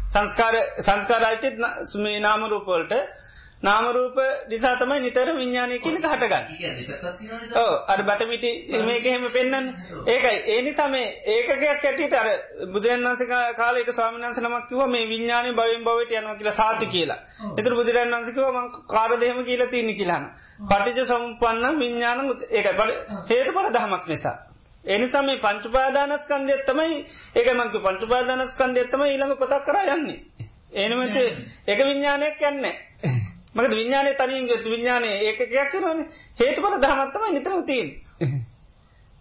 සංස්කාර සංස්කාරයිචිත් සුමේ නාමරූපවලට නාමරූප නිසාතමයි නිතර විඤ්ඥානය කියලක හටගන්න. ඒ කියන්නේ දෙපැත්තක් තියෙනවනේ. ඕ අර බටමිටි මේක එහෙම පෙන්න්න ඒකයි ඒ නිසා මේ ඒකයක් ඇටියට අර බුදුරන් වන්ස කාලක ස්වාමිනන්ස නමක් කිව මේ විඤ්ඥාන බවින් බවට යනවා කියලා සාති කියලා. එතුර බුදුරන් වන්සකව ම කාරදහෙම කියලා තියන්න කියලාන්න පටිජ සම්පන්න විඤ්ඥාන ඒක හේතු පල දහමක් නිසා. මේ පංචුපාදානස්කන්දය තමයි ඒක මංක පංචුපාදානස්කන්දය එත්තම ඊළඟ කොතක් කර යන්නේ. ඒනමට එක විඤ්ඥානයක් යන්නේ. මක විඤ්ඥානය තනින් ගත් විඤ්ඥානය ඒකයක් කරන හේතු පල දහමත්තම නිතරම තිීන්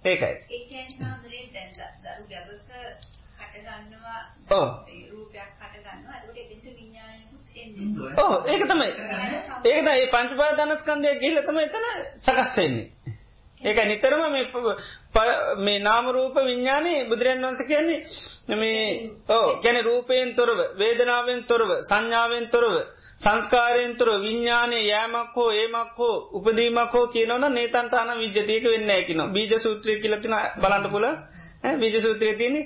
ඒකයි ඒ කියන්නේ හාමුදුරේ දැන් දරු ගැබක හට ගන්නවා ඔව්. ඒ රූපයක් හට ගන්නවා ඒකට එතෙන්ට විඥානයකුත් එන්නේ. ඕ ඒක තමයි ඒකත ඒ පංචපාදානස්කන්දය ගිල්ල තම එතන සකස්වෙන්නේ ඒක නිතරම මේ ප- ප- මේ නාමරූප විඤ්ඥානයේ බුදුරන් වන්ස කියන්නේ මේ ඕ ගැන රූපයෙන් තොරව වේදනාවෙන් තොරව සංඥාවෙන් තොරව සංස්කාරයෙන් තොර විඤ්ඥානය යෑමක් හෝ ඒමක් හෝ උපදීමක් හෝ කියනවන නේතන්ටාන විජ්‍යතියක වෙන්න ඇකින බීජ සූත්‍රය කියලතින බලන්න පුල බීජ සූත්‍රය තියනෙ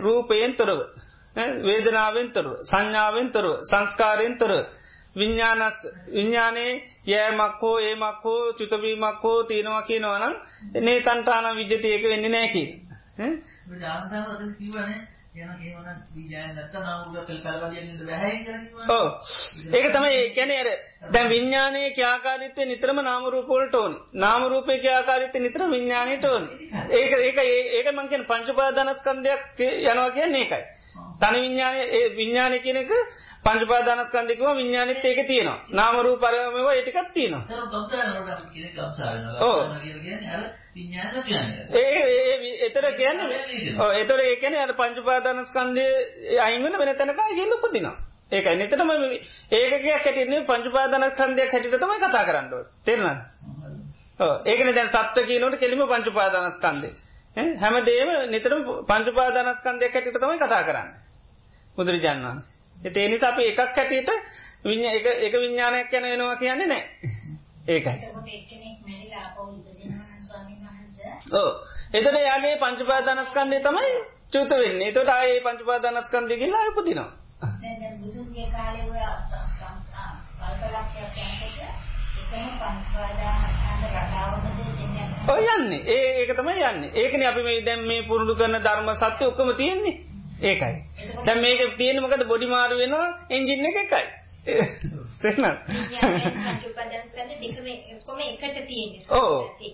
රූපයෙන් තොරව ඈ, වේදනාවෙන් තොරව සංඥාවෙන් තොරව සංස්කාරයෙන් තොරව විඤ්ඥානස් විඤ්ඥානයේ යෑමක් හෝ ඒමක් හෝ චුතවීමක් හෝ තියෙනවා වෙන්න මේ කියනවා විඥානය නාම රූප පෙළ බලපදයන් නේද බෑ කියලා කිව්වා. ඕ ඒක තමයි කැන අර දැන් විඤ්ඥානය ක්‍යාකාරිත්තය නිතරම නාමරූපෝල්ට ඕන. නාමරූපය ක්‍යාකාරිත්ත නිතර විඤ්ඥානයට ඕන. ඒක ඒක ඒ- ඒක මංකෙන් පංචපාදානස්කන්දයක් යනවා කියන්නේ ඒකයි තන විඤ්ඥාන විඤ්ඥාන කියනක පංචපාදානස්කන්දිකව විඤ්ඥානත් ඒක තියෙනවා. නාමරූ පරමව ඒටිකත් තියෙනවා. ඒක ගම්සාවනට අපි කියන්නේ ගම්සා වෙනවා. ඔව්. ගම්සා කියලා කියන්නේ අර විඥානය කියන්නේ. ඒ ඒ ඒ- කියන්න එතර ඒකන අට පංචපාදානස්කන්දය අයින්වන වෙන තැනකා ගෙල්ල උපදිනවා. ඒකයි. නිතරම ඒකයක් හැටින්නේ පංචපාදානස්කන්දයක් හැටිට තමයි කතා කරන්න. තෙරනන්න ඒකන දැන් සත්ව කියනට කෙලිම පංචුපාදානස්කන්දේ හැම දේම නිතර පංචුපාදානස්කන්දයක් හැටිට තමයි කතා කරන්න. බුදුරජාන් වන්ස ඒ නිසා අප එකක් හැටියට විඤ්ඥ එක විඤ්ඥානයක් යැන වෙනවා කියන්නේ නෑ. ඒකයි. එතකොට වහන්සේ ඕ එතට යාගේ පංචුපාදානස්කන්දය තමයි චුත වෙන්නේ. තොට ආයේ පංචුපාදානස්කන්දය කියලා උපදිනවා. දැන් දැන් බුදුන්ගේ කාලේ ඔය කල්පලක්ෂයක් යනකොට එකම පංචපාදානස්කන්ධ රටාවකද දෙන්නේ ඔය යන්නේ. ඒ ඒක තමයි යන්නේ. ඒකන අපි මේ දැම් මේ පුරුදු කරන ධර්ම සත්‍ය ඔක්කම තියෙන්නේ. ඒකයි. දැම් මේක තියෙන මොකද බොඩි මාරු වෙනවා එන්ජින්න එක එකයි. තියෙන්නේ.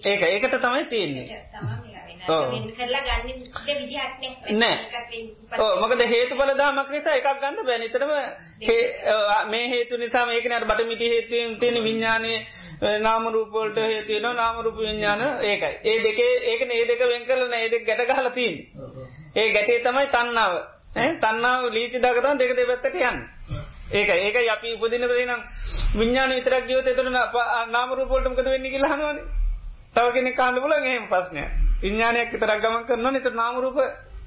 ඒක ඒකට තමයි තියෙන්නේ. තමයි ඔව්. කරලා. නෑ. මොකද හේතු බලදාමක් නිසා එකක් ගන්න බැනිතරම මේ හේතු නිසා මේකන අර බටමිටි හේතුවෙන් තියෙන විඤ්ඥානය නාමරූපෝල්ට හේතුවන නාමරූප විඤ්ඥාන ඒකයි. ඒ දෙකේ ඒක ඒ දෙක වෙන් කරලන ඒ දෙක ගැට ගහල තිීන් ඒ ගැටේ තමයි තන්නාව ඈ තන්නාව ලීචි දකතන් දෙක දෙපැත්තට යන්න ඒක ඒක අපි උපදින නම් විඤ්ඥාන විතරක් ගියෝ එතුර නාමරූපෝල්ටමකද වෙන්න කියලාහනවන තව කෙනෙ කාන්න පුල එහෙම පස්නය විඤ්ඥානයක් තරක් ගමන් කරන්න නිත නාමරූප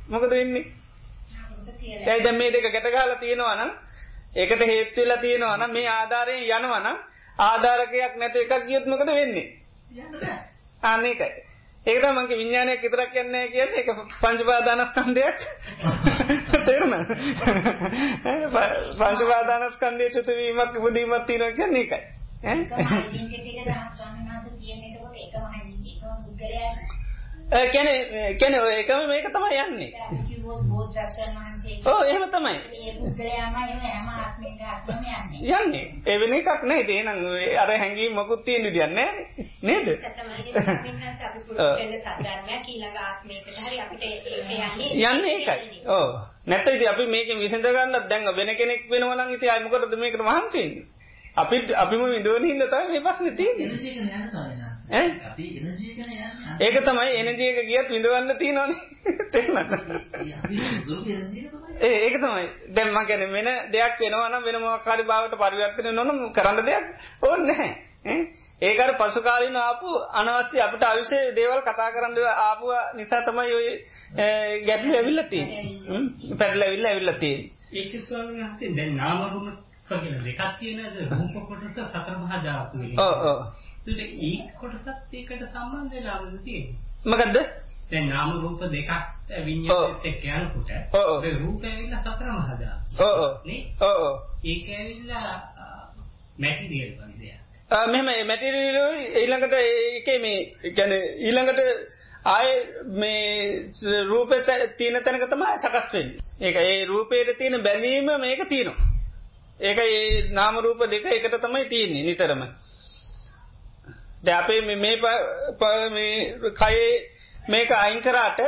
මොකද වෙන්නේ? ඇයි දැම් මේ දෙක ගැටගාල තියෙනවනම් ඒකට හේත්තුවෙලා තියෙනවන මේ ආධාරයෙන් යනවන ආධාරකයක් නැත එකක් ගියොත්මකද වෙන්නේ? අන්නේකයි ඒකට මංක විඤ්ඥානයක් ඉතරක් යන්නේ කියන්න එක පංචපාදානස්කන්දයක් තේරන පංචපාදානස්කන්දය චුතවීමක් උපදීමත් තිීන කියන්නේ එකයි ඈ? ඩෙන්ටිටි එක දහම් ස්වාමීන් වහන්සේ තියෙන එතකොට එකම හැදි ඒ කැන කැන එකම මේක තමයි යන්නේ. ඕ එහෙම තමයි. යන්නේ. යන්නේ ඒ වෙන එකක් නෑ ඒ නම් අර හැංගීම් මොකුත් තියෙන විදියක් නෑ නේද? යන්නේ ඒකයි. ඕ නැත්නම් ඉතින් අපි මේකෙන් විසඳ ගන්නත් දැන් වෙන කෙනෙක් වෙනවා නම් ඉතින් අය මොකටද මේකට මහන්සි වෙන්නේ? අපි අපිම විඳවන හින්දා තමයි මේ ප්‍රශ්නේ තියෙන්නේ අපි එනර්ජි එක යන්නේ. ඒක තමයි එනර්ජි එක ගියත් විඳවන්න තියෙනවනේ. <laughs> තේරුණාද? ඒ ඒක තමයි. දැන් මම කියන්නේ වෙන දෙයක් වෙනවා නම් වෙන මොකක් හරි භාවයට පරිවර්තන වෙනවනම් කරන්න දෙයක් ඕනේ නැහැ. ඒක අර පසු කාලින ආපු අනවශ්‍ය අපිට අවශ්‍ය දේවල් කතා කරන්න ආපු නිසා තමයි ඔය ගැටලු ඇවිල්ලා තියෙන්නේ. පැටලවිල්ල ඇවිල්ලා තියෙන්නේ. ඒක ස්වාමීන් වහන්සේ දැන් නාම රූප කියලා දෙකක් තියෙනද රූප කොටස සතර මහා ධාතු වෙනවා ඔව් ඔව් ඒකට ඒ කොටසත් ඒකට සම්බන්ධ වෙලාවද තියෙන්නේ? මොකද්ද? දැන් නාම රූප දෙකක් විඤ්ඤාණයත් එක්ක යනකොට ඒ රූපය ඇවිල්ලා සතර මහා ධාතු ඔව් ඔව්. නේ? ඔව් ඔව්. ඒක ඇවිල්ලා මැටීරියල් වගේ දෙයක්. මෙම මැටිරියල් ඊළඟට ඒකේ මේ කියන්නේ ඊළඟට ආය මේ රූපෙ තියෙන තැනක තමයි සකස් වෙන්නේ. ඒක ඒ රූපේට තියෙන බැඳීම මේක තියෙනවා. ඒක ඒ නාම රූප දෙක එකට තමයි තියෙන්නේ නිතරම. දැන් අපේ මේ මේ කයේ මේක අයින් කරාට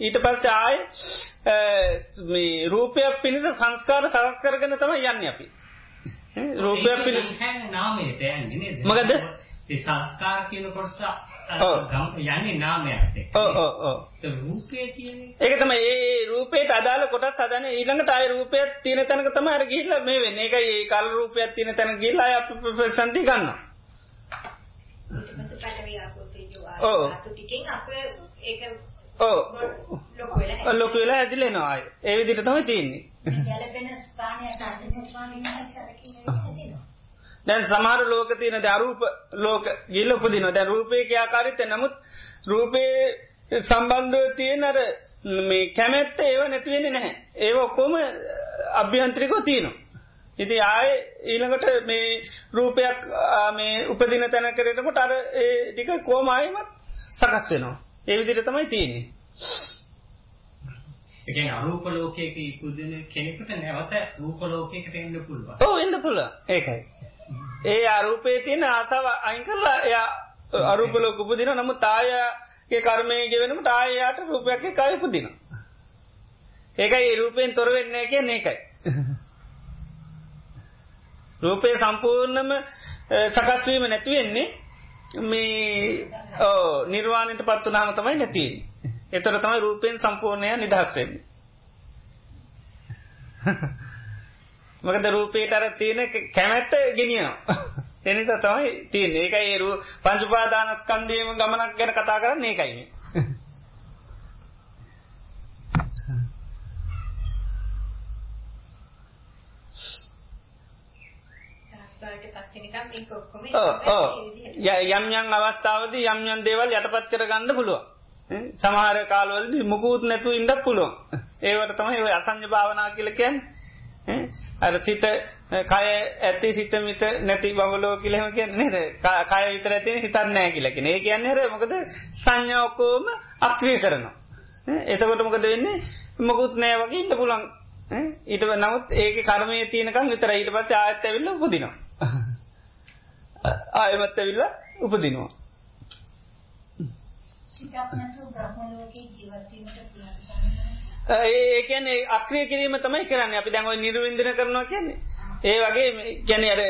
ඊට පස්සේ ආය මේ රූපයක් පිණිස සංස්කාර සකස් කරගෙන තමයි යන්නේ අපි. රූපයක් පිණිස නාමයට යන්නේ නේද? මොකද? ඒ සංස්කාර කියන කොටස. යන්නේ නාමයට. ඔව් ඔව් ඔව්. රූපය කියන්නේ ඒක තමයි ඒ රූපේට අදාළ කොටස් හදන ඊළඟට ආය රූපයක් තියෙන තැනක තමයි අර ගිහිල්ලා මේ වෙන්නේ. ඒකයි ඒ කල් රූපයක් තියෙන තැනක ගිහිල්ලා ආය අපි ප්‍රසන්ති ගන්නවා. ඔව්. ඔව්. ලොකු වෙලා ඇදිලා එනවා ආය. ඒ විදිහට තමයි තියෙන්නේ. ගැළපෙන ස්ථානයට අන්තිම ස්වාමීන් දැන් සමහර ලෝක තියෙන දැන් අරූප ලෝක ගිහිල්ලා උපදිනවා. දැන් රූපේ ක්‍රියාකාරීත්වය නමුත් රූපේ සම්බන්ධව තියෙන අර මේ කැමැත්ත ඒව නැති වෙන්නේ නැහැ. ඒව ඔක්කොම අභ්‍යන්තරිකව තියෙනවා. ඉතින් ආයේ ඊළඟට මේ රූපයක් මේ උපදින තැන කරේනකොට අර ඒ ටික කොහොම ආයෙමත් සකස් වෙනවා. ඒ විදිහට තමයි තියෙන්නේ. ඒ කියන්නේ අරූප ලෝකයක ඉපදින කෙනෙකුට නැවත රූප ලෝකයකට එන්න පුළුවන්. ඔව් එන්න පුළුවන්. ඒකයි. ඒ අරූපේ තියෙන ආසාව අයින් කරලා එයා අරූප ලෝක උපදිනවා. නමුත් ආයගේ කර්මයේ ගෙවෙනකොට ආයයට රූපයක් එක්ක ආයෙ උපදිනවා. ඒකයි රූපයෙන් තොර වෙන්නේ නැහැ කියන්නේ ඒකයි. රූපේ සම්පූර්ණම සකස් වීම නැති වෙන්නේ මේ ඔව් නිර්වාණයටපත් වුනහම තමයි නැති වෙන්නේ. ඒතර තමයි රූපයෙන් සම්පූර්ණය නිදහස් වෙන්නේ. <laughs> මොකද රූපේට අර තියෙන කැමැත්ත ගෙනියනවා. <laughs> ඒ නිසා තමයි තියෙන්නේ. ඒකයි ඒ පංච උපාදානස්කන්ධයේම ගමනක් ගැන කතා කරන්නේ ඒකයි මේ. <laughs> යම් යම් අවස්ථාවදී යම් යම් දේවල් යටපත් කරගන්න පුළුවන්. සමහර කාලවලදී මුකුත් නැතුව ඉඳක් පුළුවන්. ඒවට තමයි ඔය අසංඥ භාවනා කියලා කියන්නේ. අර සිත කය ඇති සිත මිත නැති බවලෝ කියලා එහෙම කියන්නේ නේද? කය විතර ඇති හිතක් නැහැ කියලා කියන්නේ. ඒ කියන්නේ අර මොකද සංඥා ඔක්කොම අක්‍රිය කරනවා. එතකොට මොකද වෙන්නේ? මොකුත් නැහැ වගේ ඉන්න පුළුවන්. ඊට නමුත් ඒකේ කර්මයේ තියෙනකන් විතරයි ඊට පස්සේ ආයත් ඇවිල්ලා උපදිනවා. ආයමත් ඇවිල්ලා උපදිනවා. ඒ කියන්නේ අක්‍රිය කිරීම තමයි කරන්නේ. අපි දැන් ওই නිර්වින්දන කරනවා කියන්නේ. ඒ වගේ කියන්නේ අර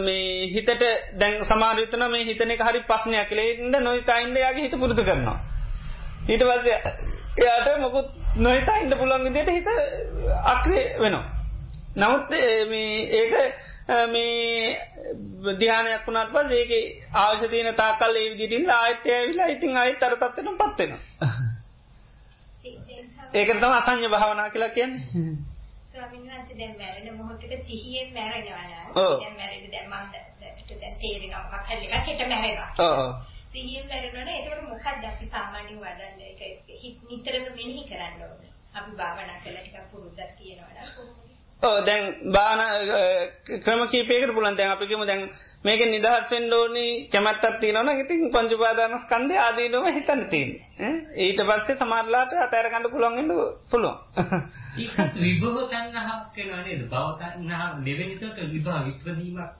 මේ හිතට දැන් සමහර විටන මේ හිතන එක හරි ප්‍රශ්නයක් කියලා. ඒ හින්දා නොහිතා ඉන්න යාගේ හිත පුරුදු කරනවා. ඊට පස්සේ එයාට මොකුත් නොහිතා ඉන්න පුළුවන් විදිහට හිත අක්‍රිය වෙනවා. නමුත් මේ ඒක මේ ධ්‍යානයක් වුණාට පස්සේ ඒකේ අවශ්‍ය තියෙන තාකල් ඒ විදිහට ඉන්න ආයත් ඇවිල්ලා ඉතින් ආයත් අර තත්ත්වෙටපත් වෙනවා. ඒක තමයි අසඤ්ඤ භාවනා කියලා කියන්නේ. ස්වාමීන් වහන්සේ දැන් මැරෙන මොහොතේ සිහියෙන් මැරෙනවා නේද? දැන් මැරෙන්නේ දැන් මම දැන් තේරෙනවා මොකක් හරි එකක් හිට මැරෙනවා. ඔව්. සිහියෙන් මැරෙනවනේ ඒකට මොකක්ද අපි සාමාන්‍යයෙන් වඩන්නේ ඒක නිතරම මෙනෙහි කරන්න ඕනේ. අපි භාවනා කළා ටිකක් පුරුද්දක් තියෙනවා කොහොමද? දැන් බාන ක්‍රම කීපයකට පුලන් දැන් අපිකම දැන් මේක නිදහස්වෙන් ෝනි කැමත්තත් තියනවන ඉතින් පංචුපාදානස් කන්දේ ආදීනොම හිතන්න තින් ඊට පස්සේ සමාරලාට අතෑරකණඩ පුළොන්ගට පුළුවන් ඒත් විභව තන්නහක් කෙනවනේද බවතන්නහා දෙවෙනිතට විභා විප්‍රදීමක්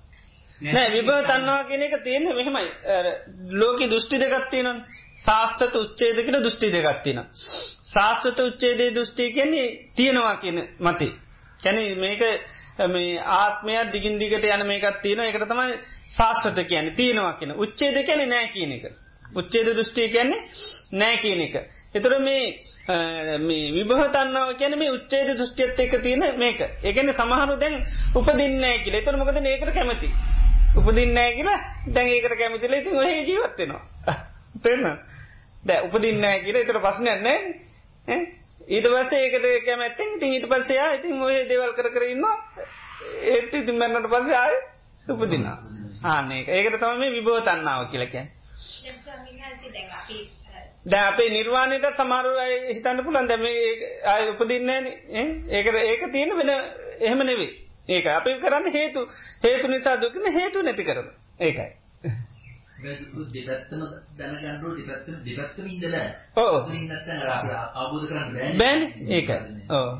නෑ විභව තන්නවා කියන එක තියෙන මෙහෙමයි. ලෝක දෘෂ්ටි දෙගත්තියන ශාස්ත්‍රත උච්චේදකට දෘෂ්ටි දෙගත්තින ශාස්ත්‍රත උච්චේදේ දෘෂ්ටි කියන්නේ තියෙනවා කියන මතේ කැන මේක මේ ආත්මයක් දිගින් දිගට යන මේකත් තියෙන එකට තමයි ශාස්ත්‍රත කියන තියෙනවා කියන උච්චේද කැන නෑ කියන එක. උච්චේද දෘෂ්ටිය කියන්නේ නෑ කියන එක. එතුර මේ විභහතන්නාව කියන මේ උච්චේද දෘෂ්ටියත් එක තියෙන මේක. එකන සමහරු දැන් උපදින්නෑ කියල. එතුර මොකද ඒකට කැමති. උපදින්නෑ කියලා දැන් ඒකට කැමතිල ඉතින් ඔහ ජීවත්වෙනවා. පෙන්න <laughs> දැ උපදින්නෑ කියල. එතර පස්සනයක් නෑ. ඊට පස්සේ ඒකට කැමැත්තෙන් ඉතින් ඊට පස්සයා ඉතින් ඔය දේවල් කර කරන්න ඒත් ඉතින් මැන්නට පස්සේ ආය උපදින්න ආනක ඒකට තම මේ විබෝ තන්නාව කියලකැන් දැ අපේ නිර්වාණයට සමාරුව හිතන්න පුළන් දැම අය උපදින්නේ ඒකට ඒක තියෙන වෙන එහෙම නෙවේ ඒක අපි කරන්න හේතු. හේතු නිසා දුකන හේතු නැති කරන. ඒකයි. දෙපැත්තම දැනගන්නඩුව දෙපැත්තම දෙපැත්තම ඉඳල ඕ අවබෝධ කරන්න බෑන්. ඒකයි. ඕ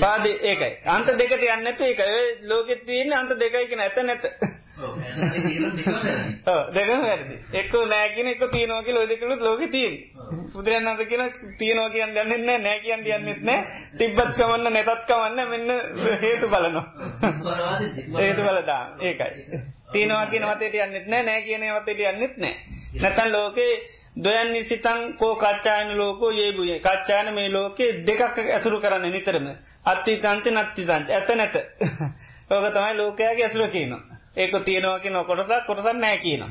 පාද ඒකයි. අන්ත දෙකට යන්නතු ඒක ලෝකෙ තියන්න අන්ත දෙකයිකෙන ඇත නැත දෙකම වැරදි. එක්ක නෑකින එක තියනෝක ලෝදකලුත් ලෝක තියෙන්. පුදුරයන්නද කියන තියනෝ කියන්න යන්නෙන්න නෑ කියන්න යන්නෙත් නෑ. තිබ්බත් කමන්න නැතත් කමන්න මෙන්න හේතු බලනවා. හේතු බලදා ඒකයි. තියනවා කියන වතේට යන්නෙත් නෑ නෑ කියන වතේට යන්නෙත් නෑ. නැතන් ලෝකේ දොයන් නිසිතන් කෝ කච්චායන ලෝකෝ ඒබුය කච්චායන මේ ලෝකේ දෙකක් ඇසුරු කරන්න නිතරම. අත්ති තංච නත්ති තංච ඇත නැත. <laughs> ඕක තමයි ලෝකයාගේ ඇසුර කියනවා ඒක තියෙනවා කියන කොටසක් කොටසක් නෑ කියනවා.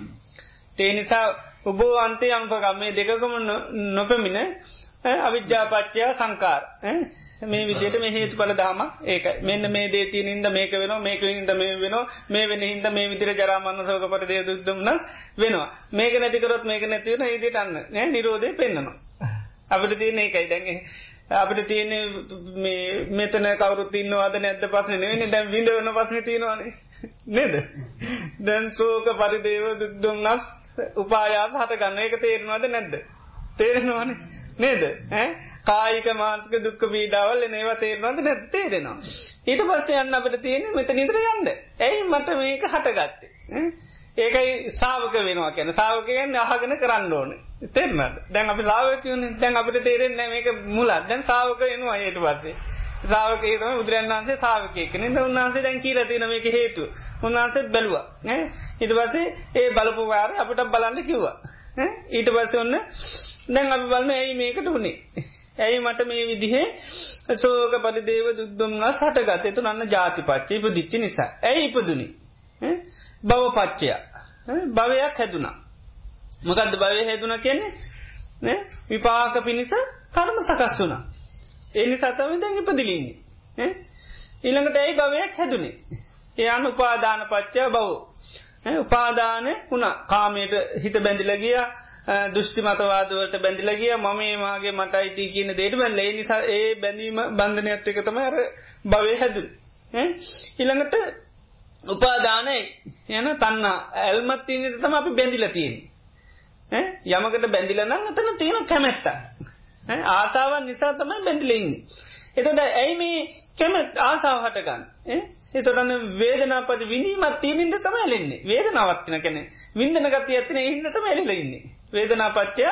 ඒ නිසා උබෝ අන්තේ අංකගම් මේ දෙකකම නොපමින අවිද්‍යාපච්චයා සංකාර මේ විදියට මේ හේතුඵල දහම ඒක මෙන්න මේ දේ තියෙනින්ද මේක වෙනවා මේක වෙනින්ද මේ වෙනවා මේ වෙන හින්ද මේ විදිහට ජරා මරණ ශෝක පරිදේ දේ දුක්දුම්න වෙනවා. මේක නැති කරොත් මේක නැති වෙන ඒ විදිහට අන්න නේ නිරෝධය පෙන්වනවා අපිට තියෙන එකයි. දැන් අපිට තියෙන මේ මෙතන කවුරුත් ඉන්නවද නැද්ද ප්‍රශ්නේ නෙවෙයි දැන් විඳවන ප්‍රශ්නේ තියෙනවානේ. නේද? දැන් සෝක පරිදේව දුක්දුම්නස් උපායාස හට ගන්න එක තේරෙනවද නැද්ද? තේරෙනවානේ. නේද? ඈ? කායික මානසික දුක්ඛ පීඩාවල් එනවා තේරෙනවද නැද්ද? තේරෙනවා. ඊට පස්සේ යන්න අපිට තියෙන්නේ මෙතන ඉඳලා යන්න. ඇයි මට මේක හටගත්තේ. ඒකයි ශාවක වෙනවා කියන්නේ. ශාවක කියන්නේ අහගෙන කරන්න ඕනේ. තේරුණාද දැන් අපි ශාවක කියන්නේ දැන් අපිට තේරෙන්නේ මේක මුලක් දැන් ශාවක වෙනවා ඊට පස්සේ ශ්‍රාවකයෙක් තමයි බුදුරජාණන් වහන්සේ ශ්‍රාවකයෙක් කෙනෙක්. ඉතින් උන්වහන්සේ දැන් කියලා තියෙන මේක හේතුව. උන්වහන්සේත් බැලුවා. ඈ ඊට පස්සේ ඒ බලපු වාරේ අපිට බලන්න කිව්වා. ඈ ඊට පස්සේ ඔන්න දැන් අපි බලන ඇයි මේකට උනේ. ඇයි මට මේ විදිහේ ශෝක පරිදේව දුක් දුම්නස් හටගත්තේ? එතන අන්න ಜಾතිපච්චය ඉපදිච්ච නිසා. ඇයි ඉපදුනේ? ඈ භවපච්චය. භවයක් හැදුනා. මොකද්ද භවය හැදුනා කියන්නේ? නේ? විපාක පිනිස කර්ම සකස් වුණා. එනි සතම දැන් ඉපදිලින්නේ. ඊළඟට ඇයි භවයක් හැදුනේ. ඒ අනු උපාදාන පච්චා බව උපාදාන වුණ. කාමයට හිත බැඳිලගිය දෘෂ්ටි මතවාදවලට බැඳිලගිය මම ඒමාගේ මට අයිති කියන දේට බැල්ල ඒ නිසා ඒ බැඳීම බන්ධනයක්ත් එක තම අර භවය හැදුන්. ඊළඟට උපාදානය. යන තන්න ඇල්මත් තියනට තම අපි බැඳිලතියෙන් යමකට බැඳිලනම් අතන තියෙන කැමැත්තා ආසාවන් නිසා තමයි බැඳිලඉන්නේ. එතොට ඇයි මේ කැම ආසාාව හටගන්න. එතොටන්න වේදනාපට විනීමත් තියනින්ද තම එලෙන්නේ වේදනාවත්තින කැන විින්දන ගති ඇතින ඉන්නට මැලිලඉන්නේ. වේදනාපච්චය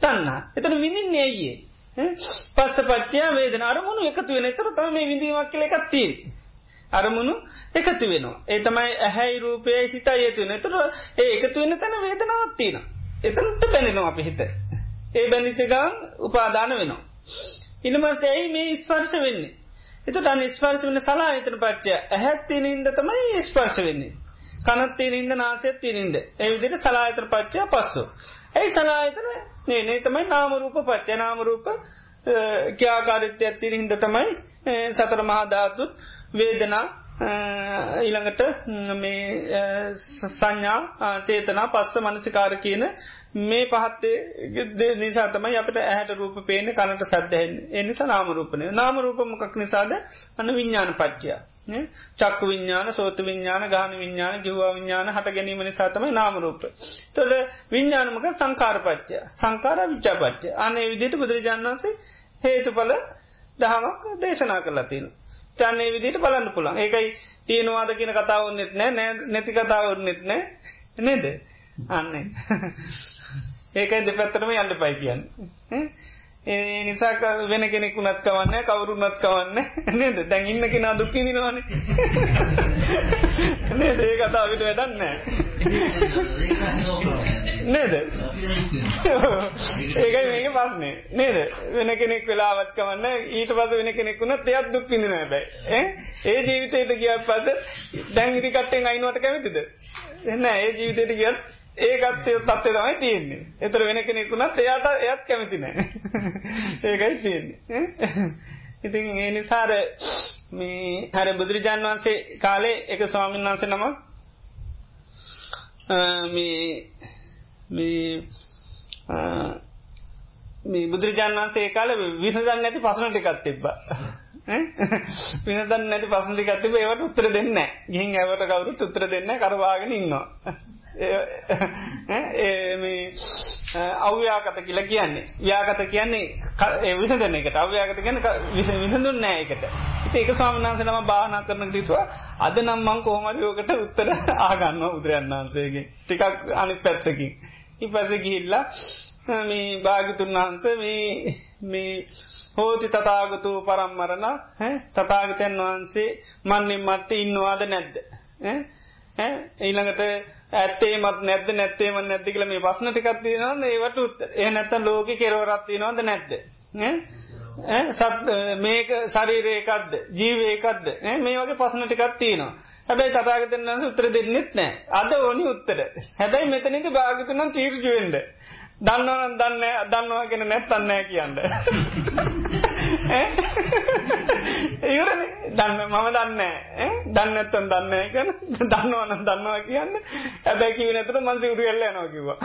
තන්නා. එතන විඳින්නේ ඇයියේ. පස්ස පච්චය වේදන අරමුණු එකතු වෙන තර තම මේ විඳීමක් කල එකත්තිී. අරමුණු එකතු වෙනවා. ඒ තමයි ඇහැයි රූපය සිතා යතුන තුර ඒ එකතු වෙන තැන වේදනාවත්තින. එතනට බැඳෙනවා අපි හිත. ඒ බැඳිචගන් උපාදාන වෙනවා. ඉනමස ඇයි මේ ස්පර්ශ වෙන්නේ. එතට අන ස්පර්ශ වන්න සලා එතන පච්චය ඇහැත්තිය ඉන්ද තමයි ස්පර්ශ වෙන්නේ. කනත්තිය ඉන්ද නාසයත්තිය ඉන්ද ඒවිදිට සලාහිතර පච්චය පස්සු. ඇයි සලාහිතන නේ නේ තමයි නාමරූප පච්චය නාමරූප ක්‍යාකාරිත්‍ය ඇත්තිර හින්ද තමයි සතර මහාධාතුත් වේදනා ඊළඟට මේ සංඥා චේතනා පස්ස මනසිකාර කියන මේ පහත්තේ නිසාතමයි අපට ඇහට රූප පේන කනට සද්දහෙන් එනිසා නාමරූපනය නාමරූපමකක් නිසාද? අන විඤ්ඥාන පච්චයා චක්ක විඤ්ඥාන සෝත විඤ්ඥාන ගාන විඤ්ඥාන ජිවා විඤ්ඥාන හට ගැනීම නිසාතම නාමරූප. තොල විඤ්ඥානමක සංකාරපච්චය සංකාර විච්චාපච්චය අනේ විදියට බුදුරජාන් වන්සේ හේතුඵල දහමක් දේශනා කරලා තියෙන. චන්නේ විදිට බලන්න පුළන් ඒකයි තියෙනවාද කියන කතාවන්නෙත් නෑ නෑ නැති කතාවන්නෙත් නෑ. නේද? අන්නේ ඒකයි දෙපැත්තරම යන්න පයි කියන්න. ඒ නිසා වෙන කෙනෙක් වුණත් කවන්න කවරුන්නත් කවන්න. නේද? දැන් ඉන්න කෙනා දුක්කිදිනවාන නේද? ඒ කතාවිට වැඩන්න නේද? ඒකයි මේක පස්නේ නේද? වෙන කෙනෙක් වෙලාවත් කවන්න ඊට පස වෙන කෙනෙක් වුණ තයත් දුක්කිදින බැයි ඒ ජීවිතයට කියත් පස දැන් ඉදි කට්ටෙන් අයිනුවට කැමතිද? එන්න ඒ ජීවිතයට කියත් ඒකත් තත්වේ තමයි තියෙන්නේ. එතර වෙන කෙනෙකුුණත් එයාට එයත් කැමතිනෑ <laughs> ඒකයි තියෙන්නේ. ඉතින් ඒ නිසාර මේ හර බුදුරජාන් වන්සේ කාලේ එක ස්වාමීන් වන්සේ නම මේ බුදුරජාන් වන්සේ කාල විසදන්න ඇති පසන ටිකත් තිබ්බ. පිනදන්න නැති පසටිකත්තිබ ඒවට උත්තර දෙන්න ගිහින් ඇවට කවුරුත් උත්තර දෙන්න කරවාගෙන ඉන්නවා. <laughs> අව්‍යාකත කියලා කියන්නේ. ව්‍යාකත කියන්නේ විසඳන එකට. අව්‍යාකත කියන්න විසඳුන් නෑයකට ඒක ස්වාමනාන්සනම භානා කරන ගීතුව අද නම් මං කෝමරයෝකට උත්තර <laughs> ආගන්න බුදුරයන් වහන්සේගේ ටිකක් අනිත් පැත්තකින්. ඉපස ගිහිල්ලා මේ භාගිතුන් වහන්ස මේ මේ හෝති තතාගතු පරම්මරණ තතාගතයන් වහන්සේ මන්නින් මට්ට ඉන්නවාද නැද්ද? ඊළඟට ඇත්තේ මත් නැද නැත්තේම නැති කියල මේ පස්න ටිකක් තියෙනවන්න ඒවට උත් ඒ නැත්ත ලෝක කෙරවරත්ති නොද නැද්ද? සත් මේක ශරීරයකක්ද ජීවයකක්ද මේ වගේ පසන ටිකක් තියෙනවා. හැබැයි තතාගතන වන්ස උත්තර දෙන්නෙත් නෑ අද ඕනි උත්තර. හැබැයි මෙතනිති භාගතුනම් තීර්ජුවෙන්ඩ දන්නවන දන්න දන්නවා ගෙන නැත්තන්නෑ කියන්න. <laughs> <laughs> ඉවරන දන්න මම දන්න දන්නත්තන් දන්න එක දන්නවන <laughs> දන්නවා කියන්න. ඇබැ කිව නැතර මන්සි උරුවෙල්ල නෝ කිවා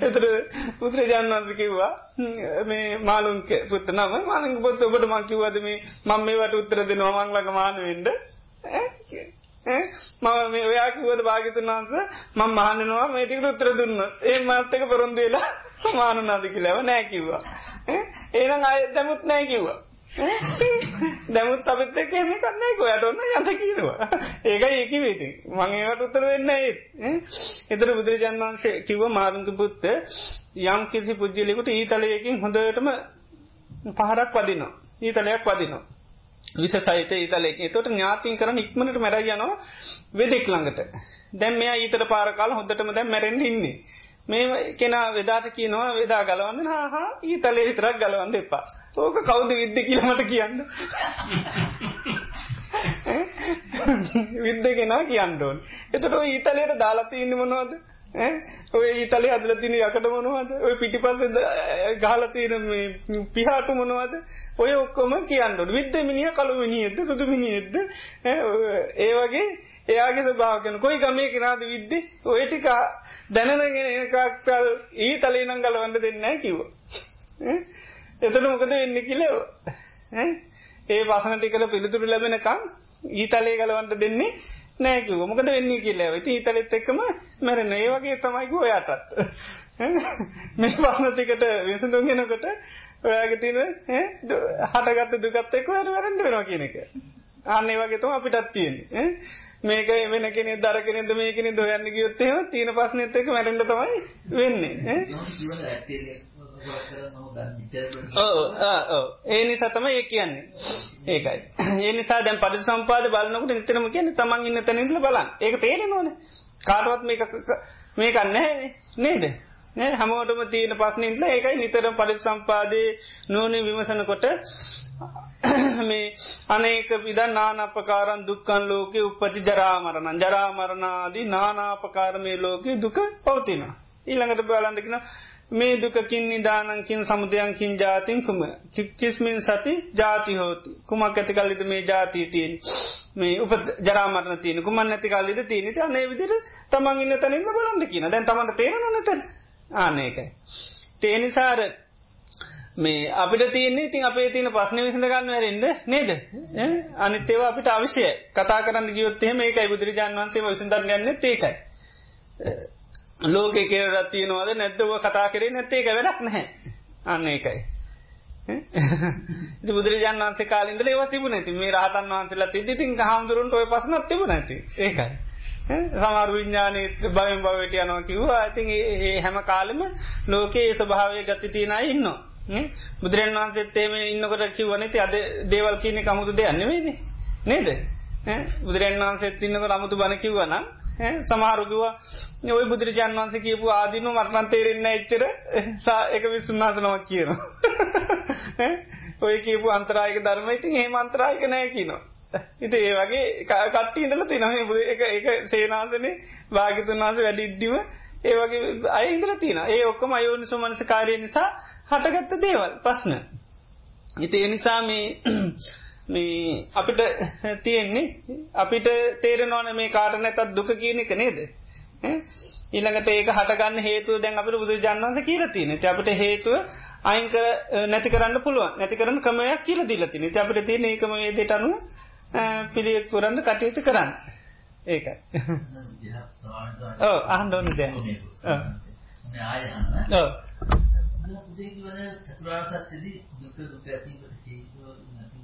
එතර පුත්‍රජාන් වන්ස කිව්වා <laughs> මේ මාලුන්ක පුත්ත නම මානක පොත් ඔබට මංකිවද මේ මං මේවට උත්තර දෙනවා මංලක මානවෙන්ඩ මම මේ ඔයා කිව්වද භාග්‍යතුන් වහන්සේ මම මහන්නනවා මේ ටිකට උත්තර දුන්නොත් ඒ මාත් එක පොරොන්දු වෙලා මානුනාද කියලාව නෑ කිව්වා. එහෙනම් ආයෙ දැමුත් නෑ කිව්වා. දැමුත් අපිත් එක්ක එහෙම එකක් නෑ කොයාට ඔන්න යන්න කියනවා. ඒකයි ඒ කිව්වේ ඉතින්. මම ඒකට උත්තර දෙන්නේ නෑ ඒතර බුදුරජාණන් වහන්සේ කිව්වා මාරුන්ක පුත්ත යම් කිසි පුජ්‍යලයකට ඊතලයකින් හොඳටම පහරක් වදිනවා. ඊතලයක් වදිනවා. විස සහිත ඊතලෙක් තොට ඥාතින් කරන ඉක්මනට මැර යනවා. වෙදෙක් ළඟට. දැම් මෙයා ඊතර පාරකාල හොඳටම දැම් මැරෙන්ඩ ඉන්නේ. මේ කෙනා වෙදාට කියනවා වෙදා ගලවන්න. හා ඊතලේ විතරක් ගලවන්න එපා. ඕක කවුද විද්ද කියලමට කියන්න. <laughs> විද්ද කෙනා කියන්නඩෝන් එතට ඊතලයට දාලති ඉන්න මොනවද? ඔය ඊතලේ අදල තින යකට මොනවද? ඔය පිටිපස්ස ගහලතින පිහාටු මොනවද? ඔය ඔක්කොම කියන්නට විද්ද මිනිිය කළු මිනිියද සුදු මිනිියද්ද ඒ වගේ එයාගේ ස්භාවකන කොයි ගමේ කෙනාද විද්ද? ඔය ටික දැනනගෙන එකක්තල් ඊ තලේ නම් ගලවන්න දෙන්න කිව්ව. එතන මොකද වෙන්න කිලව ඒ වසන ටිකල පිළිතුරු ලැබෙනකම් ඊතලේ ගලවන්ට දෙන්නේ නෑකිව මොකද වෙන්නේ කියලා? ඉති ඉතලෙත් එක්කම මැරෙන ඒ වගේ තමයික ඔයාටත්. මේ පහනතිකට විසඳුන්ගෙනකොට ඔයාගේ තින හටගත්ත දුකත් එක්ක වැර වැරෙන්ඩ වෙනවා කියන එක. අන්නේ වගේ තම අපිටත් තියෙන මේක වෙන කෙනෙ දර කෙනෙද මේ කෙනෙ දොයන්න ගියොත්තේම තියෙන පස්සනෙත් එක මැරෙන්ඩ තමයි වෙන්නේ ඒ නිසා තම ඒ කියන්නේ. ඒකයි. ඒ නිසා දැන් පඩි සම්පාද බලන්නකට නිතරම කියන්න තමන් ඉන්න තැනින්ල බලන් ඒක තේරෙන ඕන කාටවත් මේක මේකන්න නේද හැමෝටම තියෙන පස්නින්ල ඒකයි නිතරම් පඩි සම්පාදය නෝනේ විමසනකොට <coughs> මේ අනේක විද නානපකාරන් දුක්කන් ලෝක උපති ජරාමරණ ජරාමරණාදී නානාපකාරමය ලෝක දුක පවතින ඊළඟට බලන්ඩකින මේ දුකකින් නිදානකින් සමුදයන්කින් ජාතින්කුම කිස්මින් සති ජාති හෝති. කුමක් ඇති කල්ලිත මේ ජාතී තියෙන් මේ උප ජරාමරන තියන කුමන් නැති කල්ලිද තියනට අනේ විදිර තමන් ඉන්න තනින්ද බලන්න කියන දැන් තමන්ට තේරන නැත ආනකයි තේනිසාර මේ අපිට තියන්නේ ඉතින් අපේ තියන ප්‍රශ්න විසඳ ගන්න වැරෙන්ද? නේද? අනිත්තේවා අපිට අවශ්‍යය. කතා කරන්න ගියොත්තේ මේකයි බුදුරජාන් වන්සේ විසඳර ගන්න ඒකයි. ලෝක කෙරත් තියනවාද නැද්දව කතා කරේ නැත්තේ එක වැඩක් නැහැ. අන්න ඒකයි. බුදුරජාන් වන්සේ කාලින්ද ඒව තිබුණ ඇති මේ රහතන් වහන්සේලා තිදිතින් හාමුදුරුන්ට ඔය පසනත් තිබුණ ඇති ඒකයි. සමරු විඤ්ඥානය බයෙන් බවට යනවා කිව්වා. ඇතින් ඒ හැම කාලෙම ලෝකයේ ස්වභාවය ගති තියෙනයි ඉන්නවා. බුදුරන් වහන්සේත් ඒම ඉන්නකොට කිවනති අද දේවල් කියනෙ කමුතු දෙයන්න වේද නේද? බුදුරන් වහන්සේත් ඉන්නකට අමුතු බණ කිව්වනම් සමහරුගවා ඔය බුදුරජාන් වන්සේ කියපු ආදින මටමන් තේරෙන්න එච්චර. සා එක විසුන්නාසනවක් කියනවා. <laughs> ඔය කියපු අන්තරායක ධර්මයිති ඒ මන්ත්‍රායක නෑ කියනවා. ඉති ඒ වගේ කට්ටි ඉඳල තිනම එක එක සේනාසනේ භාගිතුන් වහන්ස වැඩි ඉද්දිම ඒ වගේ අය ඉඳල තින ඒ ඔක්කොම අයෝනිසු මනස කාරය නිසා හටගත්ත දේවල් ප්‍රශ්න. ඉති එනිසා මේ <clears throat> මේ අපිට <laughs> තියෙන්නේ අපිට තේරෙනවාන මේ කාට නැතත් දුක කියන එක නේද. ඊළඟට ඒක හටගන්න හේතුව දැන් අපට බුදු ජන්වන්ස කියලතින අපට හේතුව අයිංක නැති කරන්න පුළුවන්. නැති කරන ක්‍රමයක් කියල දිලතින අපට තියෙන ඒකම ඒදට අනු පිළියෙක් පුරන්න කටයුතු කරන්න ඒක අහන්ඩෝන දැ ආය උදේකිවන චතුරාර්ය සත්‍යදී දුක දුක ඇතිවට හේතුව නැති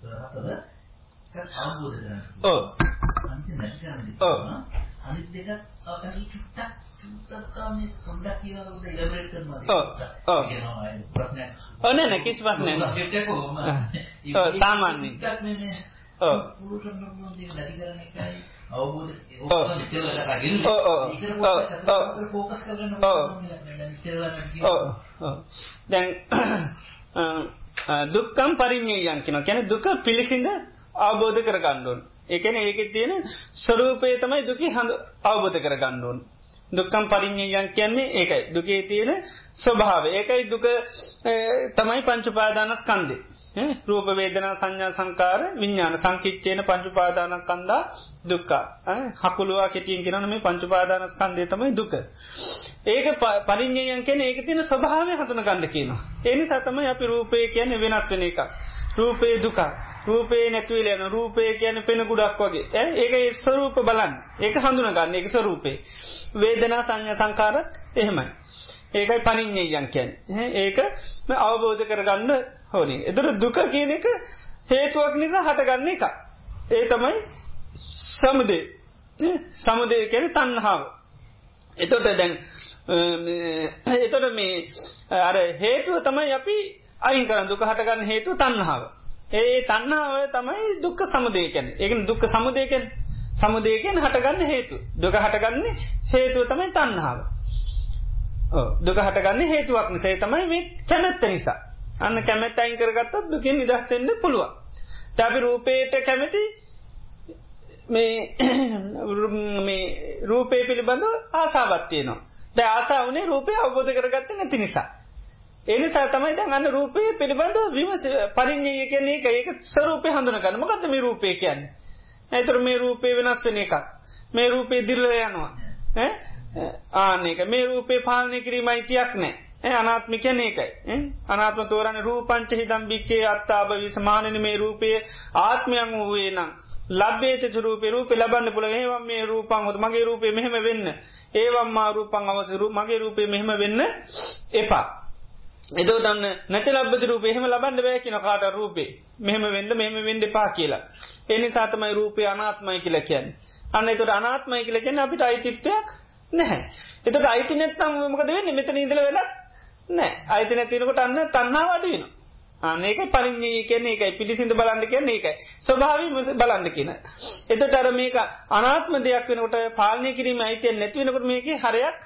කරහතල ඒක අවබෝධ කරගන්න. ඔව්. අනිත් නැති කරන්නේ. ඔව්. අනිත් දෙක අකරි චුට්ටක් චුට්ටක් මේ පොඩ්ඩක් කියලා උඩ ඉලබරේට් කරනවා. ඔව්. ඔව්. කියනවා ප්‍රශ්නයක්. ඔව් නෑ නෑ කිසි ප්‍රශ්නයක් නෑ. ඔව් සාමාන්‍යයෙන්. චුට්ටක් මේ ඔව්. පුරු කරන මොනවද නැති කරන එකයි අවබෝධ ඔව්. ඔක්කොම ඉතල රගින්න. ඔව්, ඔව්. ඒකට ඔව්, ඔව්. ફોකස් කරගෙන ඔව්. ඉතල දැන් දුක්කම් පරිින්යයන් කියෙන කැන දුක පිළිසිඳ අවබෝධ කර ගණ්ඩුවන් එකන ඒක තියෙන ස්වරූපය තමයි දුකි හඳ අවබෝධ කර ගණ්ඩුවන් දුක්කම් පරිින්යයන් කියන්නේ ඒකයි දුකේ තියෙන ස්වභාව ඒකයි දුක තමයි පංචුපාදානස් කන්දේ රූප වේදනා සංඥා සංකාර විඤ්ඥාන සංකිච්චේන පංචුපාදානක් කන්දා දුක්කා හකුළුවා කෙටියෙන් කිරන මේ පංචුපාදානස් කන්දේ තමයි දුක. ඒක පරිින්්ඥයන් කෙන ඒක තින ස්වභාවය හතුන ගන්න කියනවා. එනි සතමයි අපි රූපය කියන වෙනස් වෙන එක. රූපයේ දුකා. රූපේ නැතිවලයන රූපය කියන පෙන ගුඩක් වගේ ඒක ස්වරූප බලන් ඒක හඳුන ගන්න එක ස්වරූපේ. වේදනා සංඥ සංකාරත් එහෙමයි. ඒකයි පනිින්්ඥයන් කියැන් ඒක අවබෝධ කරගන්න හෝනි. එතුර දුක කියන එක හේතුවක් නිසා හටගන්න එක. ඒ තමයි සමුදේ සමුදේ කැන තන්හාාව. එතොට දැන් එතොට මේ අර හේතුව තමයි අපි අයින් කරන්න දුක හටගන්න හේතු තන්හාාව. ඒ තන්නාව තමයි දුක්ක සමුදේකැන ඒක දුක්ක සමුදේකෙන් සමුදේකෙන් හටගන්න හේතු දුක හටගන්නේ හේතුව තමයි තන්හාාව. දුක හටගන්න හේතුවක් නිසේ තමයි මේ කැමැත්ත නිසා. අන්න කැමැත් අයින් කරගත්තත් දුකින් නිදස්සෙන්න්න පුළුවන්. තැබි රූපේට කැමැති <clears throat> මේ රූපේ පිළිබඳ ආසාවත්තියනවා. ද ආසා වනේ රූපය අවබෝධ කරගත්ත නැති නිසා. එනිසා තමයි දැන් අන්න රූපය පිළිබඳ විමස පරිින්්ඥය කියන එක ඒක සරූපය හඳුන කරන මොකද මේ රූපය කියන්නේ. ඇතුර මේ රූපය වෙනස් වෙන එකක්. මේ රූපය දිල්ල යනවා. ආනක මේ රූපේ පාලනය කිරීම අයිතියක් නෑ අනාත්මික නේකයි අනාත්ම තෝරන රූපංච හිදම් භික්කේ අත්තාව විසමානන මේ රූපය ආත්මයන් වූයේ නම්. ලබ්බේත රූපේ රූප ලබන්න පුළ ඒවම් මේ රූපන් හොද. මගේ රූපය මෙහෙම වෙන්න. ඒවම් මා රූපන් අවසරු මගේ රූපය මෙහෙම වෙන්න එපා. එදෝටන්න නැච ලබ්බති රූපේ එහෙම ලබන්න බෑකි නොකාට රූපේ? මෙහෙම වෙන්න මෙහෙම වෙන්ඩ පා කියලා. එනි සාතමයි රූපය අනාත්මයි කියලා කියන්න. අන්න එතුට අනාත්මයි කියලා කියන්න අපිට අයිතිත්වයක් නැහැ. එතට අයිති නැත්තම් මොකද වෙන්නේ? මෙතන ඉඳල වෙලා නෑ අයිති නැතිනකොට අන්න තන්නා වඩින. ආනක පරිින්ජී කියන්නේ එකයි පිටිසිඳ බලන්න කියන්නේ එකයි ස්වභාවී මුස බලන්න කියන. එතට අර මේක අනාත්ම දෙයක් වෙනකොට පාලනය කිරීම අයිතිය නැතිවෙනකොට මේක හරයක්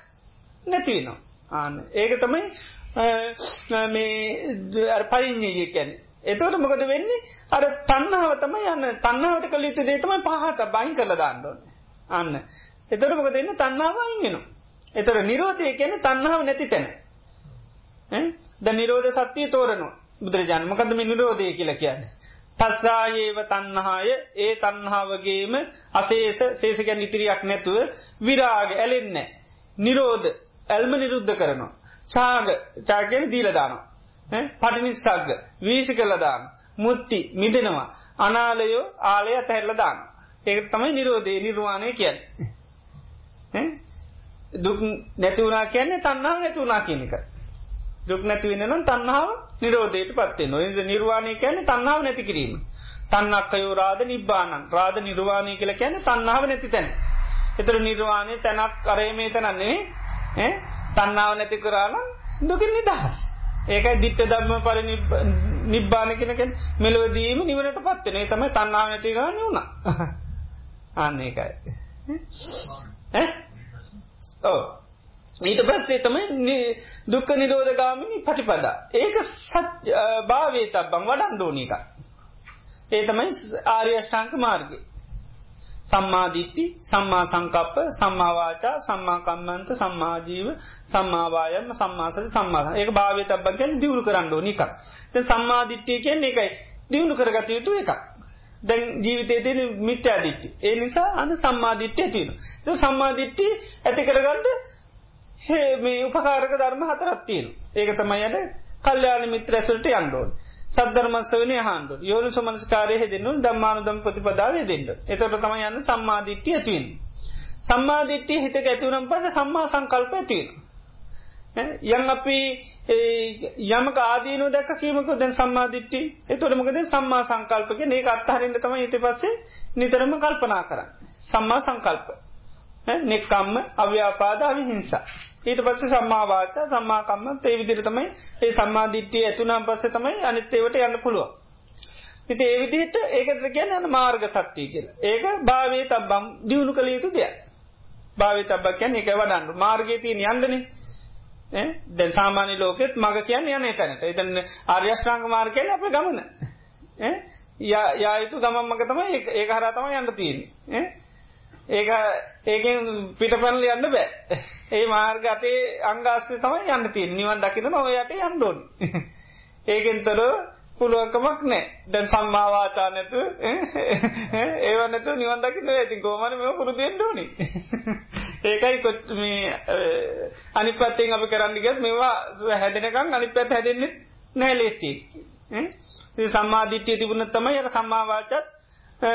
නැතිවෙනවා. ආන ඒක තමයි මේ පරිින්ජී කියන්නේ. එතවට මොකද වෙන්නේ අර තන්නාව තමයි යන්න තන්නාවට කළ යුතු දේතමයි පහත බයින් කළ දාන්නඩොන්න. අන්න එතර මොක දෙන්න තන්නාව ඉගෙනු. එතර නිරෝධය කියන තන්නාව නැති තැන. ද නිරෝධ සත්‍යය තෝරනවා බුදුරජාන් මකද මේ නිරෝධය කියල කියන්න. තස්රායේව තන්නහාය ඒ තන්හාාවගේම අසේස සේසකැන් ඉතිරියක් නැතුව විරාග ඇලෙන්න. නිරෝධ ඇල්ම නිරුද්ධ කරනවා. චාග චාගැන දීලදානවා. පටිනිස්සක්ග වීසි කළදාන. මුත්ති මිදෙනවා. අනාලයෝ ආලය ඇතැල්ලදාන. ඒක තමයි නිරෝධය නිර්වාණය කියන්න. දුක් නැතිවුණනා කියන්නේ තන්නාව නැතිවුණනා කියනක. දුක් නැතිවෙනනම් තන්නාව නිරෝධයට පත්වේ නොද නිර්වාණය කියන්නේ තන්නාව නැති කිරීම. තන්නක්කයෝ රාධ නිබ්බානන් රාධ නිර්වාණය කියල කියන්නේ තන්නාව නැති තැන. එතර නිර්වාණය තැනක් කරේමේ තනන්නේ තන්නාව නැති කරානම් දුකින් නිදහස්. ඒකයි දිට්ට ධර්ම පරි නිබ්බාන කෙනකෙන් මෙලොවදීම නිවනට පත්වනේ තම තන්නාව නැති ගන්න වුණා. <laughs> අන්න ඒකයි. ඕ ඊට පස්සේ තමයි දුක්ක නිරෝධගාමිනි පටිපදා. ඒක සත් භාවේ තබ්බම් වඩන් දෝනික. ඒ තමයි ආර්යෂ්ඨාංක මාර්ග. සම්මාධිට්ටි සම්මා සංකප්ප සම්මාවාචා සම්මාකම්මන්ත සම්මාජීව සම්මාවායම සම්මාසද සම්මා ඒක භාවය තබ්බන් ගැන දියුණු කරන්න නික. සම්මාධිට්ටිය කියන්නේ එකයි දියුණු කරගත යුතු එකක්. දැන් ජීවිතේ තියෙන මිත්‍යාදිට්ටි. ඒ නිසා අන්න සම්මාදිට්ඨිය තියෙනවා. ඒ සම්මාදිට්ඨි ඇති කරගන්න මේ උපකාරක ධර්ම හතරක් තියෙනවා. ඒක තමයි අර කල්යාණ මිත්‍ර ඇසුරට යන්න ඕනේ. සද්ධර්ම ශ්‍රවණය අහන්න ඕනේ. යෝනිසෝ මනස්කාරය හෙදෙන්න ඕනේ. ධම්මානුධම් ප්‍රතිපදාවේ දෙන්න. ඒතකොට තමයි යන්නේ සම්මාදිට්ඨිය ඇති වෙන්නේ. සම්මාදිට්ඨිය හිතක ඇති වුණාන් පස්සේ සම්මා සංකල්පය තියෙනවා. යම් අපි යමක ආදීනු දැක කීමක දැන් සම්මාධිට්ටි එතොටමකද සම්මා සංකල්පක ඒ අත්හරෙන්ට තම ඉට පස්සේ නිතරම කල්පනා කරන්න. සම්මා සංකල්ප. නෙක්කම්ම අව්‍යාපාද අවිහිංසා. ඊට පස්සේ සම්මාවාච සම්මාකම්ම ඒ විදිර තමයි ඒ සම්මාධිට්ටිය ඇතුනම් පස්සේ තමයි අනිත්තේවට යන්න පුළුව. ඉති ඒ විදිහට ඒකතර කියන යන මාර්ග සත්තිය කියලා. ඒක භාවේ තබ්බම් දියුණු කළ යුතු දෙයක්. භාවේ තබ්බක් කියන්නේ ඒක වඩන්න මාර්ගයේ තියෙන යන්නනේ දැන් සාමාන්‍ය ලෝකෙත් මග කියන්නේ යන්නේ තැනට. එතන ආර්යශ්‍රාංග මාර්ගයෙන් අපේ ගමන. ඈ යා යුතු ගමන් මග තමයි ඒක හරහා තමයි යන්න තියෙන්නේ. ඒක ඒකෙන් පිටපැනල යන්න බෑ. ඒ මාර්ග අතේ අංගාස්සේ තමයි යන්න තියෙන්නේ. නිවන් දකින්න ඔය යටේ යන්න ඕනේ. ඒකෙන්තර පුළුවන්කමක් නෑ. දැන් සම්මා වාචා නැතුව ඒව නැතුව නිවන් දකින්න බෑ. ඉතින් කොහොමද මේව පුරුදු වෙන්න ඕනේ. ඒකයි කොත් මේ අනිත් පැත්තෙන් අපි කරන්න ගියත් මේවා හැදෙනකන් අනිත් පැත්ත හැදෙන්නේ නැහැ ලේසි. ඈ සම්මාදිට්ඨිය තිබුණොත් තමයි අර සම්මා වාචත්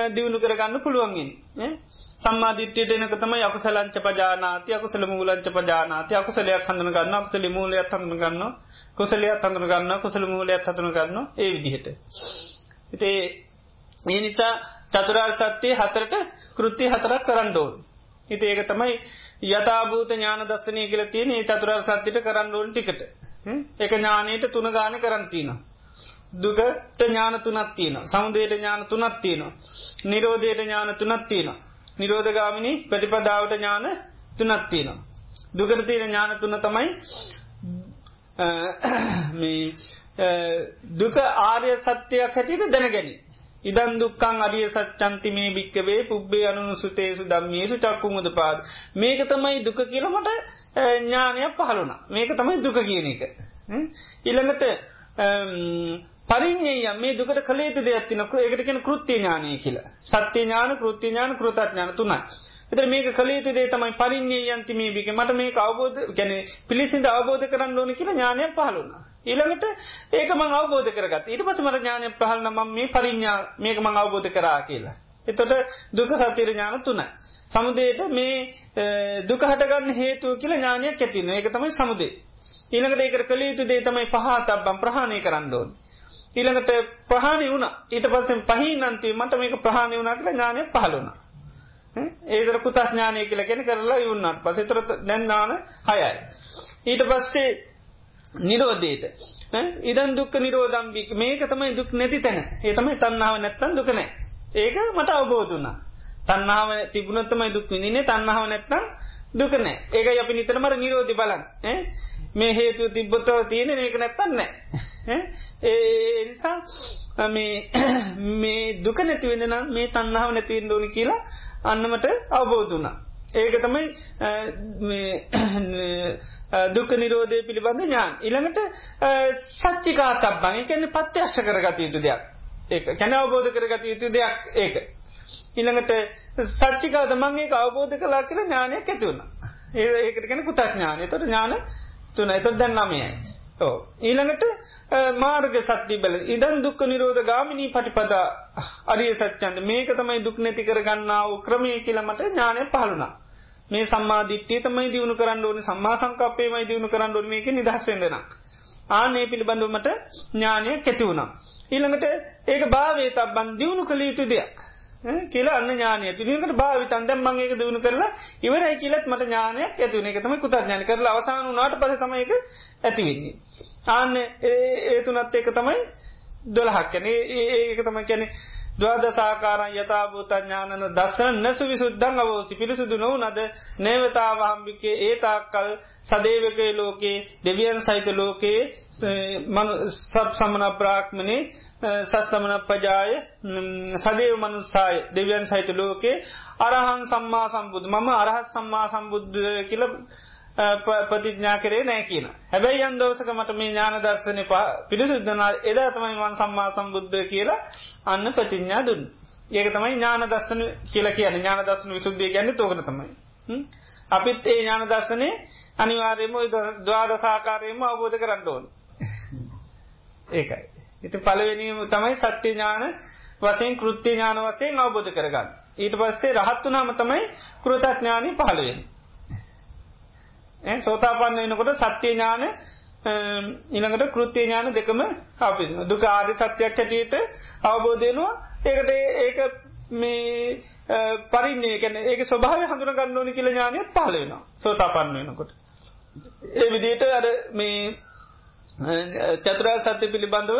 දිනු කරගන්න පුළුවන් ඉන්නේ. සම්මාදිට්ඨියට එනක තමයි අකුසලංච පජානාති අකුසල මූලංච පජානාති අකුසලයක් හඳුන ගන්නවා අකුසල මූලයක් හඳුන ගන්නවා කුසලයක් හඳුන ගන්නවා කුසල මූලයක් හඳුන ගන්නවා ඒ විදිහට. ඉතින් ඒ නිසා චතුරාර්ය සත්‍ය හතරට කෘත්‍ය හතරක් කරන්න ඕනේ. හිත ඒක තමයි යථභූත ඥාන දස්සනය කියල තියෙන චතුරර් සත්තිට කරන්න ඕන් ටිකට එක ඥානයට තුන ගාන කරන්තින. දුකට ඥාන තුනත් තියන සමුදයට ඥාන තුනත් තියනවා. නිරෝධයට ඥාන තුනත් තියන. නිරෝධගාමිනි ප්‍රතිපදාවට ඥාන තුනත් තියනවා. දුකරතියන ඥාන තුන තමයි දුක ආර්ය සත්‍යයක් හැටියට දැනගැනි. ඉදන් දුක්කං අරිය සච්චන්ති මේ භික්කවේ පුබ්බේ අනුසුතේසු දම්මියසු චක්කුමුද පාද. මේක තමයි දුක කියලමට ඥානයක් පහළුණ මේක තමයි දුක කියන එක. ඉළඟට පරිින්ය මේ දුකට කළේතු දෙයක්ත්තිනක ඒකටකෙන කෘත්ති ඥානය කියලා සත්‍ය ඥාන කෘත්ති ඥාන කෘතඥාන තුනයි. එතර මේක කළේතු දේ තමයි පරිින්ය යන්ති මේ බික මට මේ අවබෝධ ගැන පිළිසිද අවබෝධ කරන්න ඕන කියලා ඥානයක් පහළුණා. ඊළඟට ඒක මං අවබෝධ කරගත් ඊට පස මර ඥානය පහලන ම මේ පරිඥා මේක මං අවබෝධ කරා කියලා. එතොට දුක සතිර ඥාන තුන. සමුදේට මේ දුක හටගන්න හේතුව කියලා ඥානයක් ඇතින ඒක තමයි සමුදේ. ඊළඟට ඒකට කළ යුතු දේ තමයි පහතබ්බම් ප්‍රහණය කරන්න ඕන්. ඊළඟට ප්‍රහාණි වුණ. ඊට පස්සෙන් පහහි නන්තිව මට මේක ප්‍රහණය වුණ කළ ඥානය පහලුණ. ඒදර කුතස් ඥානය කියල ගැන කරලා ඉවන්නට පසතර දැන්නාන හයයි. ඊට පස්සේ නිරෝධයට. ඉදන් දුක් නිරෝධම්බික් මේක තමයි දුක් නැති තැන. ඒතමයි තන්නාව නැත්තන් දුකන ඒක මට අවබෝධුනා තන්නාව තිබුණත්තමයි දුක් විනිනේ තන්නාව නැත්තම් දුකන ඒක අපි නිතරමර නිරෝධි බලන් මේ හේතු තිබ්බොත්තව තියෙන ඒක නැත්තන්න ඒ නිසා <coughs> මේ දුක නැතිවෙන නම් මේ තන්නාව නැතිවෙන් ඕනි කියලා අන්නමට අවබෝධුනා ඒක තමයි <coughs> දුක නිරෝධය පිළිබඳ ඥාන්. ඉළඟට සච්චිකා තබ්බන් එකන්නේ පත්‍යශ්‍ය කරගත යුතු දෙයක්. ඒ කැන අවබෝධ කරගත යුතු දෙයක් ඒක. ඉළඟට සච්චිකා තමන් ඒක අවබෝධ කලා කියල ඥානයක් ඇතිවුණ. ඒ ඒකට කෙන පුතක් ඥානය තොට ඥාන තුන එතොත් දැන් නමයයි. ඕ ඊළඟට මාර්ග සත්‍ය බල ඉදන් දුක්ක නිරෝධ ගාමිණී පටිපදා අරිය සච්චන්ද මේක තමයි දුක් නැති කරගන්නාව ක්‍රමය කියලමට ඥානය පහළුණා. මේ සම්මාධිත්‍යය තමයි දියුණු කරන්න ඕන සම්මා සංකපේමයි දියුණු කරන්න ඕන මේක නිදහස්වෙදෙන. ආනේ පිළිබඳවමට ඥානය කැතිවුණා. ඊළඟට ඒක භාවේ තබ්බන් දියුණු කළ යුතු දෙයක්. කියලා අන්න ඥානය පිළිකට භාවිතන් දැම් මංඒක දියුණු කරලා ඉවරයි කියලත් මට ඥානයක් ඇතිවන එක තම කුතත් ඥාන කරලා අවසාන වනාට පස තමයික ඇතිවෙන්නේ. ආන්න ඒ තුනත් එක තමයි දොළහක් කැන ඒක තමයි කැනෙ දවාදසාකාරන් යථභූතඥානන දස්සන නැසු විසුද්ධං අවෝසි. පිරිසුදු නොව නද නේවතාවහම්භිකේ ඒතාක්කල් සදේවකය ලෝකයේ දෙවියන් සහිත ලෝකයේ සබ් සමන ප්‍රාක්්මනේ සස්සමන පජාය සදේව මනුස්සාය දෙවියන් සහිත ලෝකේ අරහන් සම්මා සම්බුදු මම අරහත් සම්මා සම්බුද්ධ කියල ප්‍රතිඥා කරේ නෑ කියන. හැබැයි යන් දවසක මට මේ ඥාන දර්ශනය පිළිසුද්ධනා එදා තමයි වන් සම්මා සම්බුද්ධ කියලා අන්න ප්‍රතිඥා දුන්. ඒක තමයි ඥාන දර්ශන කියලා කියන ඥාන දර්ශන විසුද්ධිය ගැන්න තෝකන තමයි. අපිත් ඒ ඥාන දර්ශනය අනිවාර්යම දවාදසාකාරයම අවබෝධ කරන්න ඕන්. ඒකයි. ඉති පලවෙනීම තමයි සත්‍ය ඥාන වසයෙන් කෘත්ති ඥාන වසයෙන් අවබෝධ කරගන්න. ඊට පස්සේ රහත්තු නාම තමයි කෘතඥානී පහළවෙෙන. සෝතාපන්න වෙනකොට සත්‍යය ඥාන ඉළඟට කෘතිය ඥාන දෙකම අප දුක ආර්ය සත්‍යයක් හැටියට අවබෝධයනවා ඒකට ඒක මේ පරින්නේ කැන ඒක ස්වභාව හඳුන ගන්න ඕනි කියල ඥානයත් පහල වෙනවා සෝතාපන්න වෙනකොට. ඒ විදියට අර මේ චතුරා සත්‍ය පිළිබඳව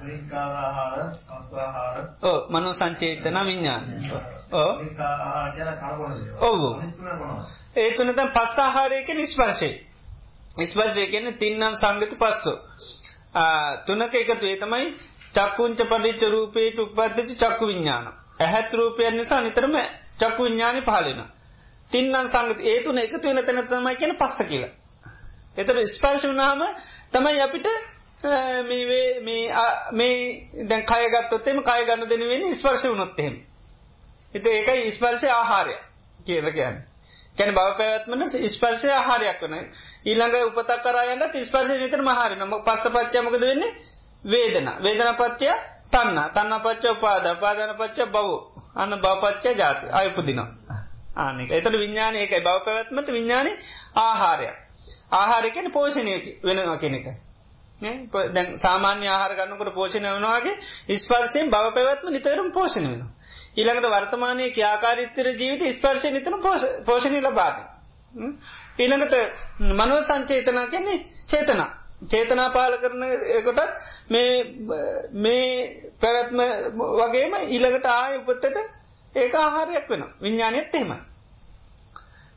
අපලින්කාගාර සංස්වාහාර ඔව් මනෝ සංචේතන විඥාන ඔව් ඔව් ඒ තුන තමයි පස් ආහාරයක නිස්පර්ශේ ස්පර්ශය කියන්නේ තින්නම් සංගති පස්සෝ. තුනක එකතු ඒ තමයි චක්කුංච පටිච්ච රූපේට උපද්දති චක්කු විඥාන. ඇහත් රූපයන් නිසා නිතරම චක්කු විඥානෙ පහළ වෙනවා. තින්නම් සංගති ඒ තුන එකතු වෙන තැන තමයි කියන පස්ස කියලා. එතකොට ස්පර්ශ වුණාම තමයි අපිට මේ මේ මේ දැන් කය ගත්තොත් එimhe කය ගන්න දෙන වෙන්නේ ස්පර්ශ වුණොත් එහෙම. ඉතින් ඒකයි ස්පර්ශ ආහාරය කියලා කියන්නේ. කැන බව පැවත්මන ස්පර්ශය ආහාරයක් වන ඊළඟ උපතක් කරයන්න ස්පර්ශය නිතර මහාර නම පස්ස පච්චමකද වෙන්නේ? වේදන. වේදන පච්චය තන්න තන්න පච්ච උපාද පාදන පච්ච බව අන්න බවපච්චය ජාති අයපුදිනවා ආනක එතට විඤ්ඥාන ඒකයි. බව පැවත්මට විඤ්ඥාන ආහාරයක්. ආහාරකන පෝෂණය වෙනවා කෙනෙකයි දැන් සාමාන්‍ය ආහාර ගන්නකට පෝෂණ වනවාගේ ස්පර්ශයෙන් බව පැවත්ම නිතරම් පෝෂණ වෙනවා ඊළඟට වර්තමානය ක්‍යාකාරිත්තර ජීවිත ස්පර්ශය නිතන පෝෂණය ලබාද. ඊළඟට මනුව සංචේතනා කියන්නේ චේතනා. චේතනා පාල කරන කොටත් මේ පැවැත්ම වගේම ඊළඟට ආය උපත්තට ඒක ආහාරයක් වෙන විඤ්ඥානයත් එහෙම.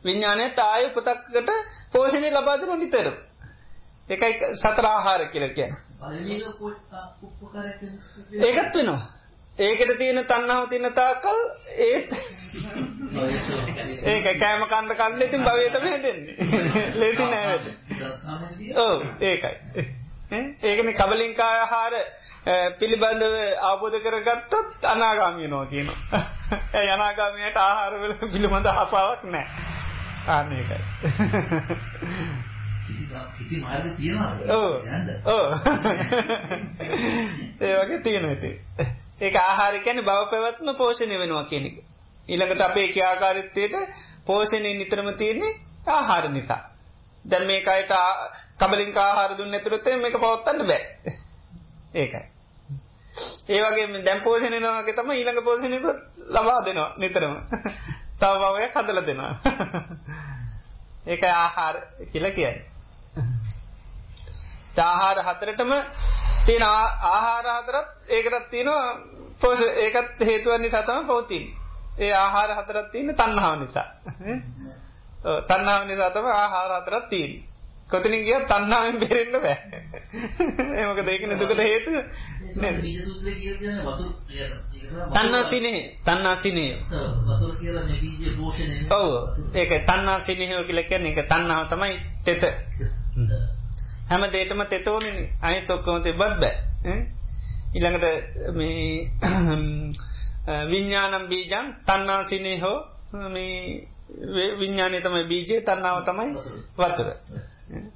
විඤ්ඥානය තාය උපතක්කට පෝෂණය ලබාදන නිතර. එකයි සතර ආහාර කියල කිය. ඒකත් වෙනවා. ඒකට තියෙන තන්නාව තින්න තාකල් ඒත් ඒක කෑම කණ්ඩ කන්න ඉතින් භවතම දෙන්නේ <laughs> ලේසි නෑවට ඕ ඒකයි. ඒකන කබලින්කාය හාර පිළිබඳව ආබෝධ කරගත්තොත් අනාගාමිය නෝ කියනවා. <laughs> ඇ යනාගාමයට ආහාරවල පිළිබඳ අපාවක් නෑ. ආන්න ඒකයි <laughs> ඕ <laughs> ඒ වගේ තියෙන ඇති ඒක ආහාරිකැන බව පැවත්ම පෝෂණය වෙනවා කෙනෙක. ඉළඟට අපේ ක්‍යාකාරිත්තයට පෝෂණය නිතරම තියන්නේ ආහාර නිසා. දැන් මේක අයට කබලින් ආහාර දුන්න ඇතුරත්තේ මේක පවත්තන්න බෑ. ඒකයි. ඒවගේ දැම් පෝෂණයනවාගේ තම ඊළඟ පෝෂණයක ලබා දෙනවා නිතරම. <laughs> තව බවය කදල දෙනවා. <laughs> ඒක ආහාර කියල කියයි. ආහාර හතරටම තියෙන ආහාර හතරත් ඒකටත් තියෙනවා ඒකත් හේතුවන්නේ සතම පවතින් ඒ ආහාර හතරත් තියන්න තන්නාව නිසා. තන්නාව නිසා තම ආහාර හතරත් තිීන් කොතනින් ගිය තන්නාවෙන් බෙරෙන්න්න බෑ. <laughs> ඒමක දෙකන දුකට හේතු? තන්නාසිනේ තන්නාසිනේ ඔව ඒක තන්නා සිනහෝ කියලකැන එක තන්නාව තමයි තෙත හැම දේටම තෙතෝන අනි තොක්කමත බත් බෑ. ඉළඟට මේ <clears throat> විඤ්ඥානම් බීජන් තන්නාසිනේ හෝ විඤ්ඥානය තමයි බීජය තන්නාව තමයි වතුර.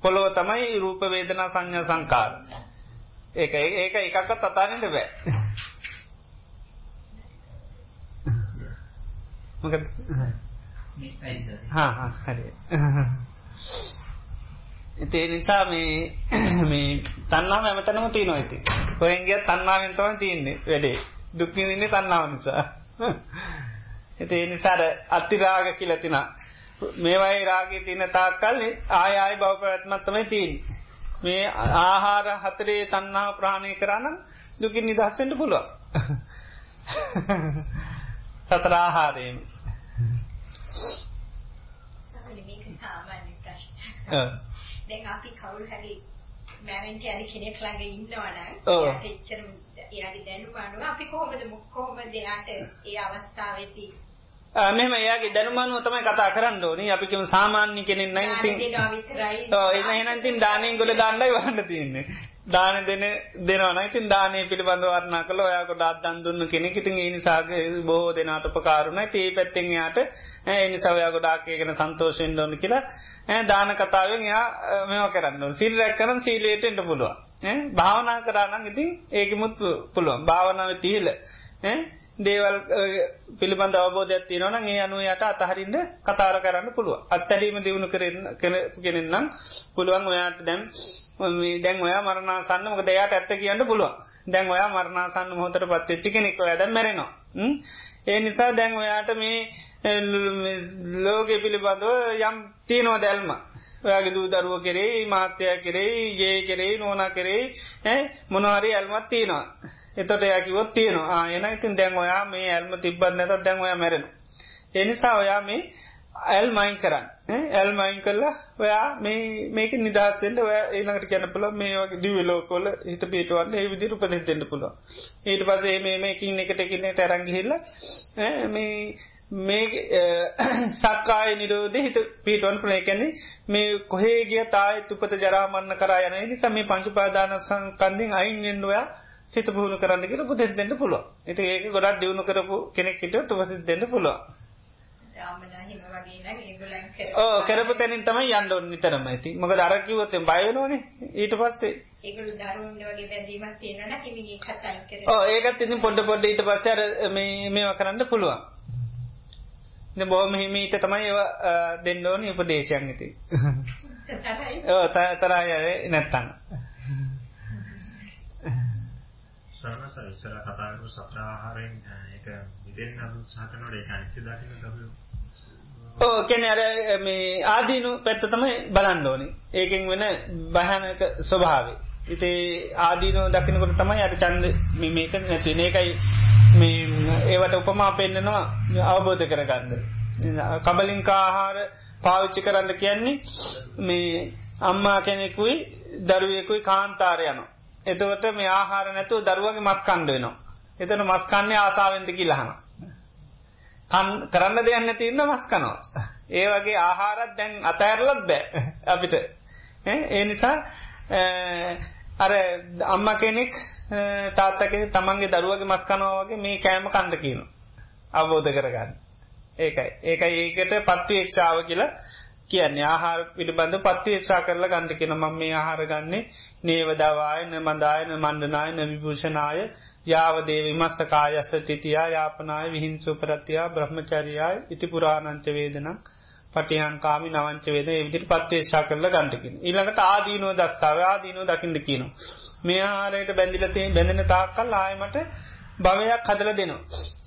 පොළොව තමයි රූප වේදනා සංඥා සංකාර. ඒක ඒක එකක්ත් අතාරෙන්ට බෑ. මොකද? හරි ඉතිේ නිසා මේ <clears throat> මේ තන්නාම ඇමතනම තියන ඇති කොහෙන්ගිය තන්නාවෙන් තම තියන්නේ වැඩේ. දුක්කිදින්නේ තන්නාව නිසා. <laughs> එති නිසාර අත්තිරාග කියලතින මේවයි රාගේ තියන තාක්කල්න්නේ ආය ආය බව පැත්මත්තමයි තිීන් මේ ආහාර හතරේ තන්නාව ප්‍රාණය කරන්න දුකින් නිදහස්සෙන්ට පුළුව <laughs> සතරාහාරයෙන් දැන් අපි කවුරු හරි මැරෙන්ට යන කෙනෙක් ළඟ ඉන්නවනම් එයාට එච්චර එයාගේ දැනුම අනුව අපි කොහොමද කොහොමද එයාට ඒ අවස්ථාවේදී මෙම එයාගේ දැනුමනුව තමයි කතා කරන්න ඕනි. අපි කිම සාමාන්‍ය කෙනෙක් නයි ඉතින් ඔව් එහෙනම් ඉතින් දානෙන් ගොඩ දාන්නයි වහන්න තියෙන්නේ දාන දෙන දෙනවා ඉතින් දානය පිළිබඳව වර්ණනා කළා. ඔයා ගොඩාක් දන් දුන්න කෙනෙක්. ඉතින් ඒ නිසා බොහෝ දෙනාට උපකාරුණා ඉතින් මේ පැත්තෙන් එයාට ඒ නිසා ඔයා ගොඩාක් ඒකන සන්තෝෂ වෙන්න ඕන කියලා ඈ දාන කතාවෙන් එයා මේවා කරන්න ඕන. සීල රැකගෙන සීලයට එන්න පුළුවන්. ඈ භාවනා කරා නම් ඉතින් ඒකෙමුත් පුළුවන්. භාවනාවේ තියල ඈ දේවල් පිළිබඳ අවබෝධයක් තියෙනවනම් ඒ අනුව යට අතහරින්න කතාර කරන්න පුළුව අත්තැලීම දියුණු කරන්න කෙනෙන්නම් පුළුවන් ඔයාට දැම් දැන් ඔයා මරණසන්න මොක දෙයාට ඇත්ත කියන්න පුළුව දැන් ඔයා මරණසන්න මොහොතට පත්වෙච්චි කෙනෙක් ඔය දැ මැරෙනවා. ඒ නිසා දැන් ඔයාට මේ ලෝක පිළිබඳව යම් තියනවා දැල්ම ඔයාගේ දූ දරුව කෙරේ මාත්‍යය කෙරේ ඒ කෙරේ නෝන කෙරේ මොනහරි ඇල්මත් තියෙනවා. එතොට යකිවොත් තියෙනවා. ආයන ඉතින් දැන් ඔයා මේ ඇල්ම තිබ්බත් නැත දැන් ඔයා මැරෙන. එනිසා ඔයා මේ ඇල් මයින් කරන්න. ඇල් මයින් කරලා ඔයා මේ මේක නිදහස්සෙන්ට ඔය ඒනකට කියන්න පුල මේ වගේ දිවලෝකොල හිත පිටවන්න ඒ විදිර උපදෙතෙන්ට පුල ඊට පසේ මේ මේකින් එකට එකන්නේ ටැරංගිහිල්ල මේ මේ සක්කාය නිරෝධ හිත පිටවන් පලේකැන්නේ මේ කොහේ ගිය තායි තුපත ජරාමන්න කරා යන නිසා මේ පංචුපාදාන සංකන්දිින් අයින් එන්නවා සිත පුහුණු කරන්න කියල පුදෙත් දෙන්න පුළුව එති ඒක ගොඩක් දියුණු කරපු කෙනෙක්ට තුවස දෙන්න පුළුව ඕ කරපු තැනින් තම යන්ඩ නිතරම. ඇති මක දරකිවතෙන් බයනෝන ඊට පස්සේ. ඕ ඒකත් ඉතින් පොඩ පොඩ්ඩ ඊට පස්සර මේවා කරන්න පුළුවන්. බෝම හිමීට තමයි ඒවා දෙන්න ඕනි උපදේශයන් ඇති ඕ තරාය නැත්තන්න සරණස ඉස්සර කතා කරපු සතර ආහාරයෙන් ඒක මිදෙන්න උත්සාහ කරනකොට ඒක අනිත්‍ය දකින්න තමයි ඕ කියන්නේ අර මේ ආදීනු පැත්ත තමයි බලන්න ඕනේ. ඒකෙන් වෙන භයානක ස්වභාවය. ඉතින් ආදීනු දකින්නකොට තමයි අර ඡන්ද මේ මේක නැති වෙන එකයි මේ ඒවට උපමා පෙන්නනවා අවබෝධ කරගන්න. කබලින්ක ආහාර පාවිච්චි කරන්න කියන්නේ මේ අම්මා කෙනෙකුයි දරුවෙකුයි කාන්තාරය යනවා. එතවට මේ ආහාර නැතුව දරුවගේ මස් කණ්ඩ වෙනවා. එතන මස් කන්නේ ආසාාවෙන්ද කිලහන. කරන්න දෙයන්න තින්න මස් කනවා. ඒ වගේ ආහාරත් දැන් අතඇරලත් බෑ අපිට. ඒ නිසා අර අම්ම කෙනෙක් තාත්තක තමන්ගේ දරුවගේ මස් කනවාගේ මේ කෑම කණ්ඩ කියන. අවබෝධ කරගන්න. ඒකයි ඒකයි ඒකට පත්තිේක්ෂාව කියලා කියන්නේ ආහාර පිළිබඳ පත්තිේශා කරලා ගන්ඩ කෙන මම මේ ආහාර ගන්නේ. නේවදවායන මන්දායන මණ්ඩනායන විභූෂණාය යාවදේ විමස්සකායස්ස තිතියා යාපනාය විහිංසු පරත්තියා බ්‍රහ්මචරියයි ඉති පුරාණංච වේදනක් පටියංකාමි නවංච වේද විදිරි පත්වේශා කරල ගන්ටකින් ඉළඟට ආදීනෝ දස්සාව ආදීනෝ දකිින්ට කියනවා. මේ ආරයට බැඳිලතේ බැඳෙන තාක්කල් ආයමට භවයක් හදල දෙනවා.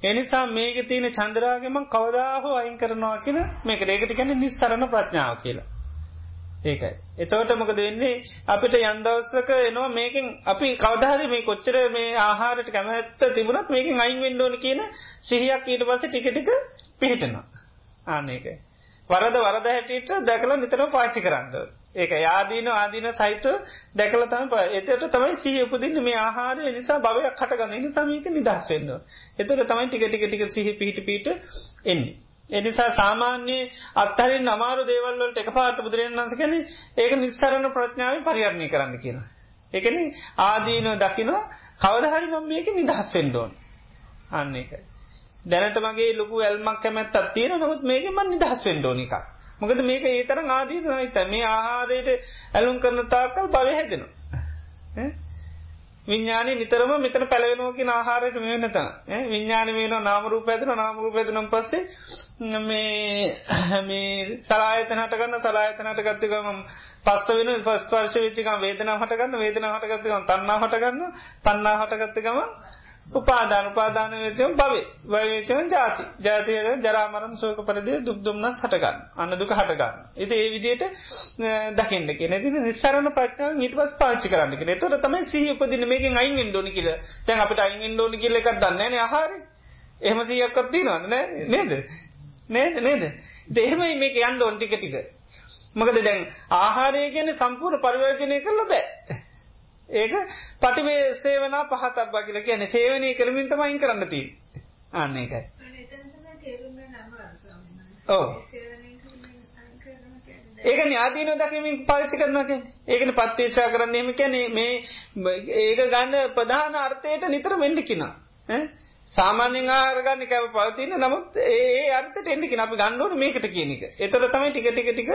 එනිසා මේක තියෙන චන්දරාගම කවදාහෝ අයින් කරනවා කියන මේක රේකට කැන නිස්සරණ ප්‍රඥාව කියලා. ඒකයි. එතවට මොකද වෙන්නේ අපිට යන්දවස්සක එනවා මේකින් අපි කවධහරි මේ කොච්චර මේ ආහාරට කැමැත්ත තිබුණත් මේකින් අයින් වෙන්ඩෝන කියන සිහියක් ඊට පස ටිකටික පිහිටනවා. ආනකයි. වරද වරද හැටියට දැකල නිතර පාචි කරන්න. ඒක යාදීන ආදීන සහිත දැකල තම එතට තමයි සී උපදින්න මේ ආහාරය නිසා භවයක් කටගන්න නිසාමීක නිදහස් වෙන්න. එතට තමයි ටික ටික ටික සිහි පිහිට පිට එන්නේ. එනිසා සාමාන්‍යයේ අත්හරින් අමාරු දේවල්වලට එක පාට බුදුරන් වන්ස කැන ඒක නිස්සරණ ප්‍රඥාව පරිහරණය කරන්න කියන. එකන ආදීනව දකිනවා කවදහරි මම මේක නිදහස් පෙන්ඩෝන් අන්න එකයි. දැනට මගේ ලොකු ඇල්මක් කැමැත් අත්තියෙන නමුත් මේක මන් නිදහස් වෙන්ඩෝනික. මොකද මේක ඒතර ආදීන හිත මේ ආහාරයට ඇලුම් කරන තාකල් බව හැදෙනවා. විඤ්ඥානය නිතරම මෙතන පැලවෙනෝකි ආහාරයට මෙනත විඤ්ඥාන වේන නාමරූ පැදන නාමරූ පැදනම් පස්සේ මේ <coughs> සලායතනට ගන්න සලායතනට ගත්තකම පස්ස වෙන පස්පර්ශ විච්චිකම් වේදනා හටගන්න වේදනා හටගත්තකම තන්නා හටගන්න තන්නා හටගත්තකම උපාදාන උපාදාන වෙචම භවේ. වයචන ජාති. ජාතිය ජරාමරම් සෝක පරදේ දුක්දුම්න්න හටගන්න. අන්න දුක හටගන්න. එති ඒ විදියට දකින්න කියෙන ති නිස්සරන පට්න ඊට පස් පාච්චි කරන්න කියෙන. තොර තමයි සහ උපදින මේකින් අයින් ඉන්ඩෝනි කියල. තැන් අපට අයින් ඉන්ඩෝනි කියල එකක් දන්න ආහාර. එහම සීයක්කත්ති නොන්න නේද? නේද? නේද? දෙහෙමයි මේක යන්න ඔන්ටික ටික මකද දැන් ආහාරය ගැන සම්පූර් පරිවර්ජනය කරල බෑ. ඒක පටිවේ සේවනා පහතක් බගල කියන සේවනය කරමින් තමයින් කරන්න ති අන්න එකයි ඕ ඒක යාදීන දකිමින් පාච්චි කරනක ඒකන පත්තේශා කරන්නේම කැනේ මේ ඒක ගන්න ප්‍රධාන අර්ථයට නිතර වෙන්ඩිකින සාමාන්‍යෙන් ආරගන්න කැව පවතින නමුත් ඒ අර්ථට එන්ඩිකි අපි ගන්නඩුවන මේකට කියනක එතර තමයි ටික ටික ටික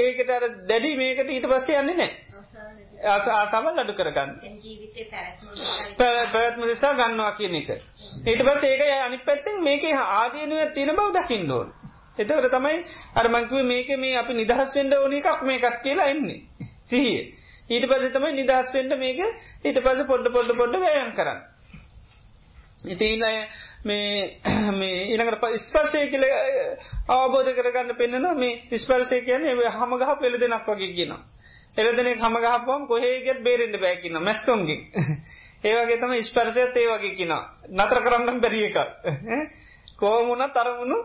ඒකට දැඩි මේකට ඊට පස්සේ යන්නේ නෑ ආසාවල් අඩු කරගන්න පැවැත්ම නිසා ගන්නවා කියන එක. ඊට පස් ඒක අනි පැත්තෙන් මේක ආදීනුව තියෙන බව දකිින්ඩෝන්. එතකට තමයි අරමංකුව මේක මේ අපි නිදහස්වෙන්ඩ ඕන එකක් මේ එකක් කියලා එන්නේ. සිහිය. ඊට පස තමයි නිදහස්වෙන්ට මේක ඊට පස පොඩ්ඩ පොඩ්ඩ පොඩ්ඩ වැයන් කරන්න. ඉතින් <coughs> මේ ඊළඟට ස්පර්ශය කියල අවබෝධ කරගන්න පෙන්න්නන මේ ස්පර්ශය කියන්නේ හමගහ පෙළ දෙනක් වගේ කියනවා. එරදනෙ හමගහපුම් කොහේගෙත් බේරෙන්ට බෑකින්න මැස්සුන්ගේ ඒවගේ තම ස්පර්සයත් <laughs> ඒ වගේ කින නතර කරන්නම් බැරිය එක කෝමුණ තරමුණු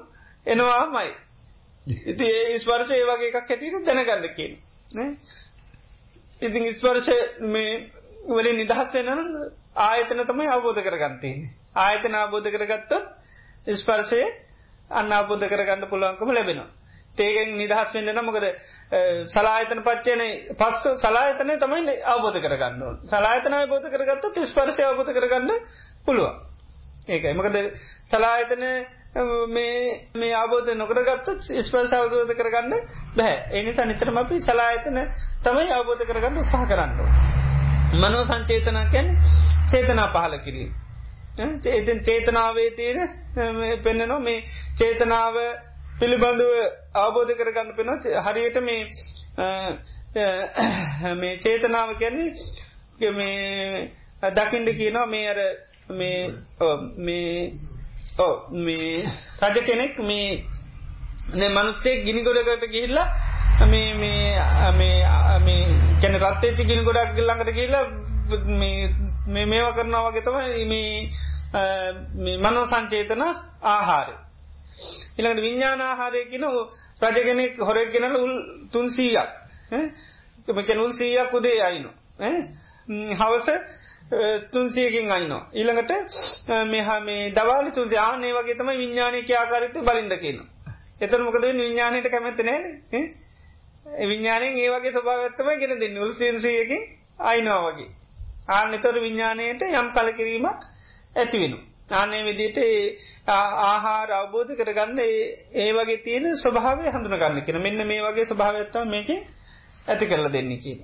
එනවාමයි. ඉති ඒ ස්පර්ශ ඒ වගේ එකක් ඇතිට දැනගන්න කියන. ඉතින් ස්පර්ශ මේ වලින් නිදහස් වෙන ආයතන තමයි අවබෝධ කරගන්තින් ආයතන අවබෝධ කරගත්තත් ස්පර්ශය අන්න අවබෝධ කරගන්න පුළුවන්කම ලැබෙනවා තේගෙන් නිදහස් වෙන්න නමකද සලායතන පච්චයන පස්ස සලායතනය තමයි අවබෝධ කරගන්න සලායතන අවබෝධ කරගත්ත ස්පර්ශය අවබෝධ කරගන්න පුළුවන් ඒකයි මකද සලායතන මේ ආබෝධ නොකරගත්ත ස්පර්ශ අවබෝධ කරගන්න බැහැ එනිසා නිතරම අපි සලායතන තමයි අවබෝධ කරගන්න සහ කරන්න. මනෝ සංචේතනකැන් චේතනා පහල කිරී. චේතන් චේතනාවේ තියෙන පෙන්න්නනවා මේ චේතනාව පිළිබඳව අවබෝධ කරගන්න පෙන හරියට මේ මේ චේතනාව කැන්නේ මේ දකිින්ට කියනවා මේ අර මේ මේ ඕ මේ රජ කෙනෙක් මේ මනුස්සේ ගිනි ගොඩකට ගිහිල්ලා මේ මේ මේ කැන රත්තේචි ගිනි ගොඩක් ගිල්ලඟට ගිල්ලා මේ මේවා කරනවා වගේ තමයි මේ මනෝ සංචේතන ආහාරය. ඉළඟට විඤ්ඥානාහාරය කියන රජගෙනෙක් හොරෙක් ගෙනල උල් තුන්සීයක් මෙකැන උල් සීයක් උදේ අයිනු හවස තුන්සියකින් අයිනවා. ඊළඟට මෙහ මේ දවාල තුන්සි ආනේ වගේ තම විඤ්ඥානය ආකාරයට බලින්ද කියන. එතර මොකද විඤ්ඥානයට කැමැත නෑ විඤ්ඥානයෙන් ඒවගේ ස්වභාවත්තම ගෙන දෙන්න උල් සේන්සියකින් අයිනවා වගේ. ආන එතොර විඤ්ඥානයට යම් කලකිරීමක් ඇතිවෙනු. ආනේ විදිට ආහාර අවබෝධ කරගන්න ඒ වගේ තියෙන ස්වභාවය හඳුනගන්න කියෙන මෙන්න මේ වගේ ස්වභාවත්තා මේක ඇති කරලා දෙන්නේ කියන.